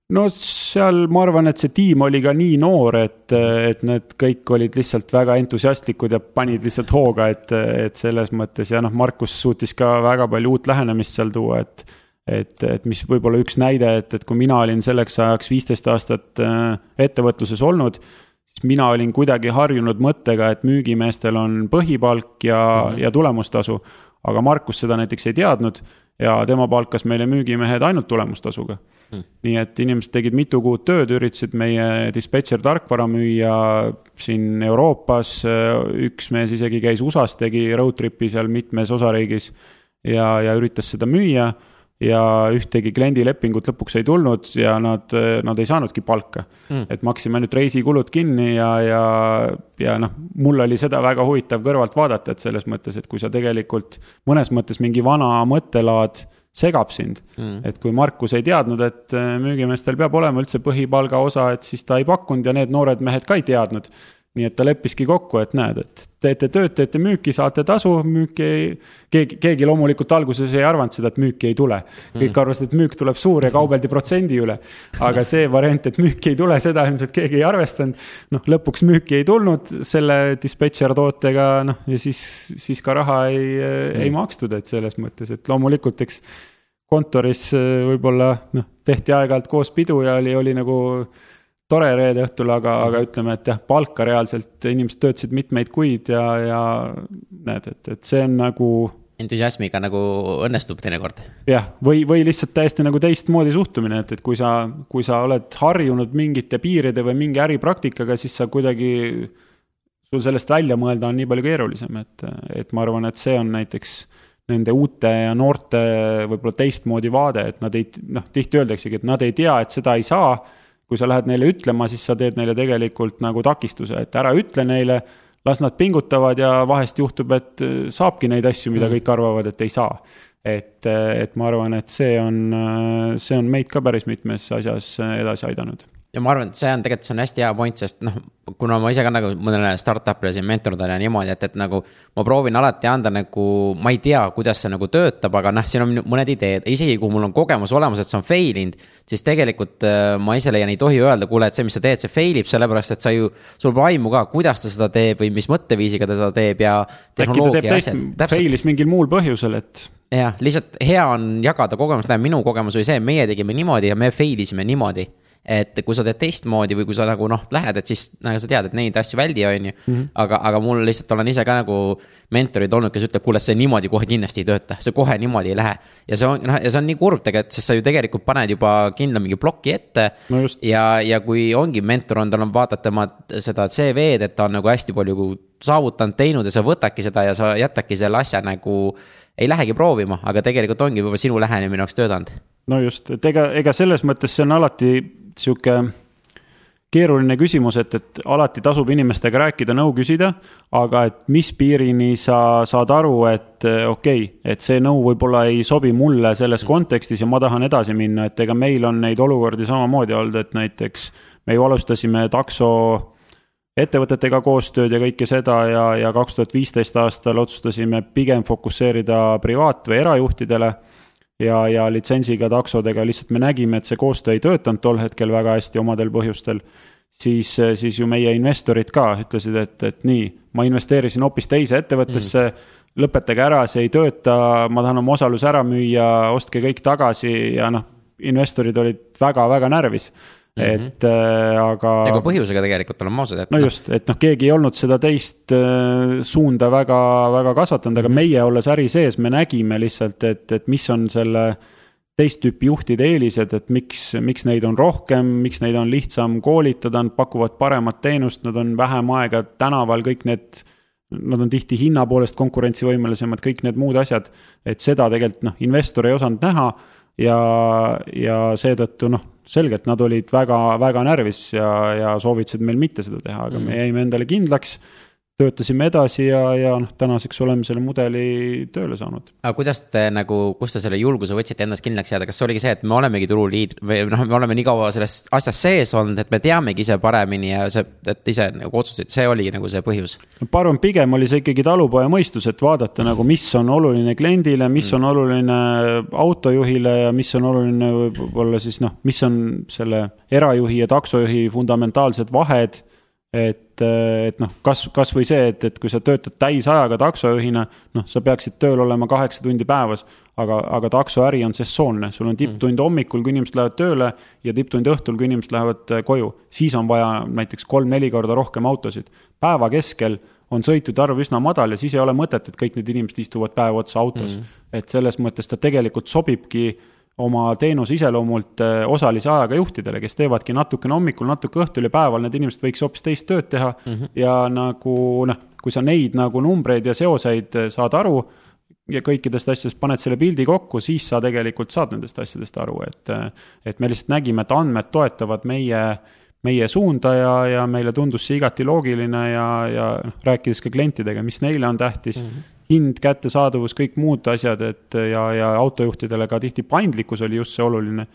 No seal ma arvan, et see tiim oli ka nii noor, et, et need kõik olid lihtsalt väga entusiastlikud ja panid lihtsalt hooga, et, et selles mõttes ja noh, Markus suutis ka väga palju uut lähenemist seal tuua, et et, et mis võib-olla üks näide, et, et kui mina olin selleks ajaks viisteist aastat äh, ettevõtluses olnud, siis mina olin kuidagi harjunud mõttega, et müügimeestel on põhipalk ja mm, -hmm. ja tulemustasu. aga Markus seda näiteks ei teadnud ja tema palkas meile müügimehed ainult tulemustasuga mm.. nii et inimesed tegid mitu kuud tööd, üritasid meie dispetšer tarkvara müüa siin Euroopas, üks mees isegi käis USA-s, tegi road trip'i seal mitmes osariigis ja, ja üritas seda müüa ja ühtegi kliendilepingut lõpuks ei tulnud ja nad, nad ei saanudki palka. Mm.. et maksime ainult reisikulud kinni ja, ja, ja noh, mul oli seda väga huvitav kõrvalt vaadata, et selles mõttes, et kui sa tegelikult mõnes mõttes mingi vana mõttelaad segab sind mm.. et kui Markus ei teadnud, et müügimeestel peab olema üldse põhipalga osa, et siis ta ei pakkunud ja need noored mehed ka ei teadnud nii et ta leppiski kokku, et näed, et teete tööd, teete müüki, saate tasu, müüki ei. keegi, keegi loomulikult alguses ei arvanud seda, et müüki ei tule. kõik mm. arvasid, et müük tuleb suur ja kaubeldi protsendi üle. aga see variant, et müüki ei tule, seda ilmselt keegi ei arvestanud. noh, lõpuks müüki ei tulnud selle dispetšer tootega, noh ja siis, siis ka raha ei mm., ei makstud, et selles mõttes, et loomulikult, eks. kontoris võib-olla noh, tehti aeg-ajalt koos pidu ja oli, oli nagu tore reede õhtul, aga, aga ütleme, et jah, palka reaalselt inimesed töötasid mitmeid kuid ja, ja näed, et, et see on nagu. entusiasmiga nagu õnnestub teinekord. jah, või, või lihtsalt täiesti nagu teistmoodi suhtumine, et, et kui sa, kui sa oled harjunud mingite piiride või mingi äripraktikaga, siis sa kuidagi. sul sellest välja mõelda on nii palju keerulisem, et, et ma arvan, et see on näiteks nende uute ja noorte võib-olla teistmoodi vaade, et nad ei, noh, tihti öeldaksegi, et nad ei tea, et seda ei saa kui sa lähed neile ütlema, siis sa teed neile tegelikult nagu takistuse, et ära ütle neile, las nad pingutavad ja vahest juhtub, et äh, saabki neid asju, mida mm. kõik arvavad, et ei saa. et, äh, et ma arvan, et see on, äh, see on meid ka päris mitmes asjas edasi aidanud ja ma arvan, et see on tegelikult, see on hästi hea point, sest noh, kuna ma ise ka nagu mõnele startup'ile siin mentordan ja niimoodi, et, et nagu. ma proovin alati anda nagu, ma ei tea, kuidas see nagu töötab, aga noh, siin on mõned ideed, isegi kui mul on kogemus olemas, et see on fail inud. siis tegelikult äh, ma ise leian, ei tohi öelda, kuule, et see, mis sa teed, see fail ib, sellepärast et sa ju. sul pole aimu ka, kuidas ta seda teeb või mis mõtteviisiga ta seda teeb ja. äkki ta teeb teist, fail'is mingil muul põhjusel, et jah, lihtsalt hea on jagada kogemust, näe, minu kogemus oli see, meie tegime niimoodi ja me fail isime niimoodi et kui sa teed teistmoodi või kui sa nagu noh, lähed, et siis nagu sa tead, et neid asju väldi, on ju. Mhm. aga, aga mul lihtsalt olen ise ka nagu mentorid olnud, kes ütleb, kuule, see niimoodi kohe kindlasti ei tööta, see kohe niimoodi ei lähe. ja see on, noh, ja see on nii kurb tegelikult, sest sa ju tegelikult paned juba kindla mingi ploki ette no. ja, ja kui ongi mentor on, tal on vaatad tema seda CV-d, et ta on nagu hästi palju saavutanud, teinud ja sa võtadki seda ja sa jätadki selle asja nagu ei lähegi proovima, aga tegelikult ongi võib-olla sinu lähenemine oleks töötanud. no just, et ega, ega selles mõttes see on alati sihuke keeruline küsimus, et, et alati tasub inimestega rääkida, nõu küsida. aga et mis piirini sa saad aru, et okei okay,, et see nõu võib-olla ei sobi mulle selles kontekstis ja ma tahan edasi minna, et ega meil on neid olukordi samamoodi olnud, et näiteks. me ju alustasime takso ettevõtetega koostööd ja kõike seda ja, ja kaks tuhat viisteist aastal otsustasime pigem fokusseerida privaat- või erajuhtidele ja, ja litsentsiga taksodega, lihtsalt me nägime, et see koostöö ei töötanud tol hetkel väga hästi omadel põhjustel. siis, siis ju meie investorid ka ütlesid, et, et nii, ma investeerisin hoopis teise ettevõttesse mm. lõpetage ära, see ei tööta, ma tahan oma osaluse ära müüa, ostke kõik tagasi ja noh, investorid olid väga-väga närvis -hmm. et äh, aga. ega põhjusega tegelikult oleme ausad, et. no just, et noh, keegi ei olnud seda teist äh, suunda väga, väga kasvatanud, aga mm -hmm. meie olles äri sees, me nägime lihtsalt, et, et mis on selle teist tüüpi juhtide eelised, et miks, miks neid on rohkem, miks neid on lihtsam koolitada, nad pakuvad paremat teenust, nad on vähem aega tänaval, kõik need. Nad on tihti hinna poolest konkurentsivõimelisemad, kõik need muud asjad, et seda tegelikult noh, investor ei osanud näha ja, ja seetõttu noh, selgelt nad olid väga, väga närvis ja, ja soovitasid meil mitte seda teha, aga mm. me jäime endale kindlaks töötasime edasi ja, ja noh, tänaseks oleme selle mudeli tööle saanud. aga kuidas te nagu, kust te selle julguse võtsite endast kindlaks jääda, kas see oligi see, et me olemegi turuliid- või noh, me oleme nii kaua selles asjas sees olnud, et me teamegi ise paremini ja see, et ise nagu otsustasid, see oligi nagu see põhjus? ma arvan, pigem oli see ikkagi talupoja mõistus, et vaadata nagu, mis on oluline kliendile, mis mm. on oluline autojuhile ja mis on oluline võib-olla siis noh, mis on selle erajuhi ja taksojuhi fundamentaalsed vahed et, et noh, kas, kasvõi see, et, et kui sa töötad täisajaga taksojuhina, noh, sa peaksid tööl olema kaheksa tundi päevas. aga, aga taksoäri on sessoonne, sul on tipptund hommikul, kui inimesed lähevad tööle ja tipptund õhtul, kui inimesed lähevad äh, koju. siis on vaja näiteks kolm-neli korda rohkem autosid. päeva keskel on sõitude arv üsna madal ja siis ei ole mõtet, et kõik need inimesed istuvad päev otsa autos mm. -hmm. et selles mõttes ta tegelikult sobibki oma teenuse iseloomult äh, osalise ajaga juhtidele, kes teevadki natukene hommikul, natuke õhtul ja päeval need inimesed võiks hoopis teist tööd teha mm. -hmm. ja nagu noh, kui sa neid nagu numbreid ja seoseid äh, saad aru ja kõikidest asjadest paned selle pildi kokku, siis sa tegelikult saad nendest asjadest aru, et, et me lihtsalt nägime, et andmed toetavad meie, meie suunda ja, ja meile tundus see igati loogiline ja, ja noh, rääkides ka klientidega, mis neile on tähtis mm. -hmm hind, kättesaadavus, kõik muud asjad, et ja, ja autojuhtidele ka tihti paindlikkus oli just see oluline.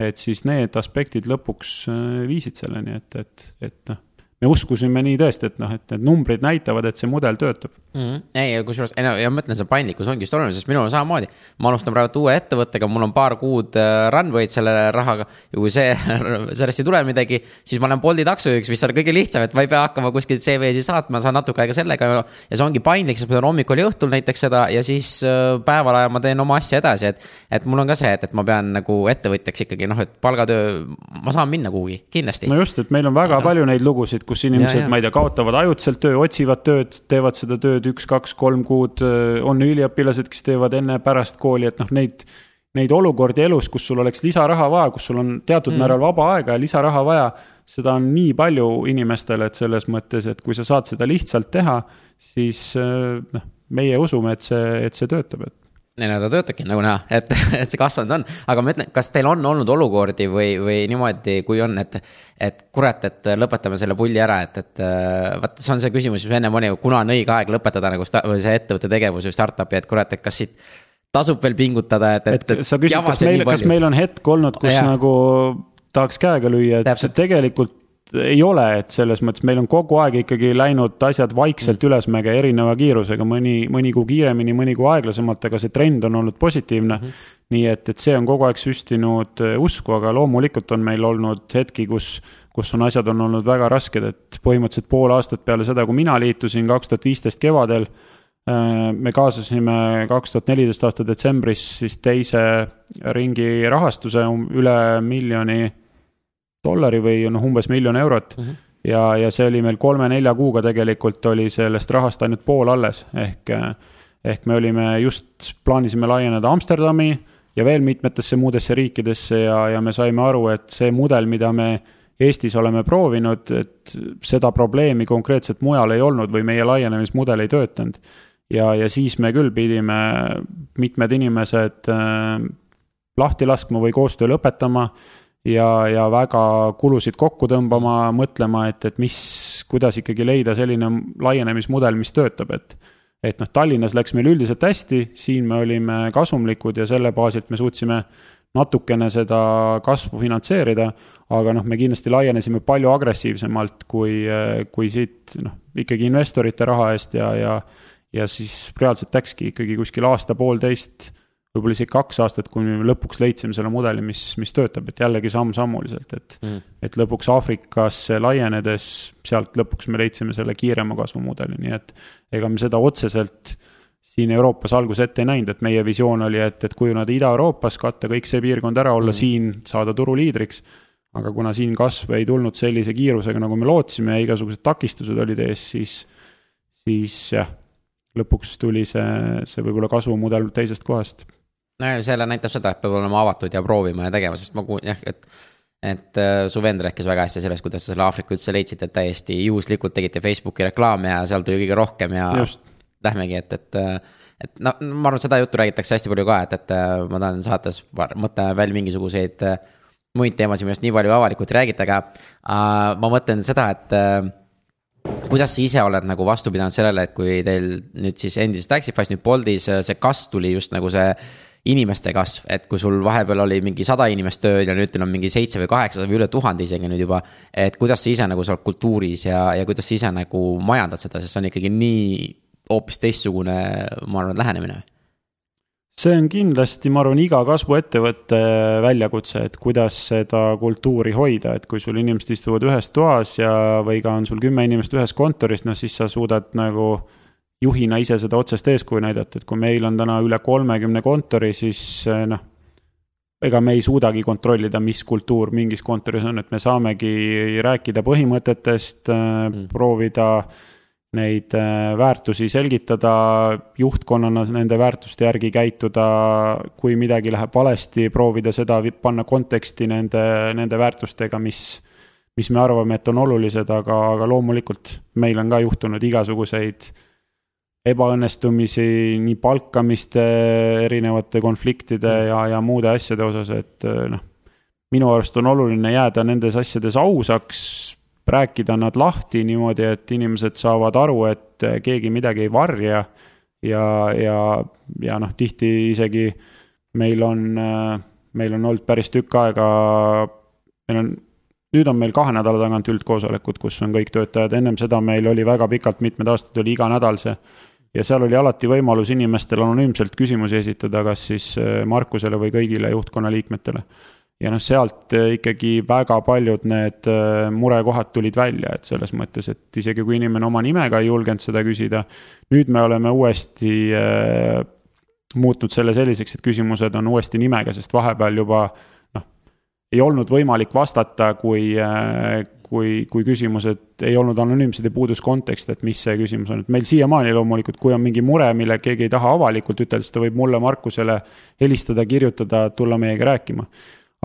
et siis need aspektid lõpuks äh, viisid selleni, et, et, et noh me uskusime nii tõesti, et noh, et need numbrid näitavad, et see mudel töötab mm. -hmm. ei, kusjuures, ei no ja ma ütlen, see paindlikkus ongi just oluline, sest minul on samamoodi. ma alustan praegu uue ettevõttega, mul on paar kuud äh, runway'd selle rahaga ja kui see, sellest ei tule midagi, siis ma olen Bolti taksojuhiks, mis on kõige lihtsam, et ma ei pea hakkama kuskilt CV-si saatma, saan natuke aega sellega ja see ongi paindlik, sest ma teen hommikul ja õhtul näiteks seda ja siis äh, päeval ajal ma teen oma asja edasi, et. et mul on ka see, et, et ma pean nagu ettevõtjaks ikkagi noh, et palgatöö, ma saan minna kuhugi, kindlasti. no just, et meil on väga ja, palju neid lugusid kus inimesed, ma ei tea, kaotavad ajutiselt töö, otsivad tööd, teevad seda tööd üks, kaks, kolm kuud. on üliõpilased, kes teevad enne-pärast kooli, et noh, neid, neid olukordi elus, kus sul oleks lisaraha vaja, kus sul on teatud mm. määral vaba aega ja lisaraha vaja. seda on nii palju inimestele, et selles mõttes, et kui sa saad seda lihtsalt teha, siis noh, meie usume, et see, et see töötab, et ei no ta töötabki nagu näha, et, et see kasvanud on, aga ma ütlen, kas teil on olnud olukordi või, või niimoodi, kui on, et. et kurat, et lõpetame selle pulli ära, et, et vaat see on see küsimus, mis ennem oli, kuna on õige aeg lõpetada nagu see ettevõtte tegevus või startup'i, et kurat, et kas siit tasub veel pingutada, et, et, et. sa küsid, kas meil, kas meil on hetk olnud, kus ja. nagu tahaks käega lüüa, et Täpselt. tegelikult ei ole, et selles mõttes meil on kogu aeg ikkagi läinud asjad vaikselt ülesmäge erineva kiirusega, mõni, mõni kuu kiiremini, mõni kuu aeglasemalt, aga see trend on olnud positiivne mm. -hmm. nii et, et see on kogu aeg süstinud äh, usku, aga loomulikult on meil olnud hetki, kus, kus on asjad on olnud väga rasked, et põhimõtteliselt pool aastat peale seda, kui mina liitusin kaks tuhat viisteist kevadel äh, me kaasasime kaks tuhat neliteist aasta detsembris siis teise ringi rahastuse um, üle miljoni dollari või noh, umbes miljon eurot mm. -hmm. ja, ja see oli meil kolme-nelja kuuga tegelikult oli sellest rahast ainult pool alles, ehk, ehk me olime just, plaanisime laieneda Amsterdami ja veel mitmetesse muudesse riikidesse ja, ja me saime aru, et see mudel, mida me Eestis oleme proovinud, et seda probleemi konkreetselt mujal ei olnud või meie laienemismudel ei töötanud. ja, ja siis me küll pidime mitmed inimesed äh, lahti laskma või koostöö lõpetama ja, ja väga kulusid kokku tõmbama, mõtlema, et, et mis, kuidas ikkagi leida selline laienemismudel, mis töötab, et. et noh, Tallinnas läks meil üldiselt hästi, siin me olime kasumlikud ja selle baasilt me suutsime natukene seda kasvu finantseerida, aga noh, me kindlasti laienesime palju agressiivsemalt kui, kui siit noh, ikkagi investorite raha eest ja, ja ja siis reaalselt läkski ikkagi kuskil aasta-poolteist võib-olla isegi kaks aastat, kuni me lõpuks leidsime selle mudeli, mis, mis töötab, et jällegi samm-sammuliselt, et mm.. et lõpuks Aafrikasse laienedes, sealt lõpuks me leidsime selle kiirema kasvu mudeli, nii et ega me seda otseselt siin Euroopas alguses ette ei näinud, et meie visioon oli, et, et kujuneda Ida-Euroopas, katta kõik see piirkond ära, olla mm. siin, saada turuliidriks. aga kuna siin kasv ei tulnud sellise kiirusega, nagu me lootsime ja igasugused takistused olid ees, siis, siis jah, lõpuks tuli see, see võib-olla kasvumudel teisest kohast no ja selle näitab seda, et peab olema avatud ja proovima ja tegema, sest ma kuulin jah, et. et äh, su vend rääkis väga hästi sellest, kuidas te selle Aafrika üldse leidsite, et täiesti juhuslikult tegite Facebooki reklaami ja seal tuli kõige rohkem ja. Lähmegi, et, et, et no ma arvan, seda juttu räägitakse hästi palju ka, et, et äh, ma tahan saates, mõtleme veel mingisuguseid äh, muid teemasid, millest nii palju avalikult ei räägita, aga ma mõtlen seda, et kuidas sa ise oled nagu vastu pidanud sellele, et kui teil nüüd siis endises Taxify's, nüüd Boltis see kasv tuli just nagu see inimeste kasv, et kui sul vahepeal oli mingi sada inimest tööl ja nüüd teil on mingi seitse või kaheksa või üle tuhande isegi nüüd juba. et kuidas sa ise nagu sa oled kultuuris ja, ja kuidas sa ise nagu majandad seda, sest see on ikkagi nii hoopis teistsugune, ma arvan, lähenemine see on kindlasti, ma arvan, iga kasvuettevõtte väljakutse, et kuidas seda kultuuri hoida, et kui sul inimesed istuvad ühes toas ja, või ka on sul kümme inimest ühes kontoris, noh siis sa suudad nagu juhina ise seda otsest eeskuju näidata, et kui meil on täna üle kolmekümne kontori, siis eh, noh, ega me ei suudagi kontrollida, mis kultuur mingis kontoris on, et me saamegi rääkida põhimõtetest eh, mm., proovida neid äh, väärtusi selgitada, juhtkonnana nende väärtuste järgi käituda, kui midagi läheb valesti, proovida seda panna konteksti nende, nende väärtustega, mis, mis me arvame, et on olulised, aga, aga loomulikult meil on ka juhtunud igasuguseid ebaõnnestumisi nii palkamiste, erinevate konfliktide ja, ja muude asjade osas, et noh, minu arust on oluline jääda nendes asjades ausaks, rääkida nad lahti niimoodi, et inimesed saavad aru, et keegi midagi ei varja. ja, ja, ja noh, tihti isegi meil on, meil on olnud päris tükk aega, meil on, nüüd on meil kahe nädala tagant üldkoosolekud, kus on kõik töötajad, ennem seda meil oli väga pikalt, mitmed aastad oli iga nädal see ja seal oli alati võimalus inimestel anonüümselt küsimusi esitada, kas siis Markusele või kõigile juhtkonna liikmetele. Ja noh, sealt äh, ikkagi väga paljud need äh, murekohad tulid välja, et selles mõttes, et isegi kui inimene oma nimega ei julgenud seda küsida, nüüd me oleme uuesti äh, muutnud selle selliseks, et küsimused on uuesti nimega, sest vahepeal juba noh, ei olnud võimalik vastata, kui äh,, kui, kui küsimused ei olnud anonüümsed ja puudus kontekst, et mis see küsimus on, et meil siiamaani loomulikult, kui on mingi mure, mille keegi ei taha avalikult ütelda, siis ta võib mulle, Markusele helistada, kirjutada, tulla meiega rääkima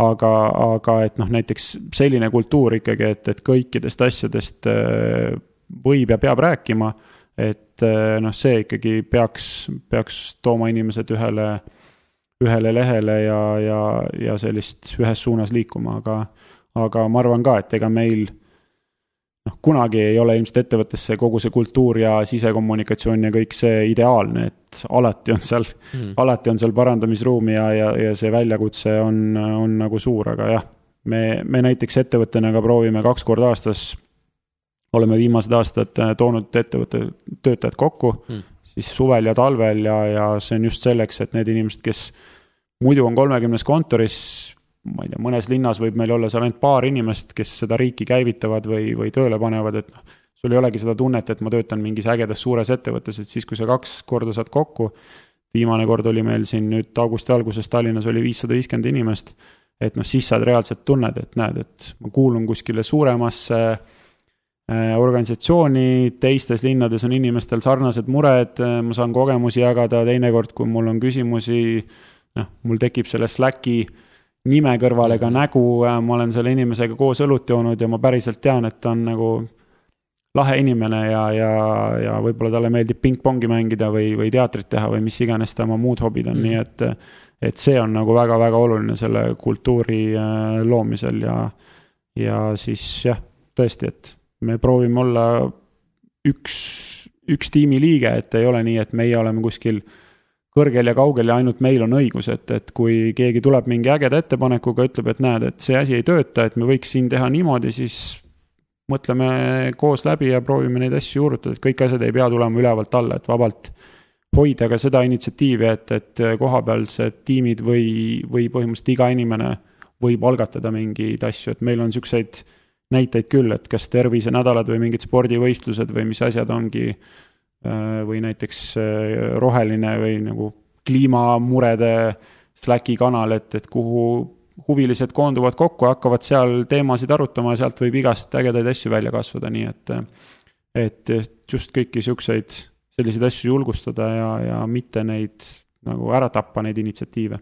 aga, aga et noh, näiteks selline kultuur ikkagi, et, et kõikidest asjadest äh, võib ja peab rääkima. et äh, noh, see ikkagi peaks, peaks tooma inimesed ühele, ühele lehele ja, ja, ja sellist ühes suunas liikuma, aga, aga ma arvan ka, et ega meil noh, kunagi ei ole ilmselt ettevõttesse kogu see kultuur ja sisekommunikatsioon ja kõik see ideaalne, et alati on seal mm., alati on seal parandamisruumi ja, ja, ja see väljakutse on, on nagu suur, aga jah. me, me näiteks ettevõttena ka proovime kaks korda aastas, oleme viimased aastad toonud ettevõtte töötajad kokku mm., siis suvel ja talvel ja, ja see on just selleks, et need inimesed, kes muidu on kolmekümnes kontoris, ma ei tea, mõnes linnas võib meil olla seal ainult paar inimest, kes seda riiki käivitavad või, või tööle panevad, et noh, sul ei olegi seda tunnet, et ma töötan mingis ägedas suures ettevõttes, et siis, kui sa kaks korda saad kokku, viimane kord oli meil siin nüüd augusti alguses Tallinnas oli viissada viiskümmend inimest, et noh, siis sa reaalselt tunned, et näed, et ma kuulun kuskile suuremasse äh, organisatsiooni, teistes linnades on inimestel sarnased mured, ma saan kogemusi jagada, teinekord, kui mul on küsimusi, noh, mul tekib selle Slacki äh, nime kõrvale ka nägu, äh, ma olen selle inimesega koos õlut joonud ja ma päriselt tean, et ta on nagu lahe inimene ja, ja, ja võib-olla talle meeldib pingpongi mängida või, või teatrit teha või mis iganes ta oma muud hobid on mm., nii et et see on nagu väga-väga oluline selle kultuuri äh, loomisel ja, ja siis jah, tõesti, et me proovime olla üks, üks tiimiliige, et ei ole nii, et meie oleme kuskil kõrgel ja kaugel ja ainult meil on õigus, et, et kui keegi tuleb mingi ägeda ettepanekuga, ütleb, et näed, et see asi ei tööta, et me võiks siin teha niimoodi, siis mõtleme koos läbi ja proovime neid asju juurutada, et kõik asjad ei pea tulema ülevalt alla, et vabalt hoida ka seda initsiatiivi, et, et kohapealsed tiimid või, või põhimõtteliselt iga inimene võib algatada mingeid asju, et meil on siukseid näiteid küll, et kas tervisenädalad või mingid spordivõistlused või mis asjad ongi Äh, või näiteks äh, roheline või nagu kliimamurede Slacki kanal, et, et kuhu huvilised koonduvad kokku, hakkavad seal teemasid arutama ja sealt võib igast ägedaid asju välja kasvada, nii et et just kõiki siukseid, selliseid asju julgustada ja, ja mitte neid nagu ära tappa, neid initsiatiive.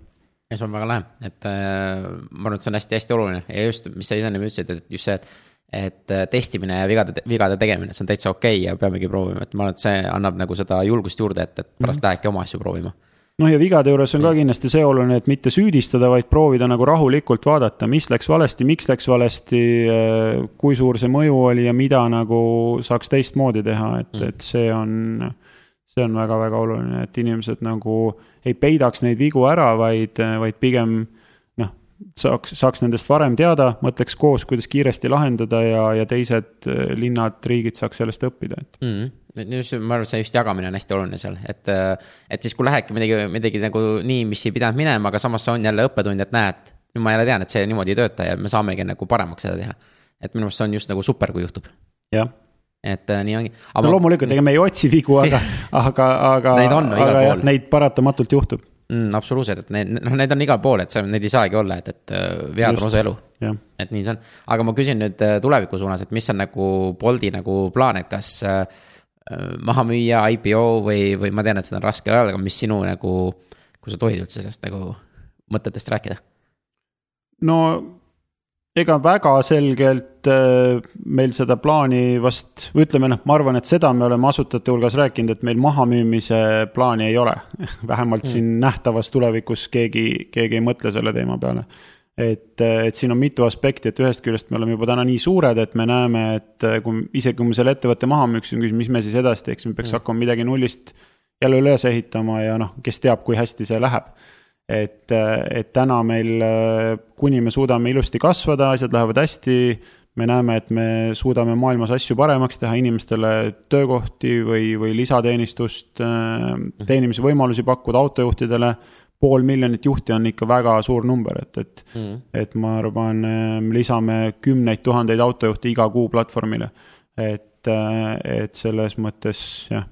Ja see on väga lahe, et äh, ma arvan, et see on hästi-hästi oluline. Ja just, mis sa ennem ütlesid, et just see, et et äh, testimine ja vigade, vigade tegemine, see on täitsa okei okay ja peamegi proovima, et ma arvan, et see annab nagu seda julgust juurde, et, et pärast mm -hmm. lähebki oma asju proovima noh, ja vigade juures on ka kindlasti see oluline, et mitte süüdistada, vaid proovida nagu rahulikult vaadata, mis läks valesti, miks läks valesti, äh, kui suur see mõju oli ja mida nagu saaks teistmoodi teha, et mm., et see on, see on väga-väga oluline, et inimesed nagu ei peidaks neid vigu ära, vaid, vaid pigem saaks, saaks nendest varem teada, mõtleks koos, kuidas kiiresti lahendada ja, ja teised äh, linnad, riigid saaks sellest õppida, et mm. -hmm ma arvan, et see just jagamine on hästi oluline seal, et, äh, et siis, kui lähebki midagi, midagi nagu nii, mis ei pidanud minema, aga samas see on jälle õppetund, et näed, nüüd ma jälle tean, et see niimoodi ei tööta ja me saamegi nagu paremaks seda teha. et minu arust see on just nagu super, kui juhtub. jah et äh, nii ongi. no loomulikult, ega me ei otsi vigu, aga aga, aga. Neid on no, igal pool. Neid paratamatult juhtub mm,. absoluutselt, et need, noh, need on igal pool, et see, need ei saagi olla, et, et äh, vead on osa elu. et nii see on, aga ma küsin nüüd äh, tuleviku suunas, et mis on nagu Bolti nagu plaan, et kas äh, maha müüa, IPO või, või ma tean, et seda on raske öelda, aga mis sinu nagu, kui sa tohid üldse sellest nagu mõtetest rääkida? no ega väga selgelt äh, meil seda plaani vast, ütleme noh, ma arvan, et seda me oleme asutajate hulgas rääkinud, et meil mahamüümise plaani ei ole. vähemalt mm. siin nähtavas tulevikus keegi, keegi ei mõtle selle teema peale. et, et siin on mitu aspekti, et ühest küljest me oleme juba täna nii suured, et me näeme, et kui isegi kui me selle ettevõtte maha müüksime, mis me siis edasi teeksime, peaks mm. hakkama midagi nullist jälle üles ehitama ja noh, kes teab, kui hästi see läheb et, et täna meil, kuni me suudame ilusti kasvada, asjad lähevad hästi, me näeme, et me suudame maailmas asju paremaks teha, inimestele töökohti või, või lisateenistust, teenimise võimalusi pakkuda autojuhtidele, pool miljonit juhti on ikka väga suur number, et, et mm., et ma arvan, lisame kümneid tuhandeid autojuhte iga kuu platvormile. et, et selles mõttes jah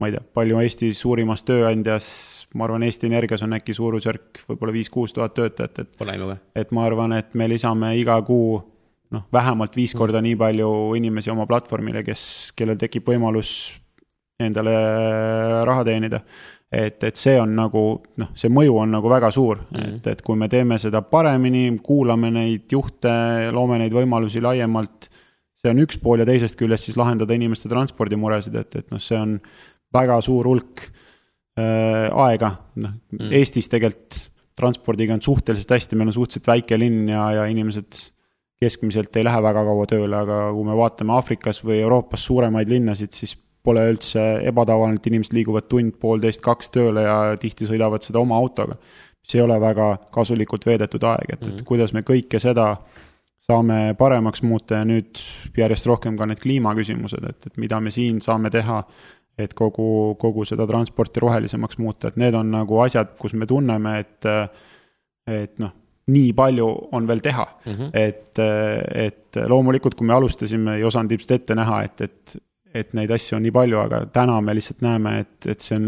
ma ei tea, palju Eesti suurimas tööandjas, ma arvan, Eesti Energias on äkki suurusjärk võib-olla viis-kuus tuhat töötajat, et. Pole aimu ka. et ma arvan, et me lisame iga kuu noh, vähemalt viis korda nii palju inimesi oma platvormile, kes, kellel tekib võimalus endale raha teenida. et, et see on nagu noh, see mõju on nagu väga suur mm, -hmm. et, et kui me teeme seda paremini, kuulame neid juhte, loome neid võimalusi laiemalt see on üks pool ja teisest küljest siis lahendada inimeste transpordimuresid, et, et noh, see on väga suur hulk äh, aega, noh mm. Eestis tegelikult transpordiga on suhteliselt hästi, meil on suhteliselt väike linn ja, ja inimesed keskmiselt ei lähe väga kaua tööle, aga kui me vaatame Aafrikas või Euroopas suuremaid linnasid, siis pole üldse ebatavaline, et inimesed liiguvad tund, poolteist, kaks tööle ja tihti sõidavad seda oma autoga. mis ei ole väga kasulikult veedetud aeg, et mm., et kuidas me kõike seda saame paremaks muuta ja nüüd järjest rohkem ka need kliimaküsimused, et, et mida me siin saame teha et kogu, kogu seda transporti rohelisemaks muuta, et need on nagu asjad, kus me tunneme, et, et noh, nii palju on veel teha mm. -hmm. et, et loomulikult, kui me alustasime, ei osanud ilmselt ette näha, et, et, et neid asju on nii palju, aga täna me lihtsalt näeme, et, et see on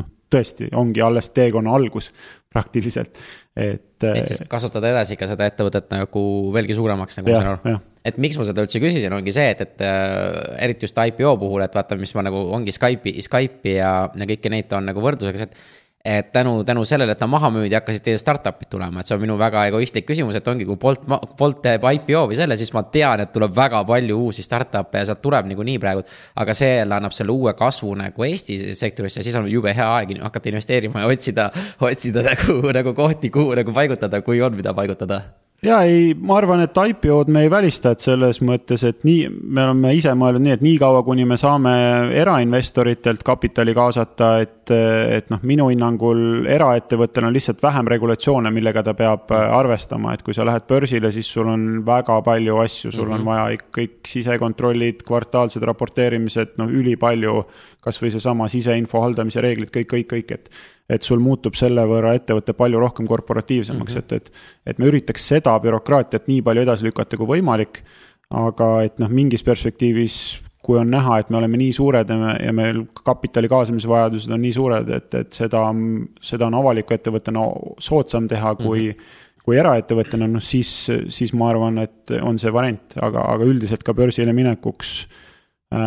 noh, tõesti ongi alles teekonna algus praktiliselt, et. et siis kasvatada edasi ka seda ettevõtet nagu veelgi suuremaks, nagu ma saan aru. et miks ma seda üldse küsisin, ongi see, et, et äh, eriti just IPO puhul, et vaata, mis ma nagu ongi Skype'i, Skype'i ja, ja kõiki neid toon nagu võrdluseks, et et tänu, tänu sellele, et ta maha müüdi, hakkasid teie startup'id tulema, et see on minu väga egoistlik küsimus, et ongi, kui Bolt, Bolt teeb IPO või selle, siis ma tean, et tuleb väga palju uusi startup'e ja sealt tuleb niikuinii praegu. aga see annab selle uue kasvu nagu Eesti sektorisse, siis on jube hea aeg hakata investeerima ja otsida, otsida nagu, nagu kohti, kuhu nagu paigutada, kui on, mida paigutada ja ei, ma arvan, et IPO-d me ei välista, et selles mõttes, et nii, me oleme ise mõelnud nii, et niikaua, kuni me saame erainvestoritelt kapitali kaasata, et, et noh, minu hinnangul eraettevõttel on lihtsalt vähem regulatsioone, millega ta peab arvestama, et kui sa lähed börsile, siis sul on väga palju asju, sul mm -hmm. on mhm. vaja kõik sisekontrollid, kvartaalsed raporteerimised, noh, ülipalju, kasvõi seesama siseinfo haldamise reeglid, kõik, kõik, kõik, et et sul muutub selle võrra ettevõte palju rohkem korporatiivsemaks mm, -hmm. et, et, et me üritaks seda bürokraatiat nii palju edasi lükata kui võimalik. aga et noh, mingis perspektiivis, kui on näha, et me oleme nii suured ja me, ja meil kapitali kaasamise vajadused on nii suured, et, et seda, seda on avaliku ettevõttena soodsam teha kui mm. -hmm kui eraettevõttena, noh siis, siis ma arvan, et on see variant, aga, aga üldiselt ka börsile minekuks Äh,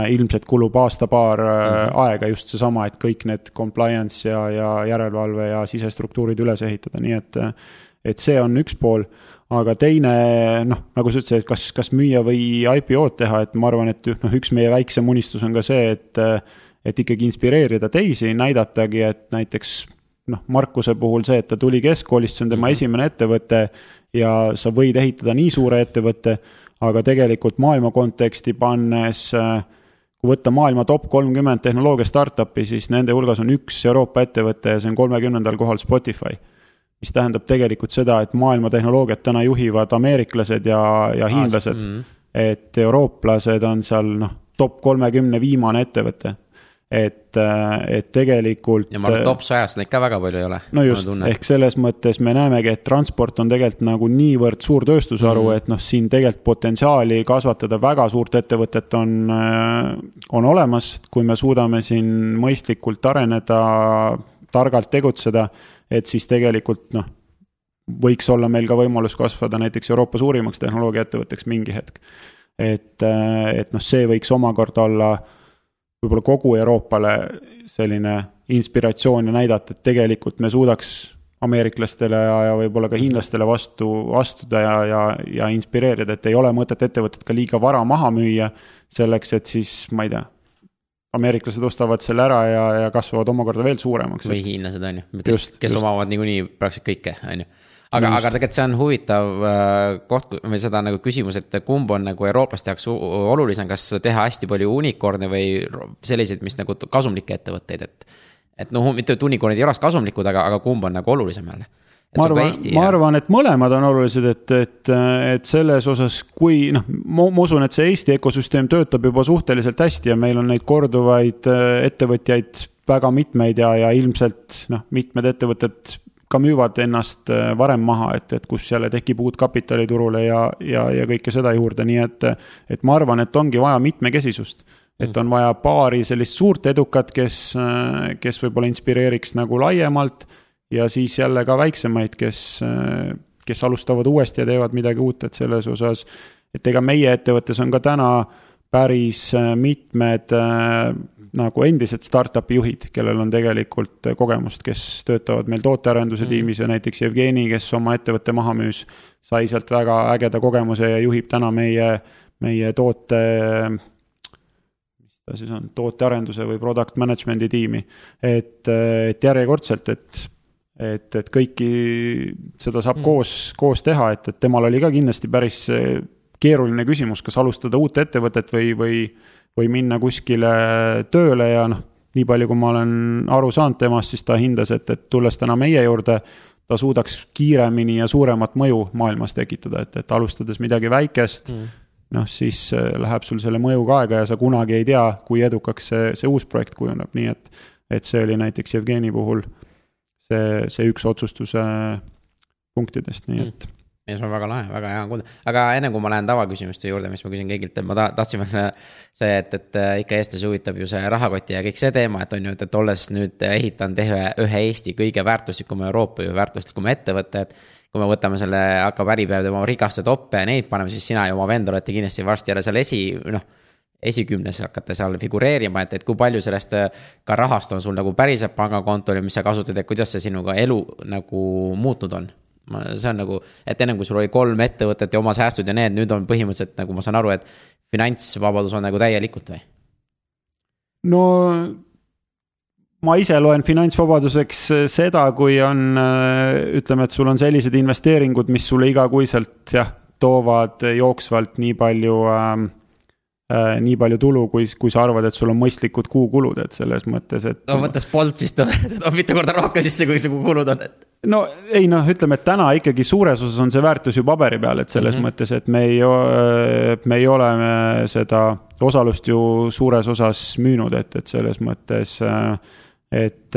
ilmselt kulub aasta-paar mm -hmm. aega just seesama, et kõik need compliance ja, ja järelevalve ja sisestruktuurid üles ehitada, nii et, et see on üks pool. aga teine, noh, nagu sa ütlesid, et kas, kas müüa või IPO-d teha, et ma arvan, et noh, üks meie väiksem unistus on ka see, et, et ikkagi inspireerida teisi, näidatagi, et näiteks noh, Markuse puhul see, et ta tuli keskkoolist, see on tema mm -hmm. esimene ettevõte ja sa võid ehitada nii suure ettevõtte, aga tegelikult maailma konteksti pannes äh, kui võtta maailma top kolmkümmend tehnoloogia startup'i, siis nende hulgas on üks Euroopa ettevõte ja see on kolmekümnendal kohal Spotify. mis tähendab tegelikult seda, et maailma tehnoloogiat täna juhivad ameeriklased ja, ja hiinlased mm. et eurooplased on seal noh, top kolmekümne viimane ettevõte et, et tegelikult. ja ma arvan, top sajast neid ka väga palju ei ole. no just, ehk selles mõttes me näemegi, et transport on tegelikult nagu niivõrd suur tööstusharu mm, -hmm. et noh, siin tegelikult potentsiaali kasvatada väga suurt ettevõtet on, on olemas, kui me suudame siin mõistlikult areneda, targalt tegutseda, et siis tegelikult noh, võiks olla meil ka võimalus kasvada näiteks Euroopa suurimaks tehnoloogiaettevõtteks mingi hetk. et, et noh, see võiks omakorda olla võib-olla kogu Euroopale selline inspiratsioon ja näidata, et tegelikult me suudaks ameeriklastele ja, ja võib-olla ka hiinlastele vastu astuda ja, ja, ja inspireerida, et ei ole mõtet ettevõtet ka liiga vara maha müüa. selleks, et siis, ma ei tea, ameeriklased ostavad selle ära ja, ja kasvavad omakorda veel suuremaks. või hiinlased, on ju, kes, kes just. omavad niikuinii praktiliselt kõike, on ju aga, aga tegelikult see on huvitav äh, koht või seda nagu küsimus, et kumb on nagu eurooplaste jaoks olulisem, kas teha hästi palju unicorn'e või selliseid, mis nagu kasumlikke ettevõtteid, et. et noh, mitte et unicorn'id ei oleks kasumlikud, aga, aga kumb on nagu olulisem jälle? ma arvan, ma arvan, et mõlemad on olulised, et, et, et selles osas, kui noh, ma, usun, et see Eesti ökosüsteem töötab juba suhteliselt hästi ja meil on neid korduvaid äh, ettevõtjaid väga mitmeid ja, ja ilmselt noh, mitmed ettevõtted ka müüvad ennast äh, varem maha, et, et kus jälle tekib uut kapitali turule ja, ja, ja kõike seda juurde, nii et, et ma arvan, et ongi vaja mitmekesisust. et on vaja paari sellist suurt edukat, kes, äh, kes võib-olla inspireeriks nagu laiemalt ja siis jälle ka väiksemaid, kes, äh, kes alustavad uuesti ja teevad midagi uut, et selles osas, et ega meie ettevõttes on ka täna päris mitmed nagu endised startup'i juhid, kellel on tegelikult kogemust, kes töötavad meil tootearenduse mm. tiimis ja näiteks Jevgeni, kes oma ettevõtte maha müüs, sai sealt väga ägeda kogemuse ja juhib täna meie, meie toote, mis ta siis on, tootearenduse või product management'i tiimi. et, et järjekordselt, et et, et kõiki seda saab mm. koos, koos teha, et, et temal oli ka kindlasti päris keeruline küsimus, kas alustada uut ettevõtet või, või või minna kuskile tööle ja noh, nii palju, kui ma olen aru saanud temast, siis ta hindas, et, et tulles täna meie juurde, ta suudaks kiiremini ja suuremat mõju maailmas tekitada, et, et alustades midagi väikest mm., noh, siis äh, läheb sul selle mõjuga aega ja sa kunagi ei tea, kui edukaks see, see uus projekt kujuneb, nii et, et see oli näiteks Jevgeni puhul see, see üks otsustuse punktidest, nii mm. Ja see on väga lahe, väga hea kuulda, aga enne kui ma lähen tavaküsimuste juurde, mis ma küsin kõigilt, et ma tahtsin veel see, et, et äh, ikka eestlasi huvitab ju see rahakoti ja kõik see teema, et on ju, et, et olles nüüd ehitanud ühe, ühe Eesti kõige väärtuslikuma Euroopa ju väärtuslikuma ettevõtte, et. kui me võtame selle, hakkab Äripäev tema rikaste toppe ja neid paneme, siis sina ja oma vend olete kindlasti varsti jälle seal esi, noh esikümnes hakkate seal figureerima, et, et kui palju sellest äh, ka rahast on sul nagu päriselt pangakontol ja mis sa kasutad ja kuidas see sinuga elu nagu muutnud on? Ma, see on nagu, et ennem kui sul oli kolm ettevõtet ja oma säästud ja need, nüüd on põhimõtteliselt nagu ma saan aru, et finantsvabadus on nagu täielikult või? no ma ise loen finantsvabaduseks seda, kui on, ütleme, et sul on sellised investeeringud, mis sulle igakuiselt jah, toovad jooksvalt nii palju äh, äh, nii palju tulu, kui, kui sa arvad, et sul on mõistlikud kuukulud, et selles mõttes, et. no võttes Bolt, siis ta toob mitu korda rohkem sisse, kui su kulud on, et no ei noh, ütleme, et täna ikkagi suures osas on see väärtus ju paberi peal, et selles mm -hmm. mõttes, et me ei, me ei ole seda osalust ju suures osas müünud, et, et selles mõttes. et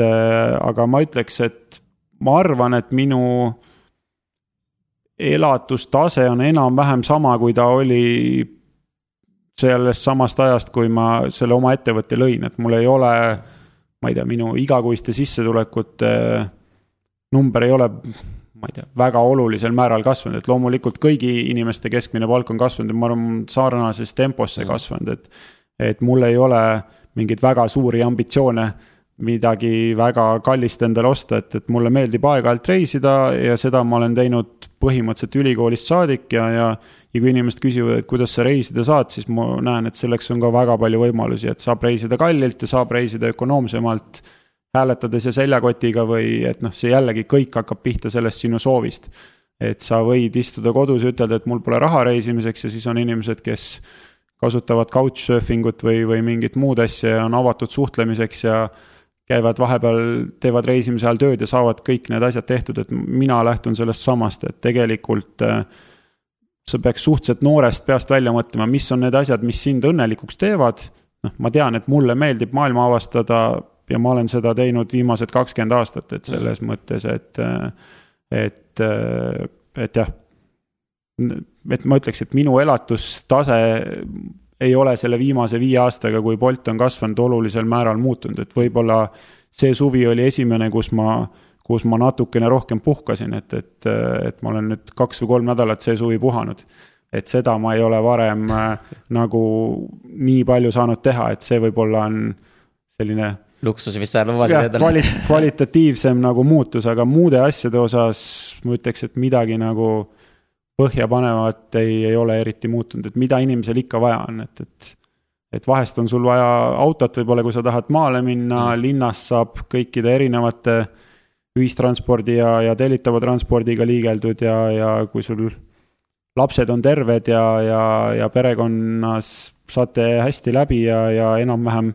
aga ma ütleks, et ma arvan, et minu elatustase on enam-vähem sama, kui ta oli sellest samast ajast, kui ma selle oma ettevõtte lõin, et mul ei ole, ma ei tea, minu igakuiste sissetulekute äh, number ei ole, ma ei tea, väga olulisel määral kasvanud, et loomulikult kõigi inimeste keskmine palk on kasvanud ja ma arvan, sarnases tempos see kasvanud, et. et mul ei ole mingeid väga suuri ambitsioone midagi väga kallist endale osta, et, et mulle meeldib aeg-ajalt reisida ja seda ma olen teinud põhimõtteliselt ülikoolist saadik ja, ja. ja kui inimesed küsivad, et kuidas sa reisida saad, siis ma näen, et selleks on ka väga palju võimalusi, et saab reisida kallilt ja saab reisida ökonoomsemalt hääletades ja seljakotiga või et noh, see jällegi kõik hakkab pihta sellest sinu soovist. et sa võid istuda kodus ja ütelda, et mul pole raha reisimiseks ja siis on inimesed, kes kasutavad couchsurfing ut või, või mingit muud asja ja on avatud suhtlemiseks ja käivad vahepeal, teevad reisimise ajal tööd ja saavad kõik need asjad tehtud, et mina lähtun sellest samast, et tegelikult äh, sa peaks suhteliselt noorest peast välja mõtlema, mis on need asjad, mis sind õnnelikuks teevad. noh, ma tean, et mulle meeldib maailma avastada, ja ma olen seda teinud viimased kakskümmend aastat, et selles mõttes, et, et, et jah. et ma ütleks, et minu elatustase ei ole selle viimase viie aastaga, kui Bolt on kasvanud, olulisel määral muutunud, et võib-olla see suvi oli esimene, kus ma, kus ma natukene rohkem puhkasin, et, et, et ma olen nüüd kaks või kolm nädalat see suvi puhanud. et seda ma ei ole varem äh, nagu nii palju saanud teha, et see võib-olla on selline luksus, mis sa lubasid endale kvali. kvalitatiivsem nagu muutus, aga muude asjade osas ma ütleks, et midagi nagu põhjapanevat ei, ei ole eriti muutunud, et mida inimesel ikka vaja on, et, et. et vahest on sul vaja autot, võib-olla kui sa tahad maale minna, mm. linnas saab kõikide erinevate ühistranspordi ja, ja tellitava transpordiga liigeldud ja, ja kui sul lapsed on terved ja, ja, ja perekonnas saate hästi läbi ja, ja enam-vähem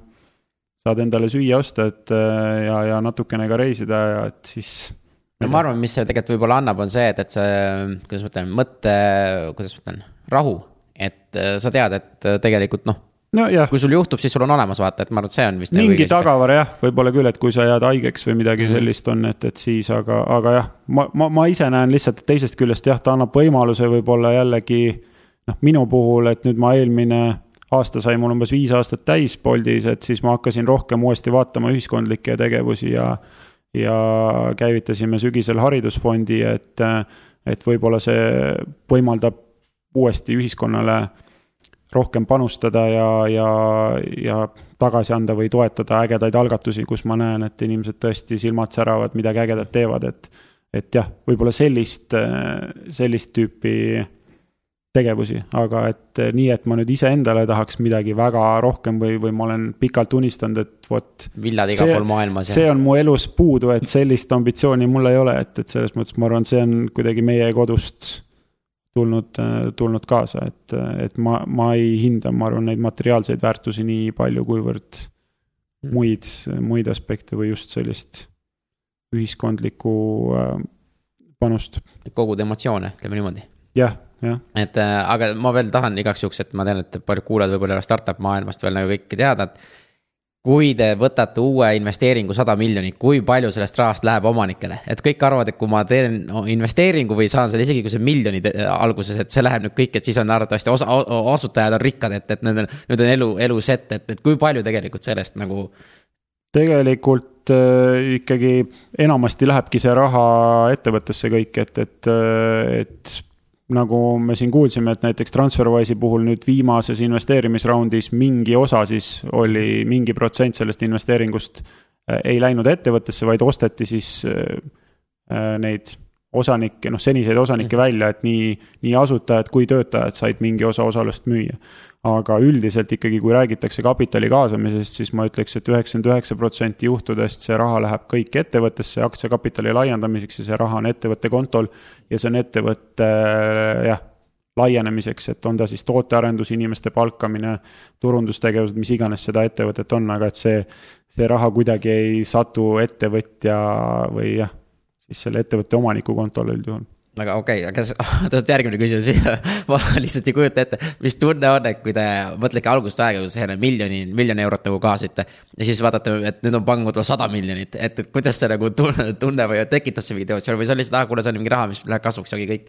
saad endale süüa osta, et ja, ja natukene ka reisida ja et siis. no ma arvan, mis see tegelikult võib-olla annab, on see, et, et see, kuidas ma ütlen, mõtte, kuidas ma ütlen, rahu. et sa tead, et tegelikult noh no, kui sul juhtub, siis sul on olemas, vaata, et ma arvan, et see on vist. mingi nagu tagavara jah, võib-olla küll, et kui sa jääd haigeks või midagi mm -hmm. sellist on, et, et siis, aga, aga jah, ma, ma, ma ise näen lihtsalt teisest küljest jah, ta annab võimaluse võib-olla jällegi. noh, minu puhul, et nüüd ma eelmine aasta sai mul umbes viis aastat täis Boltis, et siis ma hakkasin rohkem uuesti vaatama ühiskondlikke tegevusi ja. ja käivitasime sügisel haridusfondi, et, et võib-olla see võimaldab uuesti ühiskonnale rohkem panustada ja, ja, ja tagasi anda või toetada ägedaid algatusi, kus ma näen, et inimesed tõesti silmad säravad, midagi ägedat teevad, et. et jah, võib-olla sellist, sellist tüüpi tegevusi, aga et nii, et ma nüüd iseendale tahaks midagi väga rohkem või, või ma olen pikalt unistanud, et vot. villad igal pool maailmas. see on mu elus puudu, et sellist ambitsiooni mul ei ole, et, et selles mõttes ma arvan, see on kuidagi meie kodust tulnud, tulnud kaasa, et, et ma, ma ei hinda, ma arvan, neid materiaalseid väärtusi nii palju, kuivõrd mm. muid, muid aspekte või just sellist ühiskondlikku äh, panust. kogud emotsioone, ütleme niimoodi. jah. Et äh, aga ma veel tahan igaks juhuks, et ma tean, et paljud kuulajad võib-olla ei ole startup maailmast veel nagu kõike teada, et kui te võtate uue investeeringu sada miljonit, kui palju sellest rahast läheb omanikele, et kõik arvavad, et kui ma teen investeeringu või saan selle isegi kui see miljonid äh, alguses, et see läheb nüüd kõik, et siis on arvatavasti osa, asutajad on rikkad, et, et on, nüüd on elu, elu set, et, et kui palju tegelikult sellest nagu. tegelikult äh, ikkagi enamasti lähebki see raha ettevõttesse kõik, et, et, äh, et nagu me siin kuulsime, et näiteks Transferwise'i puhul nüüd viimases investeerimisraundis mingi osa siis oli, mingi protsent sellest investeeringust äh, ei läinud ettevõttesse, vaid osteti siis äh, äh, neid osanikke, noh, seniseid osanikke välja, et nii, nii asutajad kui töötajad said mingi osa osalust müüa aga üldiselt ikkagi, kui räägitakse kapitali kaasamisest, siis ma ütleks et, et üheksakümmend üheksa protsenti juhtudest see raha läheb kõik ettevõttesse aktsiakapitali laiendamiseks ja see raha on ettevõtte kontol. ja see on ettevõtte jah, laienemiseks, et on ta siis tootearendus, inimeste palkamine, turundustegevused, mis iganes seda ettevõtet on, aga et see, see raha kuidagi ei satu ettevõtja või jah, siis selle ettevõtte omaniku kontole üldjuhul aga okei okay,, aga oota, järgmine küsimus ma lihtsalt ei kujuta ette, mis tunne on, et kui te mõtlete algusest aega, kui te miljoni, miljon eurot nagu kaasite. ja siis vaatate, et nüüd on pangakontol sada miljonit, et, et kuidas see nagu tunne, tunne või tekitas see mingi emotsioon või see on lihtsalt, ah kuule, see on mingi raha, mis läheb kasvuks ja ongi kõik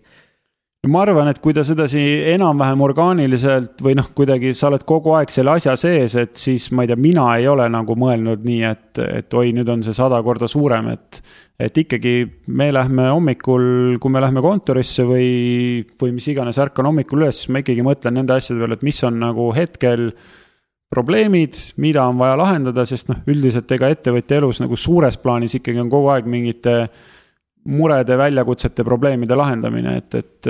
ma arvan, et kui ta sedasi enam-vähem orgaaniliselt või noh, kuidagi sa oled kogu aeg selle asja sees, et siis ma ei tea, mina ei ole nagu mõelnud nii, et, et oi, nüüd on see sada korda suurem, et. et ikkagi me lähme hommikul, kui me lähme kontorisse või, või mis iganes, ärkan hommikul üles, siis ma ikkagi mõtlen nende asjade peale, et mis on nagu hetkel probleemid, mida on vaja lahendada, sest noh, üldiselt ega ettevõtja elus nagu suures plaanis ikkagi on kogu aeg mingite murede, väljakutsete, probleemide lahendamine, et, et,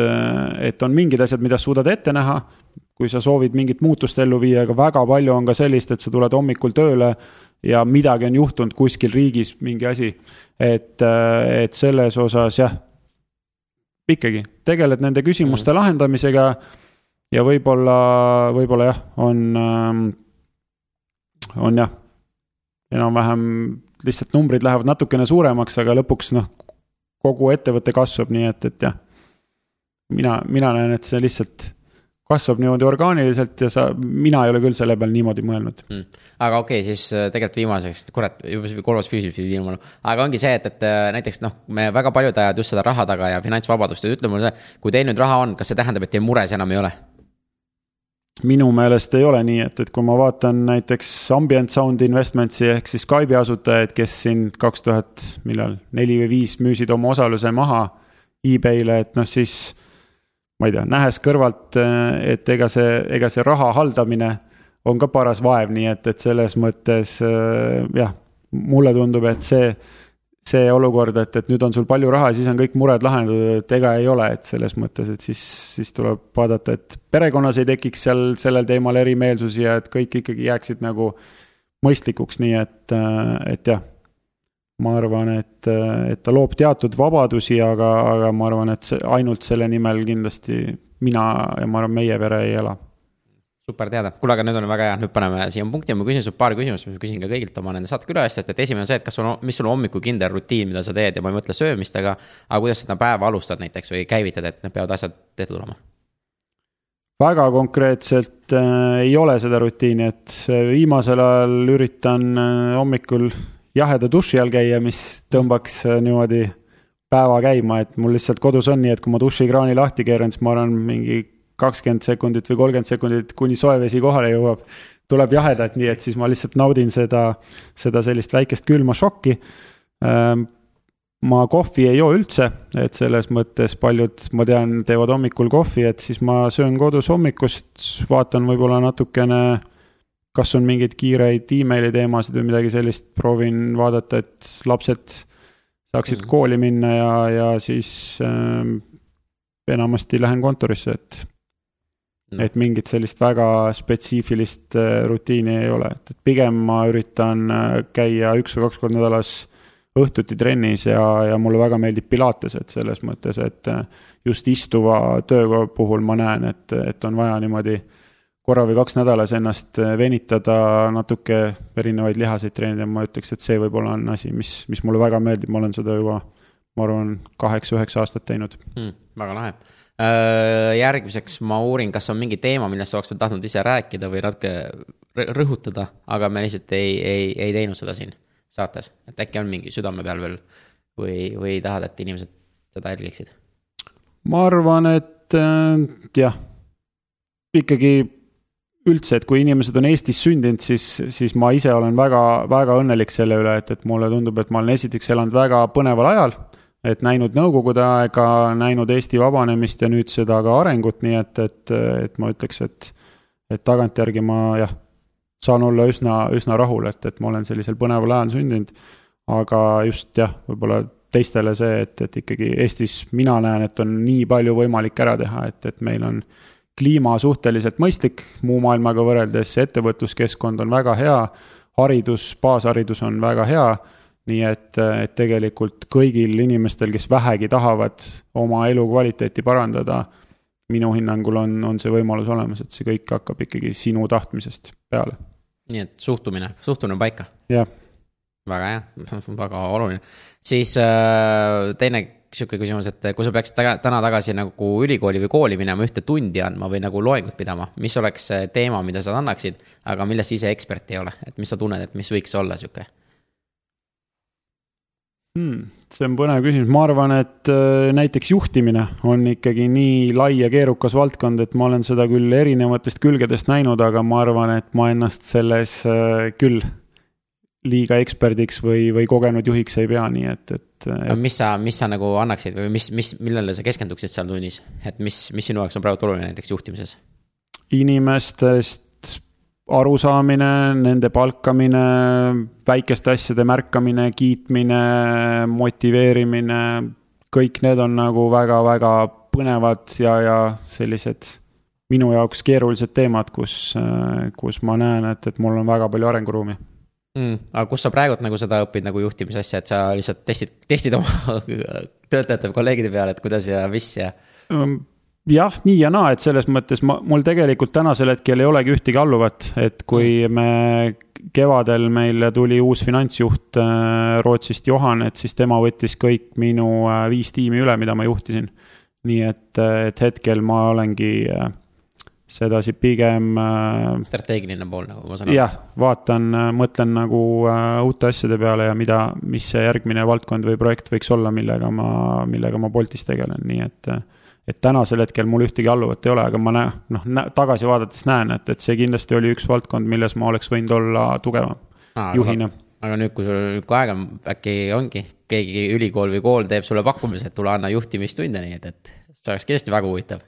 et on mingid asjad, mida suudad ette näha. kui sa soovid mingit muutust ellu viia, aga väga palju on ka sellist, et sa tuled hommikul tööle ja midagi on juhtunud kuskil riigis, mingi asi. et, et selles osas jah, ikkagi tegeled nende küsimuste mm. lahendamisega. ja võib-olla, võib-olla jah, on, on jah, enam-vähem lihtsalt numbrid lähevad natukene suuremaks, aga lõpuks noh, kogu ettevõte kasvab, nii et, et jah. mina, mina näen, et see lihtsalt kasvab niimoodi orgaaniliselt ja sa, mina ei ole küll selle peale niimoodi mõelnud mm.. aga okei okay,, siis äh, tegelikult viimaseks, kurat, juba kolmas küsimus pidi ilmuma. aga ongi see, et, et äh, näiteks noh, me väga paljud ajavad just seda raha taga ja finantsvabadust ja ütle mulle kui teil nüüd raha on, kas see tähendab, et teil mures enam ei ole? Minu meelest ei ole nii, et, et kui ma vaatan näiteks Ambient Sound Investments'i ehk siis Skype'i asutajaid, kes siin kaks tuhat, millal, neli või viis müüsid oma osaluse maha e-Bay'le, et noh, siis ma ei tea, nähes kõrvalt, et ega see, ega see raha haldamine on ka paras vaev, nii et, et selles mõttes jah, mulle tundub, et see see olukord, et, et nüüd on sul palju raha siis on kõik mured lahendatud, et ega ei ole, et selles mõttes, et siis, siis tuleb vaadata, et perekonnas ei tekiks seal sellel teemal erimeelsusi ja et kõik ikkagi jääksid nagu mõistlikuks, nii et, et jah. ma arvan, et, et ta loob teatud vabadusi, aga, aga ma arvan, et see ainult selle nimel kindlasti mina ja ma arvan, meie pere ei ela super teada, kuule, aga nüüd on väga hea, nüüd paneme siia punkti ja ma küsin sult paari küsimust, mis ma küsin ka kõigilt oma nende saatekülalistelt, et esimene on see, et kas sul on, mis sul on hommikul kindel rutiin, mida sa teed ja ma ei mõtle söömist, aga. aga kuidas seda päeva alustad näiteks või käivitad, et need peavad asjad tehtud olema? väga konkreetselt äh, ei ole seda rutiini, et äh, viimasel ajal üritan äh, hommikul jaheda duši all käia, mis tõmbaks äh, niimoodi päeva käima, et mul lihtsalt kodus on nii, et kui ma dušikraani lahti keeran, siis ma arvan, mingi kakskümmend sekundit või kolmkümmend sekundit, kuni soe vesi kohale jõuab, tuleb jahedat, nii et siis ma lihtsalt naudin seda, seda sellist väikest külma šokki. Ähm, ma kohvi ei joo üldse, et selles mõttes paljud, ma tean, teevad hommikul kohvi, et siis ma söön kodus hommikust, vaatan võib-olla natukene, kas on mingeid kiireid emaili teemasid või midagi sellist, proovin vaadata, et lapsed saaksid mm. kooli minna ja, ja siis äh, enamasti lähen kontorisse, et no.. et mingit sellist väga spetsiifilist äh, rutiini ei ole, et, et pigem ma üritan äh, käia üks või kaks korda nädalas õhtuti trennis ja, ja mulle väga meeldib pilates, et selles mõttes, et äh, just istuva töö puhul ma näen, et, et on vaja niimoodi korra või kaks nädalas ennast venitada, natuke erinevaid lihaseid treenida, ma ütleks, et see võib-olla on asi, mis, mis mulle väga meeldib, ma olen seda juba, ma arvan, kaheksa-üheksa aastat teinud. Hmm,. väga lahe järgmiseks ma uurin, kas on mingi teema, millest sa oleks veel tahtnud ise rääkida või natuke rõhutada, aga me lihtsalt ei, ei, ei teinud seda siin saates, et äkki on mingi südame peal veel või, või tahad, et inimesed seda jälgiksid? ma arvan, et äh, jah, ikkagi üldse, et kui inimesed on Eestis sündinud, siis, siis ma ise olen väga, väga õnnelik selle üle, et, et mulle tundub, et ma olen esiteks elanud väga põneval ajal et näinud Nõukogude aega, näinud Eesti vabanemist ja nüüd seda ka arengut, nii et, et, et ma ütleks, et, et tagantjärgi ma jah, saan olla üsna, üsna rahul, et, et ma olen sellisel põneval ajal sündinud. aga just jah, võib-olla teistele see, et, et ikkagi Eestis mina näen, et on nii palju võimalik ära teha, et, et meil on kliima suhteliselt mõistlik muu maailmaga võrreldes, ettevõtluskeskkond on väga hea, haridus, baasharidus on väga hea nii et, et tegelikult kõigil inimestel, kes vähegi tahavad oma elukvaliteeti parandada, minu hinnangul on, on see võimalus olemas, et see kõik hakkab ikkagi sinu tahtmisest peale. nii et suhtumine, suhtumine paika. jah. väga hea, väga oluline. siis äh, teine sihuke küsimus, et kui sa peaksid taga, täna tagasi nagu ülikooli või kooli minema ühte tundi andma või nagu loengut pidama, mis oleks teema, mida sa annaksid, aga milles sa ise ekspert ei ole, et mis sa tunned, et mis võiks olla sihuke hmm,? see on põnev küsimus, ma arvan, et äh, näiteks juhtimine on ikkagi nii lai ja keerukas valdkond, et ma olen seda küll erinevatest külgedest näinud, aga ma arvan, et ma ennast selles äh, küll liiga eksperdiks või, või kogenud juhiks ei pea, nii et, et, et.... mis sa, mis sa nagu annaksid või mis, mis, millele sa keskenduksid seal tunnis, et mis, mis sinu jaoks on praegu oluline näiteks juhtimises? inimestest arusaamine, nende palkamine, väikeste asjade märkamine, kiitmine, motiveerimine, kõik need on nagu väga-väga põnevad ja, ja sellised minu jaoks keerulised teemad, kus, kus ma näen, et, et mul on väga palju arenguruumi mm,. aga kus sa praegult nagu seda õpid nagu juhtimisasja, et sa lihtsalt testid, testid oma töötajate või kolleegide peale, et kuidas ja mis ja? Jah, nii ja naa, et selles mõttes ma, mul tegelikult tänasel hetkel ei olegi ühtegi alluvat, et kui mm. me kevadel meile tuli uus finantsjuht äh, Rootsist, Johan, et siis tema võttis kõik minu äh, viis tiimi üle, mida ma juhtisin. nii et, äh, et hetkel ma olengi sedasi pigem. strateegiline pool nagu ma saan aru. jah, vaatan, mõtlen nagu uute asjade peale ja mida, mis see järgmine valdkond või projekt võiks olla, millega ma, millega ma Boltis tegelen, nii et et tänasel hetkel mul ühtegi alluvat ei ole, aga ma näen, noh, tagasi vaadates näen, et, et see kindlasti oli üks valdkond, milles ma oleks võinud olla tugevam Aa, juhina. aga nüüd, kui sul nüüd aeg on, äkki ongi, keegi ülikool või kool teeb sulle pakkumise, et tule anna juhtimistunde, nii et, et see oleks kindlasti väga huvitav.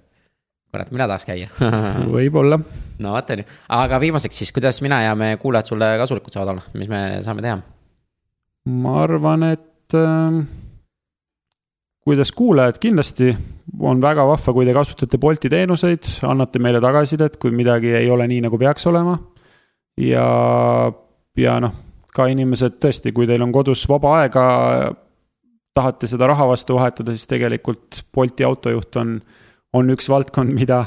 Kurat, mina tahaks käia. Võib-olla. No vot on ju, aga viimaseks siis, kuidas mina ja meie kuulajad sulle kasulikud saavad olla, mis me saame teha? ma arvan, et äh, kuidas kuulajad? Kindlasti on väga vahva, kui te kasutate Bolti teenuseid, annate meile tagasisidet, kui midagi ei ole nii, nagu peaks olema. ja, ja noh, ka inimesed tõesti, kui teil on kodus vaba aega, tahate seda raha vastu vahetada, siis tegelikult Bolti autojuht on, on üks valdkond, mida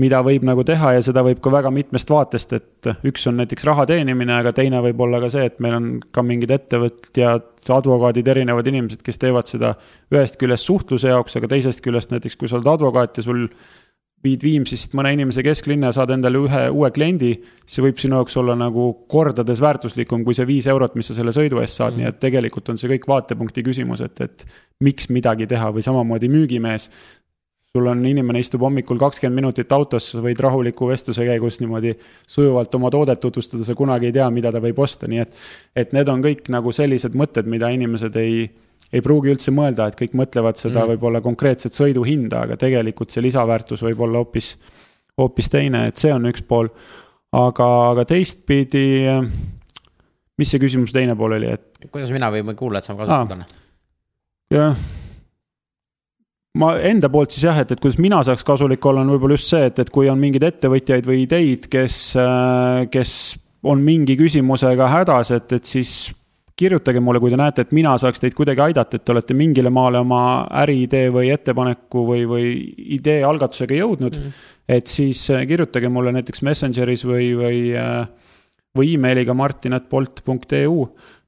mida võib nagu teha ja seda võib ka väga mitmest vaatest, et üks on näiteks raha teenimine, aga teine võib olla ka see, et meil on ka mingid ettevõtjad, advokaadid, erinevad inimesed, kes teevad seda ühest küljest suhtluse jaoks, aga teisest küljest näiteks, kui sa oled advokaat ja sul viid Viimsist mõne inimese kesklinna ja saad endale ühe uue kliendi, see võib sinu jaoks olla nagu kordades väärtuslikum kui see viis eurot, mis sa selle sõidu eest saad mm, -hmm. nii et tegelikult on see kõik vaatepunkti küsimus, et, et miks midagi teha või samamoodi müügimees sul on inimene istub hommikul kakskümmend minutit autos, võid rahuliku vestluse käigus niimoodi sujuvalt oma toodet tutvustada, sa kunagi ei tea, mida ta võib osta, nii et et need on kõik nagu sellised mõtted, mida inimesed ei ei pruugi üldse mõelda, et kõik mõtlevad seda mm. võib-olla konkreetset sõidu hinda, aga tegelikult see lisaväärtus võib olla hoopis, hoopis teine, et see on üks pool. aga, aga teistpidi, mis see küsimuse teine pool oli, et kuidas mina või kuulajad saame kasulikud olla? jah, ma enda poolt siis jah, et, et kuidas mina saaks kasulik olla, on võib-olla just see, et, et kui on mingeid ettevõtjaid või ideid, kes, kes on mingi küsimusega hädas, et, et siis kirjutage mulle, kui te näete, et mina saaks teid kuidagi aidata, et te olete mingile maale oma äriidee või ettepaneku või, või idee algatusega jõudnud mm.. et siis kirjutage mulle näiteks Messengeris või, või, või emailiga martin.bolt.eu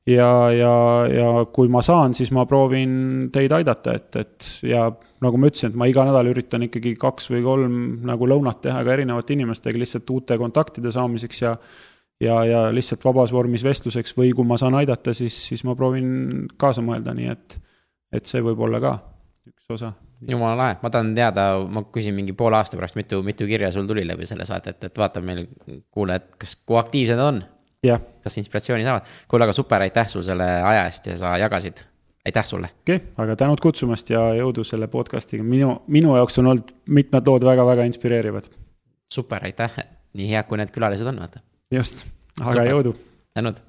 ja, ja, ja kui ma saan, siis ma proovin teid aidata, et, et ja nagu ma ütlesin, et ma iga nädal üritan ikkagi kaks või kolm nagu lõunat teha ka erinevate inimestega lihtsalt uute kontaktide saamiseks ja ja, ja lihtsalt vabas vormis vestluseks või kui ma saan aidata, siis, siis ma proovin kaasa mõelda, nii et, et see võib olla ka üks osa. jumala lahe, ma tahan teada, ma küsin mingi poole aasta pärast, mitu, mitu kirja sul tuli läbi selle saate, et, et vaata meil kuulajad, kas, kui aktiivsed nad on kas inspiratsiooni saavad. kuule, aga super, aitäh sul selle aja eest ja sa jagasid. aitäh sulle. okei okay,, aga tänud kutsumast ja jõudu selle podcast'iga, minu, minu jaoks on olnud mitmed lood väga-väga inspireerivad. super, aitäh, nii head, kui need külalised on, vaata. just, aga Super. jõudu tänud